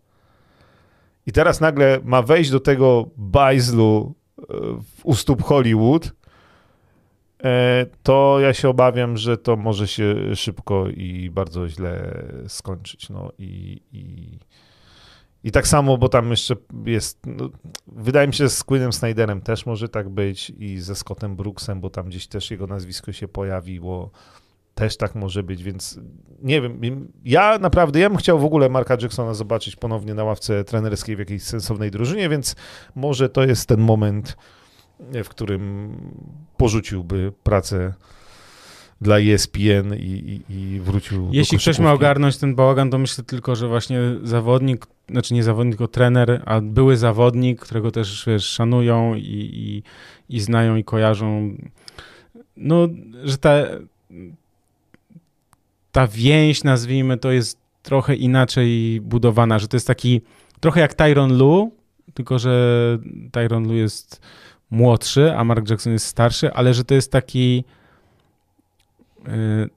i teraz nagle ma wejść do tego bajzlu e, u stóp Hollywood, to ja się obawiam, że to może się szybko i bardzo źle skończyć. No i, i, i tak samo, bo tam jeszcze jest, no, wydaje mi się, z Queenem Snyderem też może tak być i ze Scottem Brooksem, bo tam gdzieś też jego nazwisko się pojawiło też tak może być, więc nie wiem. Ja naprawdę, ja bym chciał w ogóle Marka Jacksona zobaczyć ponownie na ławce trenerskiej w jakiejś sensownej drużynie, więc może to jest ten moment, w którym porzuciłby pracę dla ESPN i, i, i wrócił Jeśli ktoś ma ogarnąć ten bałagan, to myślę tylko, że właśnie zawodnik, znaczy nie zawodnik, tylko trener, a były zawodnik, którego też wiesz, szanują i, i, i znają i kojarzą, no, że ta ta więź, nazwijmy to, jest trochę inaczej budowana, że to jest taki trochę jak Tyron Lu, tylko że Tyron Lu jest młodszy, a Mark Jackson jest starszy, ale że to jest taki yy,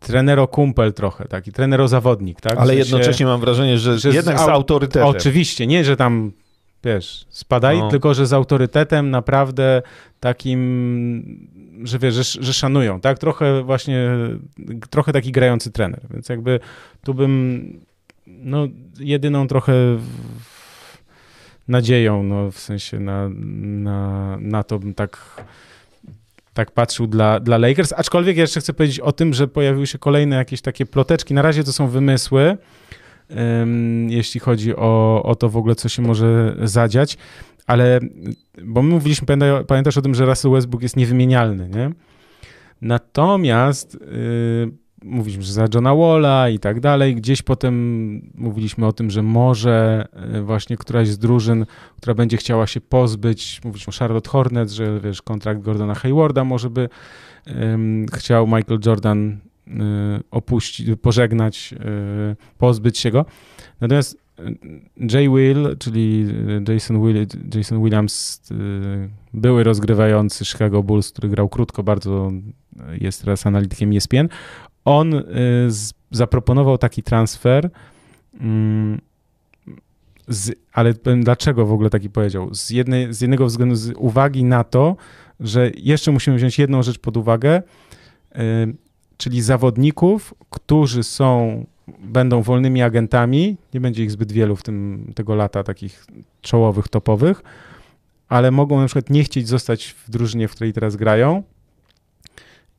trenero-kumpel trochę, taki trenero-zawodnik, tak? Ale jednocześnie się, mam wrażenie, że, że jednak z, z autorytetem. Oczywiście, nie, że tam wiesz, spadaj, no. tylko że z autorytetem naprawdę takim, że wiesz, że, że, szanują, tak? Trochę właśnie, trochę taki grający trener, więc jakby tu bym, no, jedyną trochę nadzieją, no, w sensie na, na, na to bym tak tak patrzył dla, dla Lakers, aczkolwiek jeszcze chcę powiedzieć o tym, że pojawiły się kolejne jakieś takie ploteczki, na razie to są wymysły, jeśli chodzi o, o to w ogóle, co się może zadziać, ale, bo my mówiliśmy, pamiętasz o tym, że Russell Westbrook jest niewymienialny, nie? Natomiast yy, mówiliśmy, że za Johna Walla i tak dalej, gdzieś potem mówiliśmy o tym, że może y, właśnie któraś z drużyn, która będzie chciała się pozbyć, mówiliśmy o Charlotte Hornets, że wiesz, kontrakt Gordona Haywarda może by chciał Michael Jordan Y, opuścić, pożegnać, y, pozbyć się go. Natomiast Jay Will, czyli Jason, Will, Jason Williams, były rozgrywający Chicago Bulls, który grał krótko, bardzo jest teraz analitykiem ESPN, on z, zaproponował taki transfer, mm, z, ale dlaczego w ogóle taki powiedział? Z, jednej, z jednego względu, z uwagi na to, że jeszcze musimy wziąć jedną rzecz pod uwagę, czyli zawodników, którzy są, będą wolnymi agentami, nie będzie ich zbyt wielu w tym tego lata, takich czołowych, topowych, ale mogą na przykład nie chcieć zostać w drużynie, w której teraz grają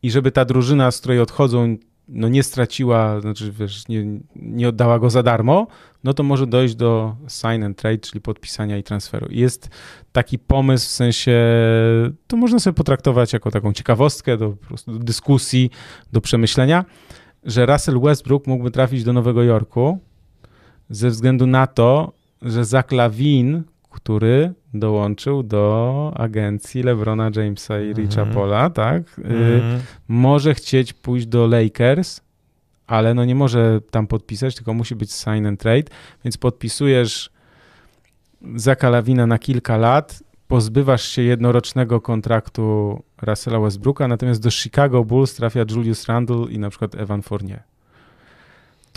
i żeby ta drużyna, z której odchodzą, no nie straciła, znaczy wiesz, nie, nie oddała go za darmo, no to może dojść do sign and trade, czyli podpisania i transferu. Jest taki pomysł w sensie, to można sobie potraktować jako taką ciekawostkę do, do dyskusji, do przemyślenia, że Russell Westbrook mógłby trafić do Nowego Jorku ze względu na to, że Zach Lavin, który dołączył do agencji LeBrona Jamesa i Richa mm -hmm. Pola, tak? Mm -hmm. może chcieć pójść do Lakers, ale no nie może tam podpisać, tylko musi być sign and trade, więc podpisujesz Zaka Lawina na kilka lat, pozbywasz się jednorocznego kontraktu Russella Westbrooka, natomiast do Chicago Bulls trafia Julius Randle i na przykład Evan Fournier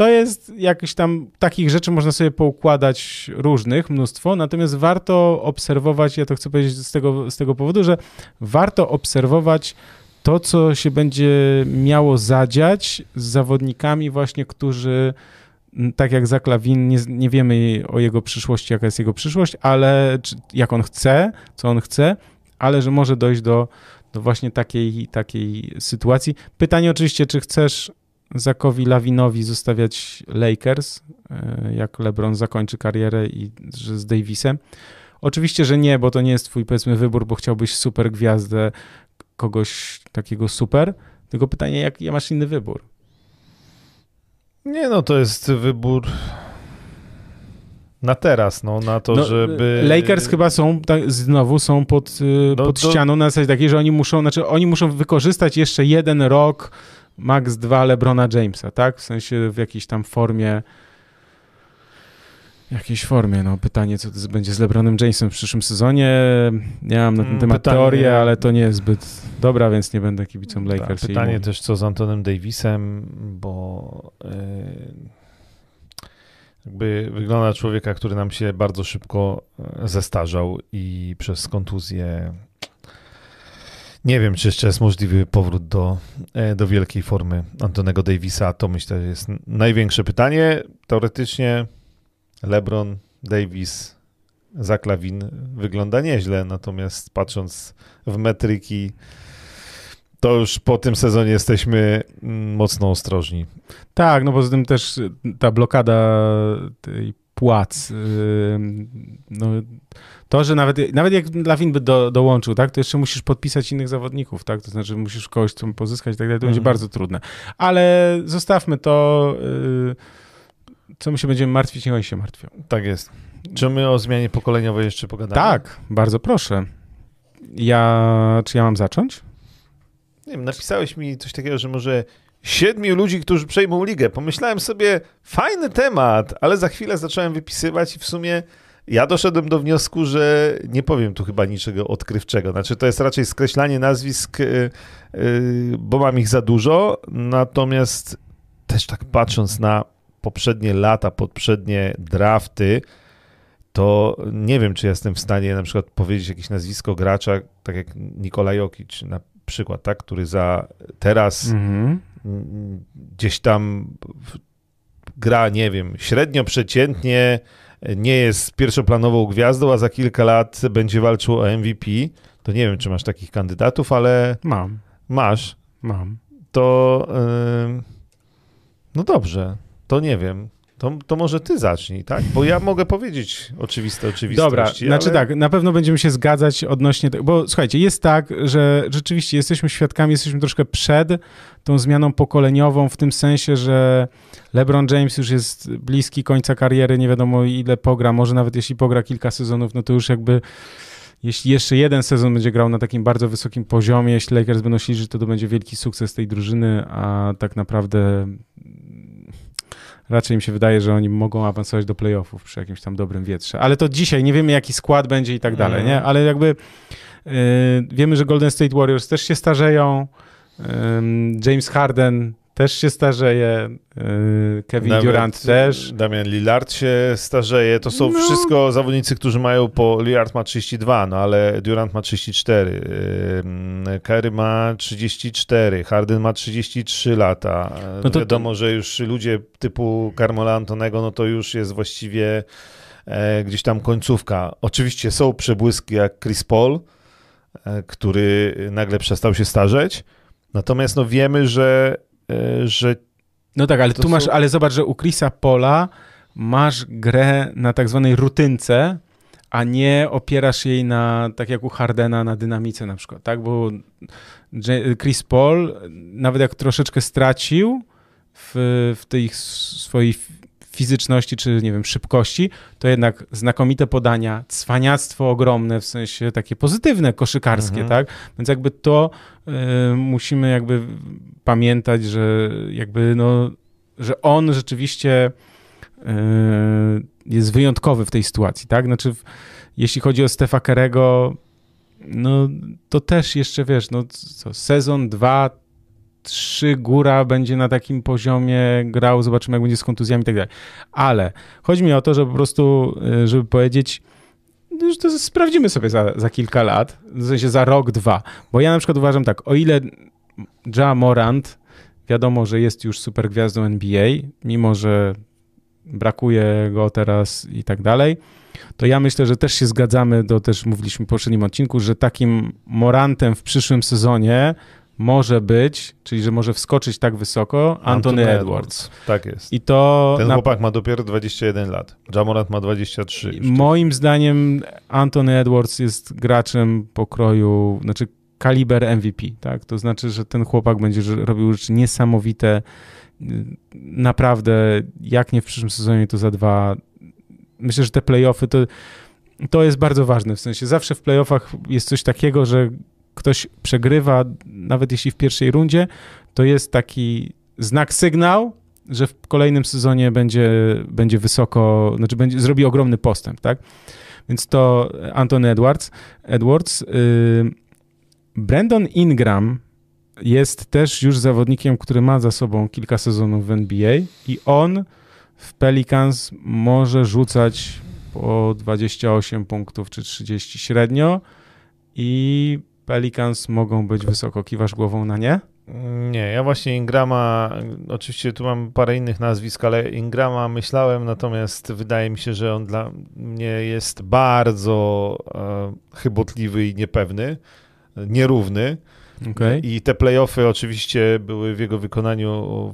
to jest jakieś tam, takich rzeczy można sobie poukładać różnych, mnóstwo, natomiast warto obserwować, ja to chcę powiedzieć z tego, z tego powodu, że warto obserwować to, co się będzie miało zadziać z zawodnikami właśnie, którzy tak jak Zaklawin, nie, nie wiemy o jego przyszłości, jaka jest jego przyszłość, ale czy, jak on chce, co on chce, ale że może dojść do, do właśnie takiej, takiej sytuacji. Pytanie oczywiście, czy chcesz Zakowi Lawinowi zostawiać Lakers, e, jak LeBron zakończy karierę i z Davisem. Oczywiście, że nie, bo to nie jest twój powiedzmy wybór, bo chciałbyś super gwiazdę, kogoś takiego super. Tylko pytanie, jak ja masz inny wybór? Nie, no to jest wybór na teraz, no, na to, no, żeby... Lakers chyba są, tak, znowu są pod, y, no, pod ścianą na zasadzie takiej, że oni muszą, znaczy oni muszą wykorzystać jeszcze jeden rok max 2 LeBrona Jamesa, tak? W sensie w jakiejś tam formie jakiejś formie, no pytanie, co to będzie z LeBronem Jamesem w przyszłym sezonie. Ja mam na ten mm, temat pytanie, teorię, ale to nie jest zbyt dobra, więc nie będę kibicą tak, Lakers. pytanie też, co z Antonem Davisem, bo yy, jakby wygląda człowieka, który nam się bardzo szybko e, zestarzał i przez kontuzję nie wiem, czy jeszcze jest możliwy powrót do, e, do wielkiej formy Antonego Davisa. To myślę, że jest największe pytanie. Teoretycznie LeBron, Davis, Zaklawin wygląda nieźle, natomiast patrząc w metryki, to już po tym sezonie jesteśmy mm, mocno ostrożni. Tak, no poza tym też ta blokada tej płac, no to, że nawet, nawet jak Lawin by do, dołączył, tak, to jeszcze musisz podpisać innych zawodników, tak, to znaczy musisz kogoś tam pozyskać i tak dalej, to będzie mhm. bardzo trudne. Ale zostawmy to, y, co my się będziemy martwić, niech oni się martwią. Tak jest. Czy my o zmianie pokoleniowej jeszcze pogadamy? Tak, bardzo proszę. Ja, czy ja mam zacząć? Nie wiem, napisałeś mi coś takiego, że może siedmiu ludzi, którzy przejmą ligę. Pomyślałem sobie, fajny temat, ale za chwilę zacząłem wypisywać i w sumie ja doszedłem do wniosku, że nie powiem tu chyba niczego odkrywczego. Znaczy, to jest raczej skreślanie nazwisk, y, y, bo mam ich za dużo. Natomiast też tak patrząc na poprzednie lata, poprzednie drafty, to nie wiem, czy jestem w stanie na przykład powiedzieć jakieś nazwisko gracza, tak jak Nikola Jokic na przykład, tak, który za teraz mhm. Gdzieś tam gra, nie wiem, średnio przeciętnie, nie jest pierwszoplanową gwiazdą, a za kilka lat będzie walczył o MVP. To nie wiem, czy masz takich kandydatów, ale. Mam. Masz. Mam. To. Yy... No dobrze, to nie wiem. To, to może ty zacznij, tak? Bo ja mogę powiedzieć oczywiste oczywistości. Dobra, znaczy tak, na pewno będziemy się zgadzać odnośnie tego, bo słuchajcie, jest tak, że rzeczywiście jesteśmy świadkami, jesteśmy troszkę przed tą zmianą pokoleniową w tym sensie, że LeBron James już jest bliski końca kariery, nie wiadomo ile pogra, może nawet jeśli pogra kilka sezonów, no to już jakby jeśli jeszcze jeden sezon będzie grał na takim bardzo wysokim poziomie, jeśli Lakers będą że to to będzie wielki sukces tej drużyny, a tak naprawdę raczej mi się wydaje, że oni mogą awansować do playoffów przy jakimś tam dobrym wietrze. Ale to dzisiaj nie wiemy, jaki skład będzie i tak dalej, nie? Ale jakby yy, wiemy, że Golden State Warriors też się starzeją. Yy, James Harden też się starzeje, y, Kevin Nawet Durant też. Damian Lillard się starzeje. To są no. wszystko zawodnicy, którzy mają po... Lillard ma 32, no ale Durant ma 34. Kerry ma 34, Harden ma 33 lata. No to... Wiadomo, że już ludzie typu Carmela Antonego, no to już jest właściwie e, gdzieś tam końcówka. Oczywiście są przebłyski jak Chris Paul, e, który nagle przestał się starzeć. Natomiast no wiemy, że że. No tak, ale tu są... masz, ale zobacz, że u Chrisa Pola masz grę na tak zwanej rutynce, a nie opierasz jej na, tak jak u Hardena, na dynamice na przykład, tak? Bo Chris Paul, nawet jak troszeczkę stracił w, w tej swojej fizyczności czy, nie wiem, szybkości, to jednak znakomite podania, cwaniactwo ogromne, w sensie takie pozytywne, koszykarskie, mhm. tak? Więc jakby to y, musimy jakby pamiętać, że jakby no, że on rzeczywiście y, jest wyjątkowy w tej sytuacji, tak? Znaczy, jeśli chodzi o Stefa Kerego, no to też jeszcze, wiesz, no co, sezon, dwa, trzy góra będzie na takim poziomie grał, zobaczymy jak będzie z kontuzjami i tak dalej. Ale chodzi mi o to, że po prostu, y, żeby powiedzieć, że to sprawdzimy sobie za, za kilka lat, w sensie za rok, dwa. Bo ja na przykład uważam tak, o ile Ja Morant, wiadomo, że jest już super gwiazdą NBA, mimo że brakuje go teraz i tak dalej, to ja myślę, że też się zgadzamy, to też mówiliśmy w poprzednim odcinku, że takim Morantem w przyszłym sezonie może być, czyli że może wskoczyć tak wysoko, Anthony, Edwards. Edwards. Tak jest. I to Ten na... chłopak ma dopiero 21 lat. Jamorant ma 23. Moim zdaniem Anthony Edwards jest graczem pokroju, znaczy kaliber MVP, tak? To znaczy, że ten chłopak będzie robił rzeczy niesamowite. Naprawdę, jak nie w przyszłym sezonie, to za dwa. Myślę, że te playoffy to, to jest bardzo ważne. W sensie zawsze w playoffach jest coś takiego, że ktoś przegrywa, nawet jeśli w pierwszej rundzie, to jest taki znak, sygnał, że w kolejnym sezonie będzie, będzie wysoko, znaczy będzie, zrobi ogromny postęp, tak? Więc to Anton Edwards. Edwards. Yy, Brandon Ingram jest też już zawodnikiem, który ma za sobą kilka sezonów w NBA i on w Pelicans może rzucać po 28 punktów czy 30 średnio i Pelicans mogą być wysoko. Kiwasz głową na nie? Nie, ja właśnie Ingrama, oczywiście tu mam parę innych nazwisk, ale Ingrama myślałem, natomiast wydaje mi się, że on dla mnie jest bardzo e, chybotliwy i niepewny, nierówny. Okay. I te playoffy oczywiście były w jego wykonaniu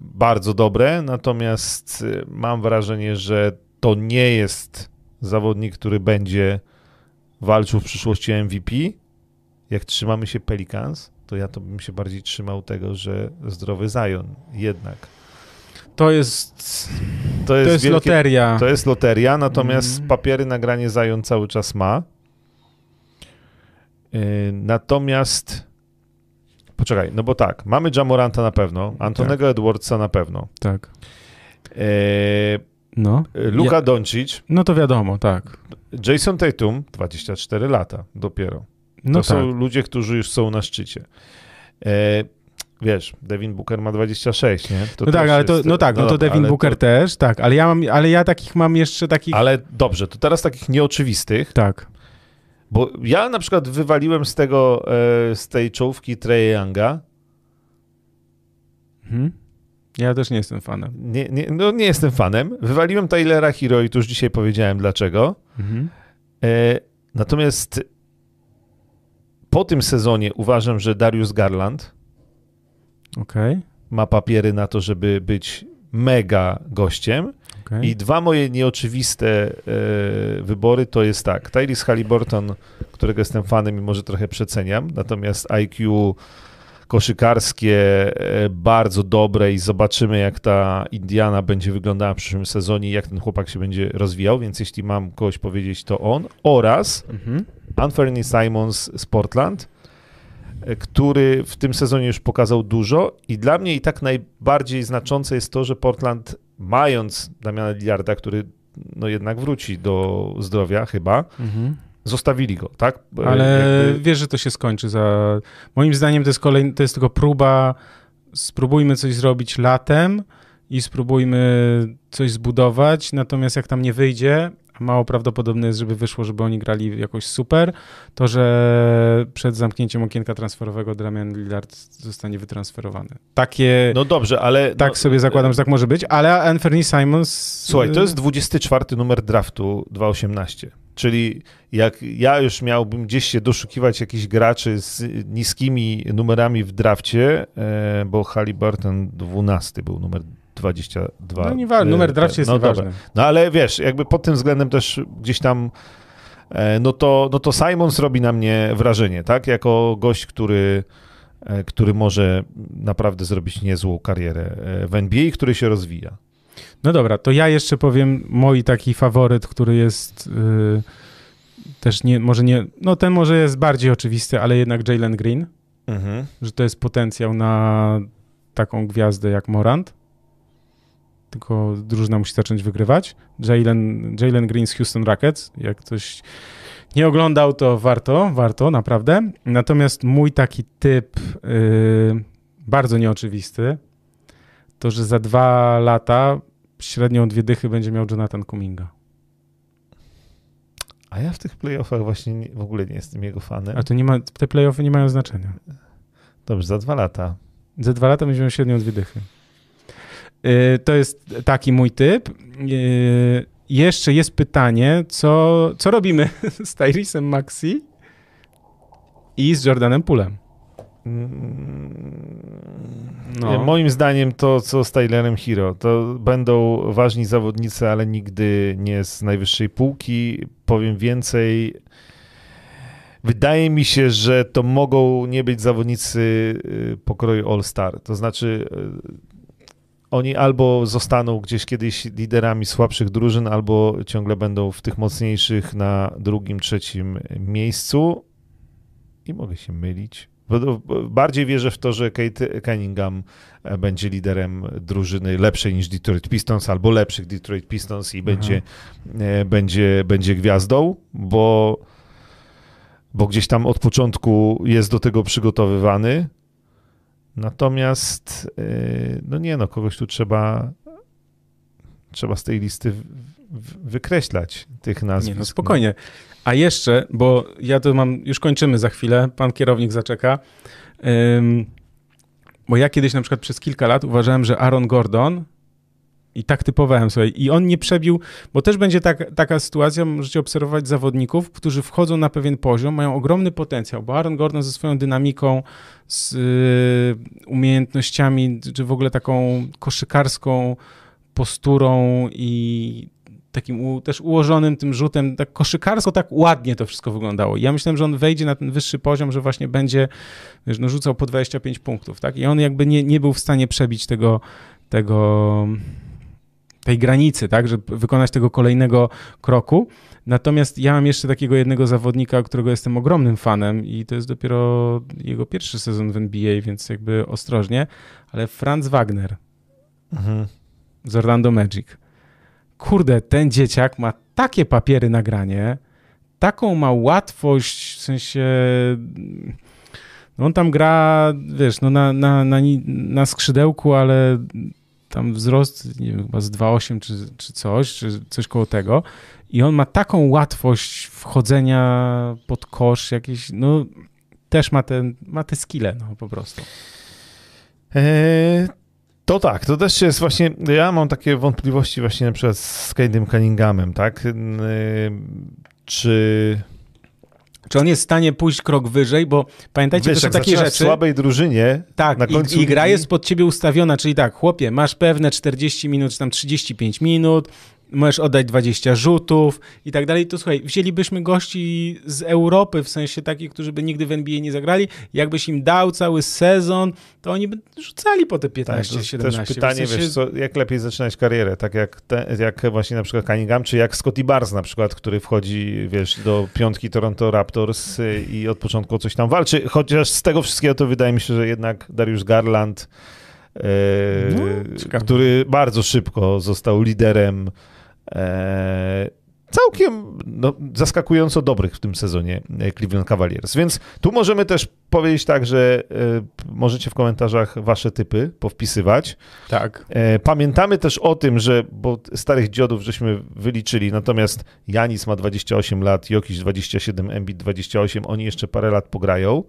bardzo dobre, natomiast e, mam wrażenie, że to nie jest zawodnik, który będzie walczył w przyszłości MVP. Jak trzymamy się Pelicans, to ja to bym się bardziej trzymał tego, że zdrowy Zion jednak. To jest, to jest, to jest wielkie, loteria. To jest loteria, natomiast mm. papiery nagranie Zion cały czas ma. Yy, natomiast poczekaj, no bo tak, mamy Jamoranta na pewno, Antonego tak. Edwardsa na pewno. Tak. Yy, no. Luka ja, Doncic. No to wiadomo, tak. Jason Tatum, 24 lata dopiero. No to tak. są ludzie, którzy już są na szczycie. E, wiesz, Devin Booker ma 26, nie? To no tak, ale to, no tak, no, no to Devin Booker to... też, tak, ale ja mam, ale ja takich mam jeszcze takich... Ale dobrze, to teraz takich nieoczywistych. Tak. Bo ja na przykład wywaliłem z tego, e, z tej czołówki Trey Younga. Mhm. Ja też nie jestem fanem. Nie, nie, no nie jestem fanem. Wywaliłem Taylora Hero i tu już dzisiaj powiedziałem dlaczego. Mhm. E, natomiast po tym sezonie uważam, że Darius Garland okay. ma papiery na to, żeby być mega gościem. Okay. I dwa moje nieoczywiste e, wybory to jest tak. Tyrese Halliburton, którego jestem fanem i może trochę przeceniam, natomiast IQ koszykarskie e, bardzo dobre i zobaczymy, jak ta Indiana będzie wyglądała w przyszłym sezonie i jak ten chłopak się będzie rozwijał, więc jeśli mam kogoś powiedzieć, to on. Oraz mhm. Anthony Simons z Portland, e, który w tym sezonie już pokazał dużo i dla mnie i tak najbardziej znaczące jest to, że Portland mając Damiana Lillarda, który no jednak wróci do zdrowia chyba, mhm zostawili go, tak? E, Ale Jakby... wiesz, że to się skończy za... Moim zdaniem to jest, kolejny, to jest tylko próba, spróbujmy coś zrobić latem i spróbujmy coś zbudować, natomiast jak tam nie wyjdzie, mało prawdopodobne jest, żeby wyszło, żeby oni grali jakoś super, to że przed zamknięciem okienka transferowego Damian Lillard zostanie wytransferowany. Takie... No dobrze, ale... Tak no, sobie zakładam, że tak może być, ale Anthony Simons... Słuchaj, to jest 24 numer draftu 2.18. Czyli jak ja już miałbym gdzieś się doszukiwać jakichś graczy z niskimi numerami w drafcie, e, bo Halliburton 12 był numer 22. No nie numer drafcie jest no, nieważny. No ale wiesz, jakby pod tym względem też gdzieś tam e, no to, no to Simons robi na mnie wrażenie, tak? Jako gość, który, e, który może naprawdę zrobić niezłą karierę w NBA, który się rozwija. No dobra, to ja jeszcze powiem mój taki faworyt, który jest yy, też nie, może nie, no ten może jest bardziej oczywisty, ale jednak Jalen Green, mhm. że to jest potencjał na taką gwiazdę jak Morant. Tylko drużyna musi zacząć wygrywać. Jalen, Jalen Green z Houston Rockets, jak ktoś nie oglądał, to warto, warto, naprawdę. Natomiast mój taki typ yy, bardzo nieoczywisty, to że za dwa lata średnią dwie dychy będzie miał Jonathan Kuminga. A ja w tych playoffach właśnie nie, w ogóle nie jestem jego fanem. A to nie ma, te playoffy nie mają znaczenia. Dobrze, za dwa lata. Za dwa lata będzie miał średnią dwie dychy. Yy, to jest taki mój typ. Yy, jeszcze jest pytanie, co, co robimy z Tyrisem Maxi i z Jordanem Pulem? No. Moim zdaniem to, co z Tylerem Hero, to będą ważni zawodnicy, ale nigdy nie z najwyższej półki. Powiem więcej, wydaje mi się, że to mogą nie być zawodnicy y, pokroju All-Star. To znaczy, y, oni albo zostaną gdzieś kiedyś liderami słabszych drużyn, albo ciągle będą w tych mocniejszych na drugim, trzecim miejscu. I mogę się mylić. Bardziej wierzę w to, że Kate Cunningham e, będzie liderem drużyny lepszej niż Detroit Pistons albo lepszych Detroit Pistons i będzie, e, będzie, będzie gwiazdą, bo, bo gdzieś tam od początku jest do tego przygotowywany. Natomiast, e, no nie no, kogoś tu trzeba trzeba z tej listy wykreślać tych nazwisk. Nie, no spokojnie. A jeszcze, bo ja to mam, już kończymy za chwilę, pan kierownik zaczeka. Um, bo ja kiedyś na przykład przez kilka lat uważałem, że Aaron Gordon i tak typowałem sobie. I on nie przebił, bo też będzie tak, taka sytuacja, możecie obserwować zawodników, którzy wchodzą na pewien poziom, mają ogromny potencjał, bo Aaron Gordon ze swoją dynamiką, z y, umiejętnościami, czy w ogóle taką koszykarską posturą i takim u, też ułożonym tym rzutem, tak koszykarsko, tak ładnie to wszystko wyglądało. ja myślałem, że on wejdzie na ten wyższy poziom, że właśnie będzie, wiesz, no rzucał po 25 punktów, tak? I on jakby nie, nie był w stanie przebić tego, tego, tej granicy, tak, żeby wykonać tego kolejnego kroku. Natomiast ja mam jeszcze takiego jednego zawodnika, którego jestem ogromnym fanem i to jest dopiero jego pierwszy sezon w NBA, więc jakby ostrożnie, ale Franz Wagner mhm. z Orlando Magic kurde, ten dzieciak ma takie papiery na granie, taką ma łatwość, w sensie no on tam gra, wiesz, no na, na, na, na skrzydełku, ale tam wzrost, nie wiem, chyba z 2,8 czy, czy coś, czy coś koło tego i on ma taką łatwość wchodzenia pod kosz jakieś, no też ma, ten, ma te skille, no po prostu. Eee, to tak, to też jest właśnie, ja mam takie wątpliwości właśnie na przykład z Cade'em Cunninghamem, tak? Czy... Czy on jest w stanie pójść krok wyżej, bo pamiętajcie, Wiesz, to są takie rzeczy... w słabej drużynie Tak, na końcu... i, i gra jest pod ciebie ustawiona, czyli tak, chłopie, masz pewne 40 minut, czy tam 35 minut, możesz oddać 20 rzutów i tak dalej, to słuchaj, wzięlibyśmy gości z Europy, w sensie takich, którzy by nigdy w NBA nie zagrali, jakbyś im dał cały sezon, to oni by rzucali po te 15, tak, 17. Też pytanie, w sensie... wiesz co, jak lepiej zaczynać karierę, tak jak, te, jak właśnie na przykład Cunningham, czy jak Scotty Barnes na przykład, który wchodzi, wiesz, do piątki Toronto Raptors i od początku coś tam walczy, chociaż z tego wszystkiego to wydaje mi się, że jednak Darius Garland no, który bardzo szybko został liderem całkiem no, zaskakująco dobrych w tym sezonie e, Cleveland Cavaliers. Więc tu możemy też powiedzieć tak, że e, możecie w komentarzach wasze typy powpisywać. Tak. E, pamiętamy też o tym, że, bo starych dziodów żeśmy wyliczyli, natomiast Janis ma 28 lat, Jokic 27, Embiid 28, oni jeszcze parę lat pograją.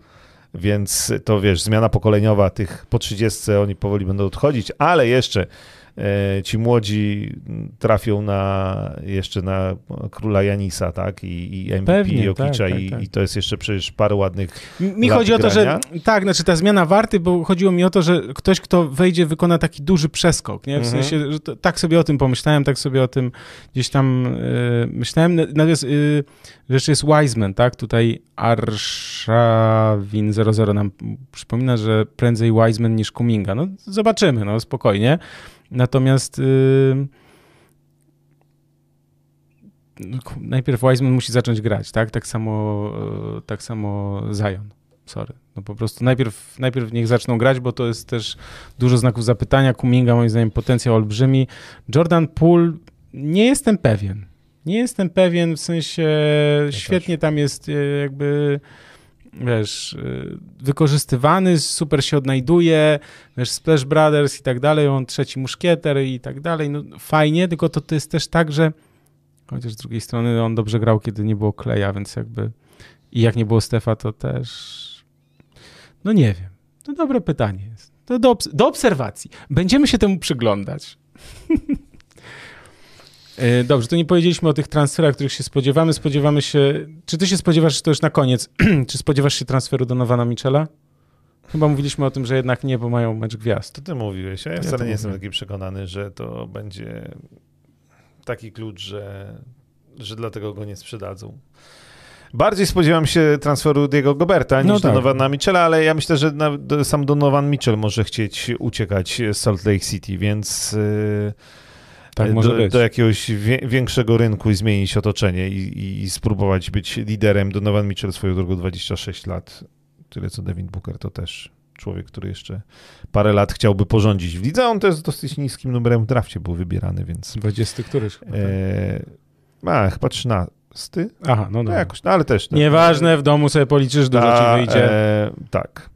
Więc to wiesz, zmiana pokoleniowa tych po 30 oni powoli będą odchodzić, ale jeszcze E, ci młodzi trafią na jeszcze na króla Janisa, tak? I, i MVP Pewnie, Jokicza tak, tak, i, tak. i, to jest jeszcze przecież parę ładnych Mi chodzi o to, że tak, znaczy ta zmiana warty, bo chodziło mi o to, że ktoś, kto wejdzie, wykona taki duży przeskok, nie? W mhm. sensie, że to, tak sobie o tym pomyślałem, tak sobie o tym gdzieś tam yy, myślałem. Natomiast yy, rzecz jest Wiseman, tak? Tutaj Arszawin 00 nam przypomina, że prędzej Wiseman niż Kuminga. No zobaczymy, no spokojnie. Natomiast yy, najpierw Wiseman musi zacząć grać, tak? Tak samo, yy, tak samo Zion. Sorry. No po prostu najpierw, najpierw niech zaczną grać, bo to jest też dużo znaków zapytania. Kuminga moim zdaniem potencjał olbrzymi. Jordan Poole nie jestem pewien. Nie jestem pewien, w sensie ja świetnie też. tam jest y, jakby wiesz, y, wykorzystywany, super się odnajduje, wiesz, Splash Brothers i tak dalej, on trzeci muszkieter i tak dalej, no fajnie, tylko to, to jest też tak, że chociaż z drugiej strony on dobrze grał, kiedy nie było Kleja, więc jakby i jak nie było Stefa, to też no nie wiem. To dobre pytanie jest. To do, do obserwacji. Będziemy się temu przyglądać. E, dobrze, to nie powiedzieliśmy o tych transferach, których się spodziewamy. Spodziewamy się. Czy ty się spodziewasz, to już na koniec, czy spodziewasz się transferu do Nowana Michela? Chyba mówiliśmy o tym, że jednak nie, bo mają mecz gwiazd. To ty mówiłeś, a ja, ja wcale nie jestem taki przekonany, że to będzie taki klucz, że, że dlatego go nie sprzedadzą. Bardziej spodziewam się transferu Diego Goberta niż no tak. Donowana Michela, ale ja myślę, że sam Donovan Mitchell może chcieć uciekać z Salt Lake City, więc... Yy tak do, do, jakiegoś większego rynku i zmienić otoczenie i, i spróbować być liderem. Donovan Mitchell swoją drogą 26 lat, tyle co Devin Booker, to też człowiek, który jeszcze parę lat chciałby porządzić w lidze. On też z dosyć niskim numerem w drafcie był wybierany, więc... 20 któryś? E, a, chyba 13. Aha, no, no. no jakoś, no ale też. No. Nieważne, w domu sobie policzysz, dużo ci wyjdzie. E, tak.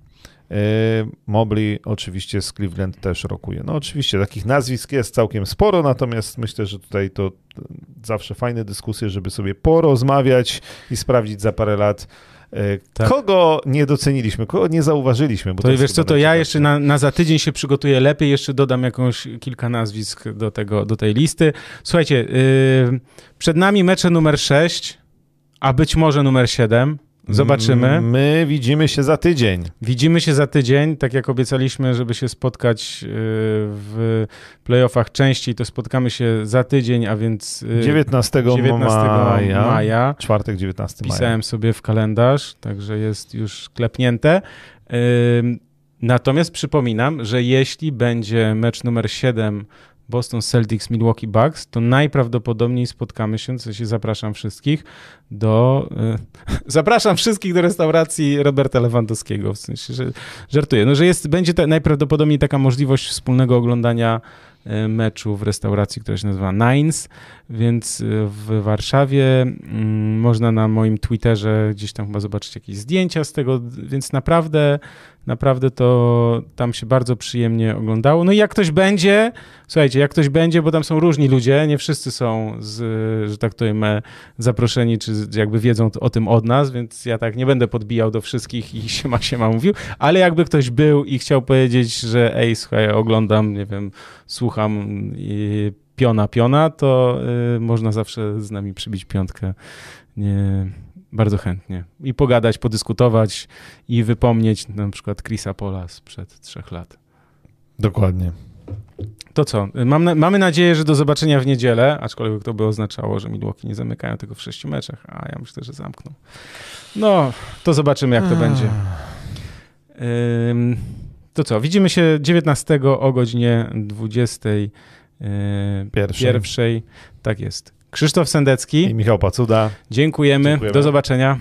Mobley oczywiście z Cleveland też rokuje. No oczywiście takich nazwisk jest całkiem sporo, natomiast myślę, że tutaj to zawsze fajne dyskusje, żeby sobie porozmawiać i sprawdzić za parę lat, tak. Kogo nie doceniliśmy, kogo nie zauważyliśmy? Bo to, to wiesz co, to ja jeszcze na, na za tydzień się przygotuję lepiej, jeszcze dodam jakąś kilka nazwisk do, tego, do tej listy. Słuchajcie, yy, przed nami mecze numer 6, a być może numer 7. Zobaczymy. My widzimy się za tydzień. Widzimy się za tydzień, tak jak obiecaliśmy, żeby się spotkać y, w playoffach częściej, to spotkamy się za tydzień, a więc 19, y, 19 maja, maja. Czwartek 19 maja. Pisałem sobie w kalendarz, także jest już klepnięte. Natomiast przypominam, że jeśli będzie mecz numer 7 Boston Celtics, Milwaukee Bucks, to najprawdopodobniej spotkamy się, w sensie zapraszam wszystkich do... Y, zapraszam wszystkich do restauracji Roberta Lewandowskiego, w sensie, że żartuję, no, że jest, będzie ta, najprawdopodobniej taka możliwość wspólnego oglądania y, meczu w restauracji, która się nazywa Nines, więc y, w Warszawie mm, można na moim Twitterze gdzieś tam chyba zobaczyć jakieś zdjęcia z tego, więc naprawdę Naprawdę to tam się bardzo przyjemnie oglądało. No i jak ktoś będzie, słuchajcie, jak ktoś będzie, bo tam są różni ludzie, nie wszyscy są, z, że tak powiem, e, zaproszeni, czy jakby wiedzą o tym od nas, więc ja tak nie będę podbijał do wszystkich i się ma się ma mówił, ale jakby ktoś był i chciał powiedzieć, że ej, słuchaj, oglądam, nie wiem, słucham i piona, piona, to y, można zawsze z nami przybić piątkę. Nie, bardzo chętnie. I pogadać, podyskutować i wypomnieć na przykład Chrisa Pola sprzed trzech lat. Dokładnie. To co? Mam mamy nadzieję, że do zobaczenia w niedzielę, aczkolwiek to by oznaczało, że Milwaukee nie zamykają tego w sześciu meczach, a ja myślę, że zamkną. No, to zobaczymy, jak to będzie. Ym, to co? Widzimy się 19 o godzinie 20. Yy, pierwszej. pierwszej. Tak jest. Krzysztof Sendecki i Michał Pacuda. Dziękujemy. Dziękujemy. Do zobaczenia.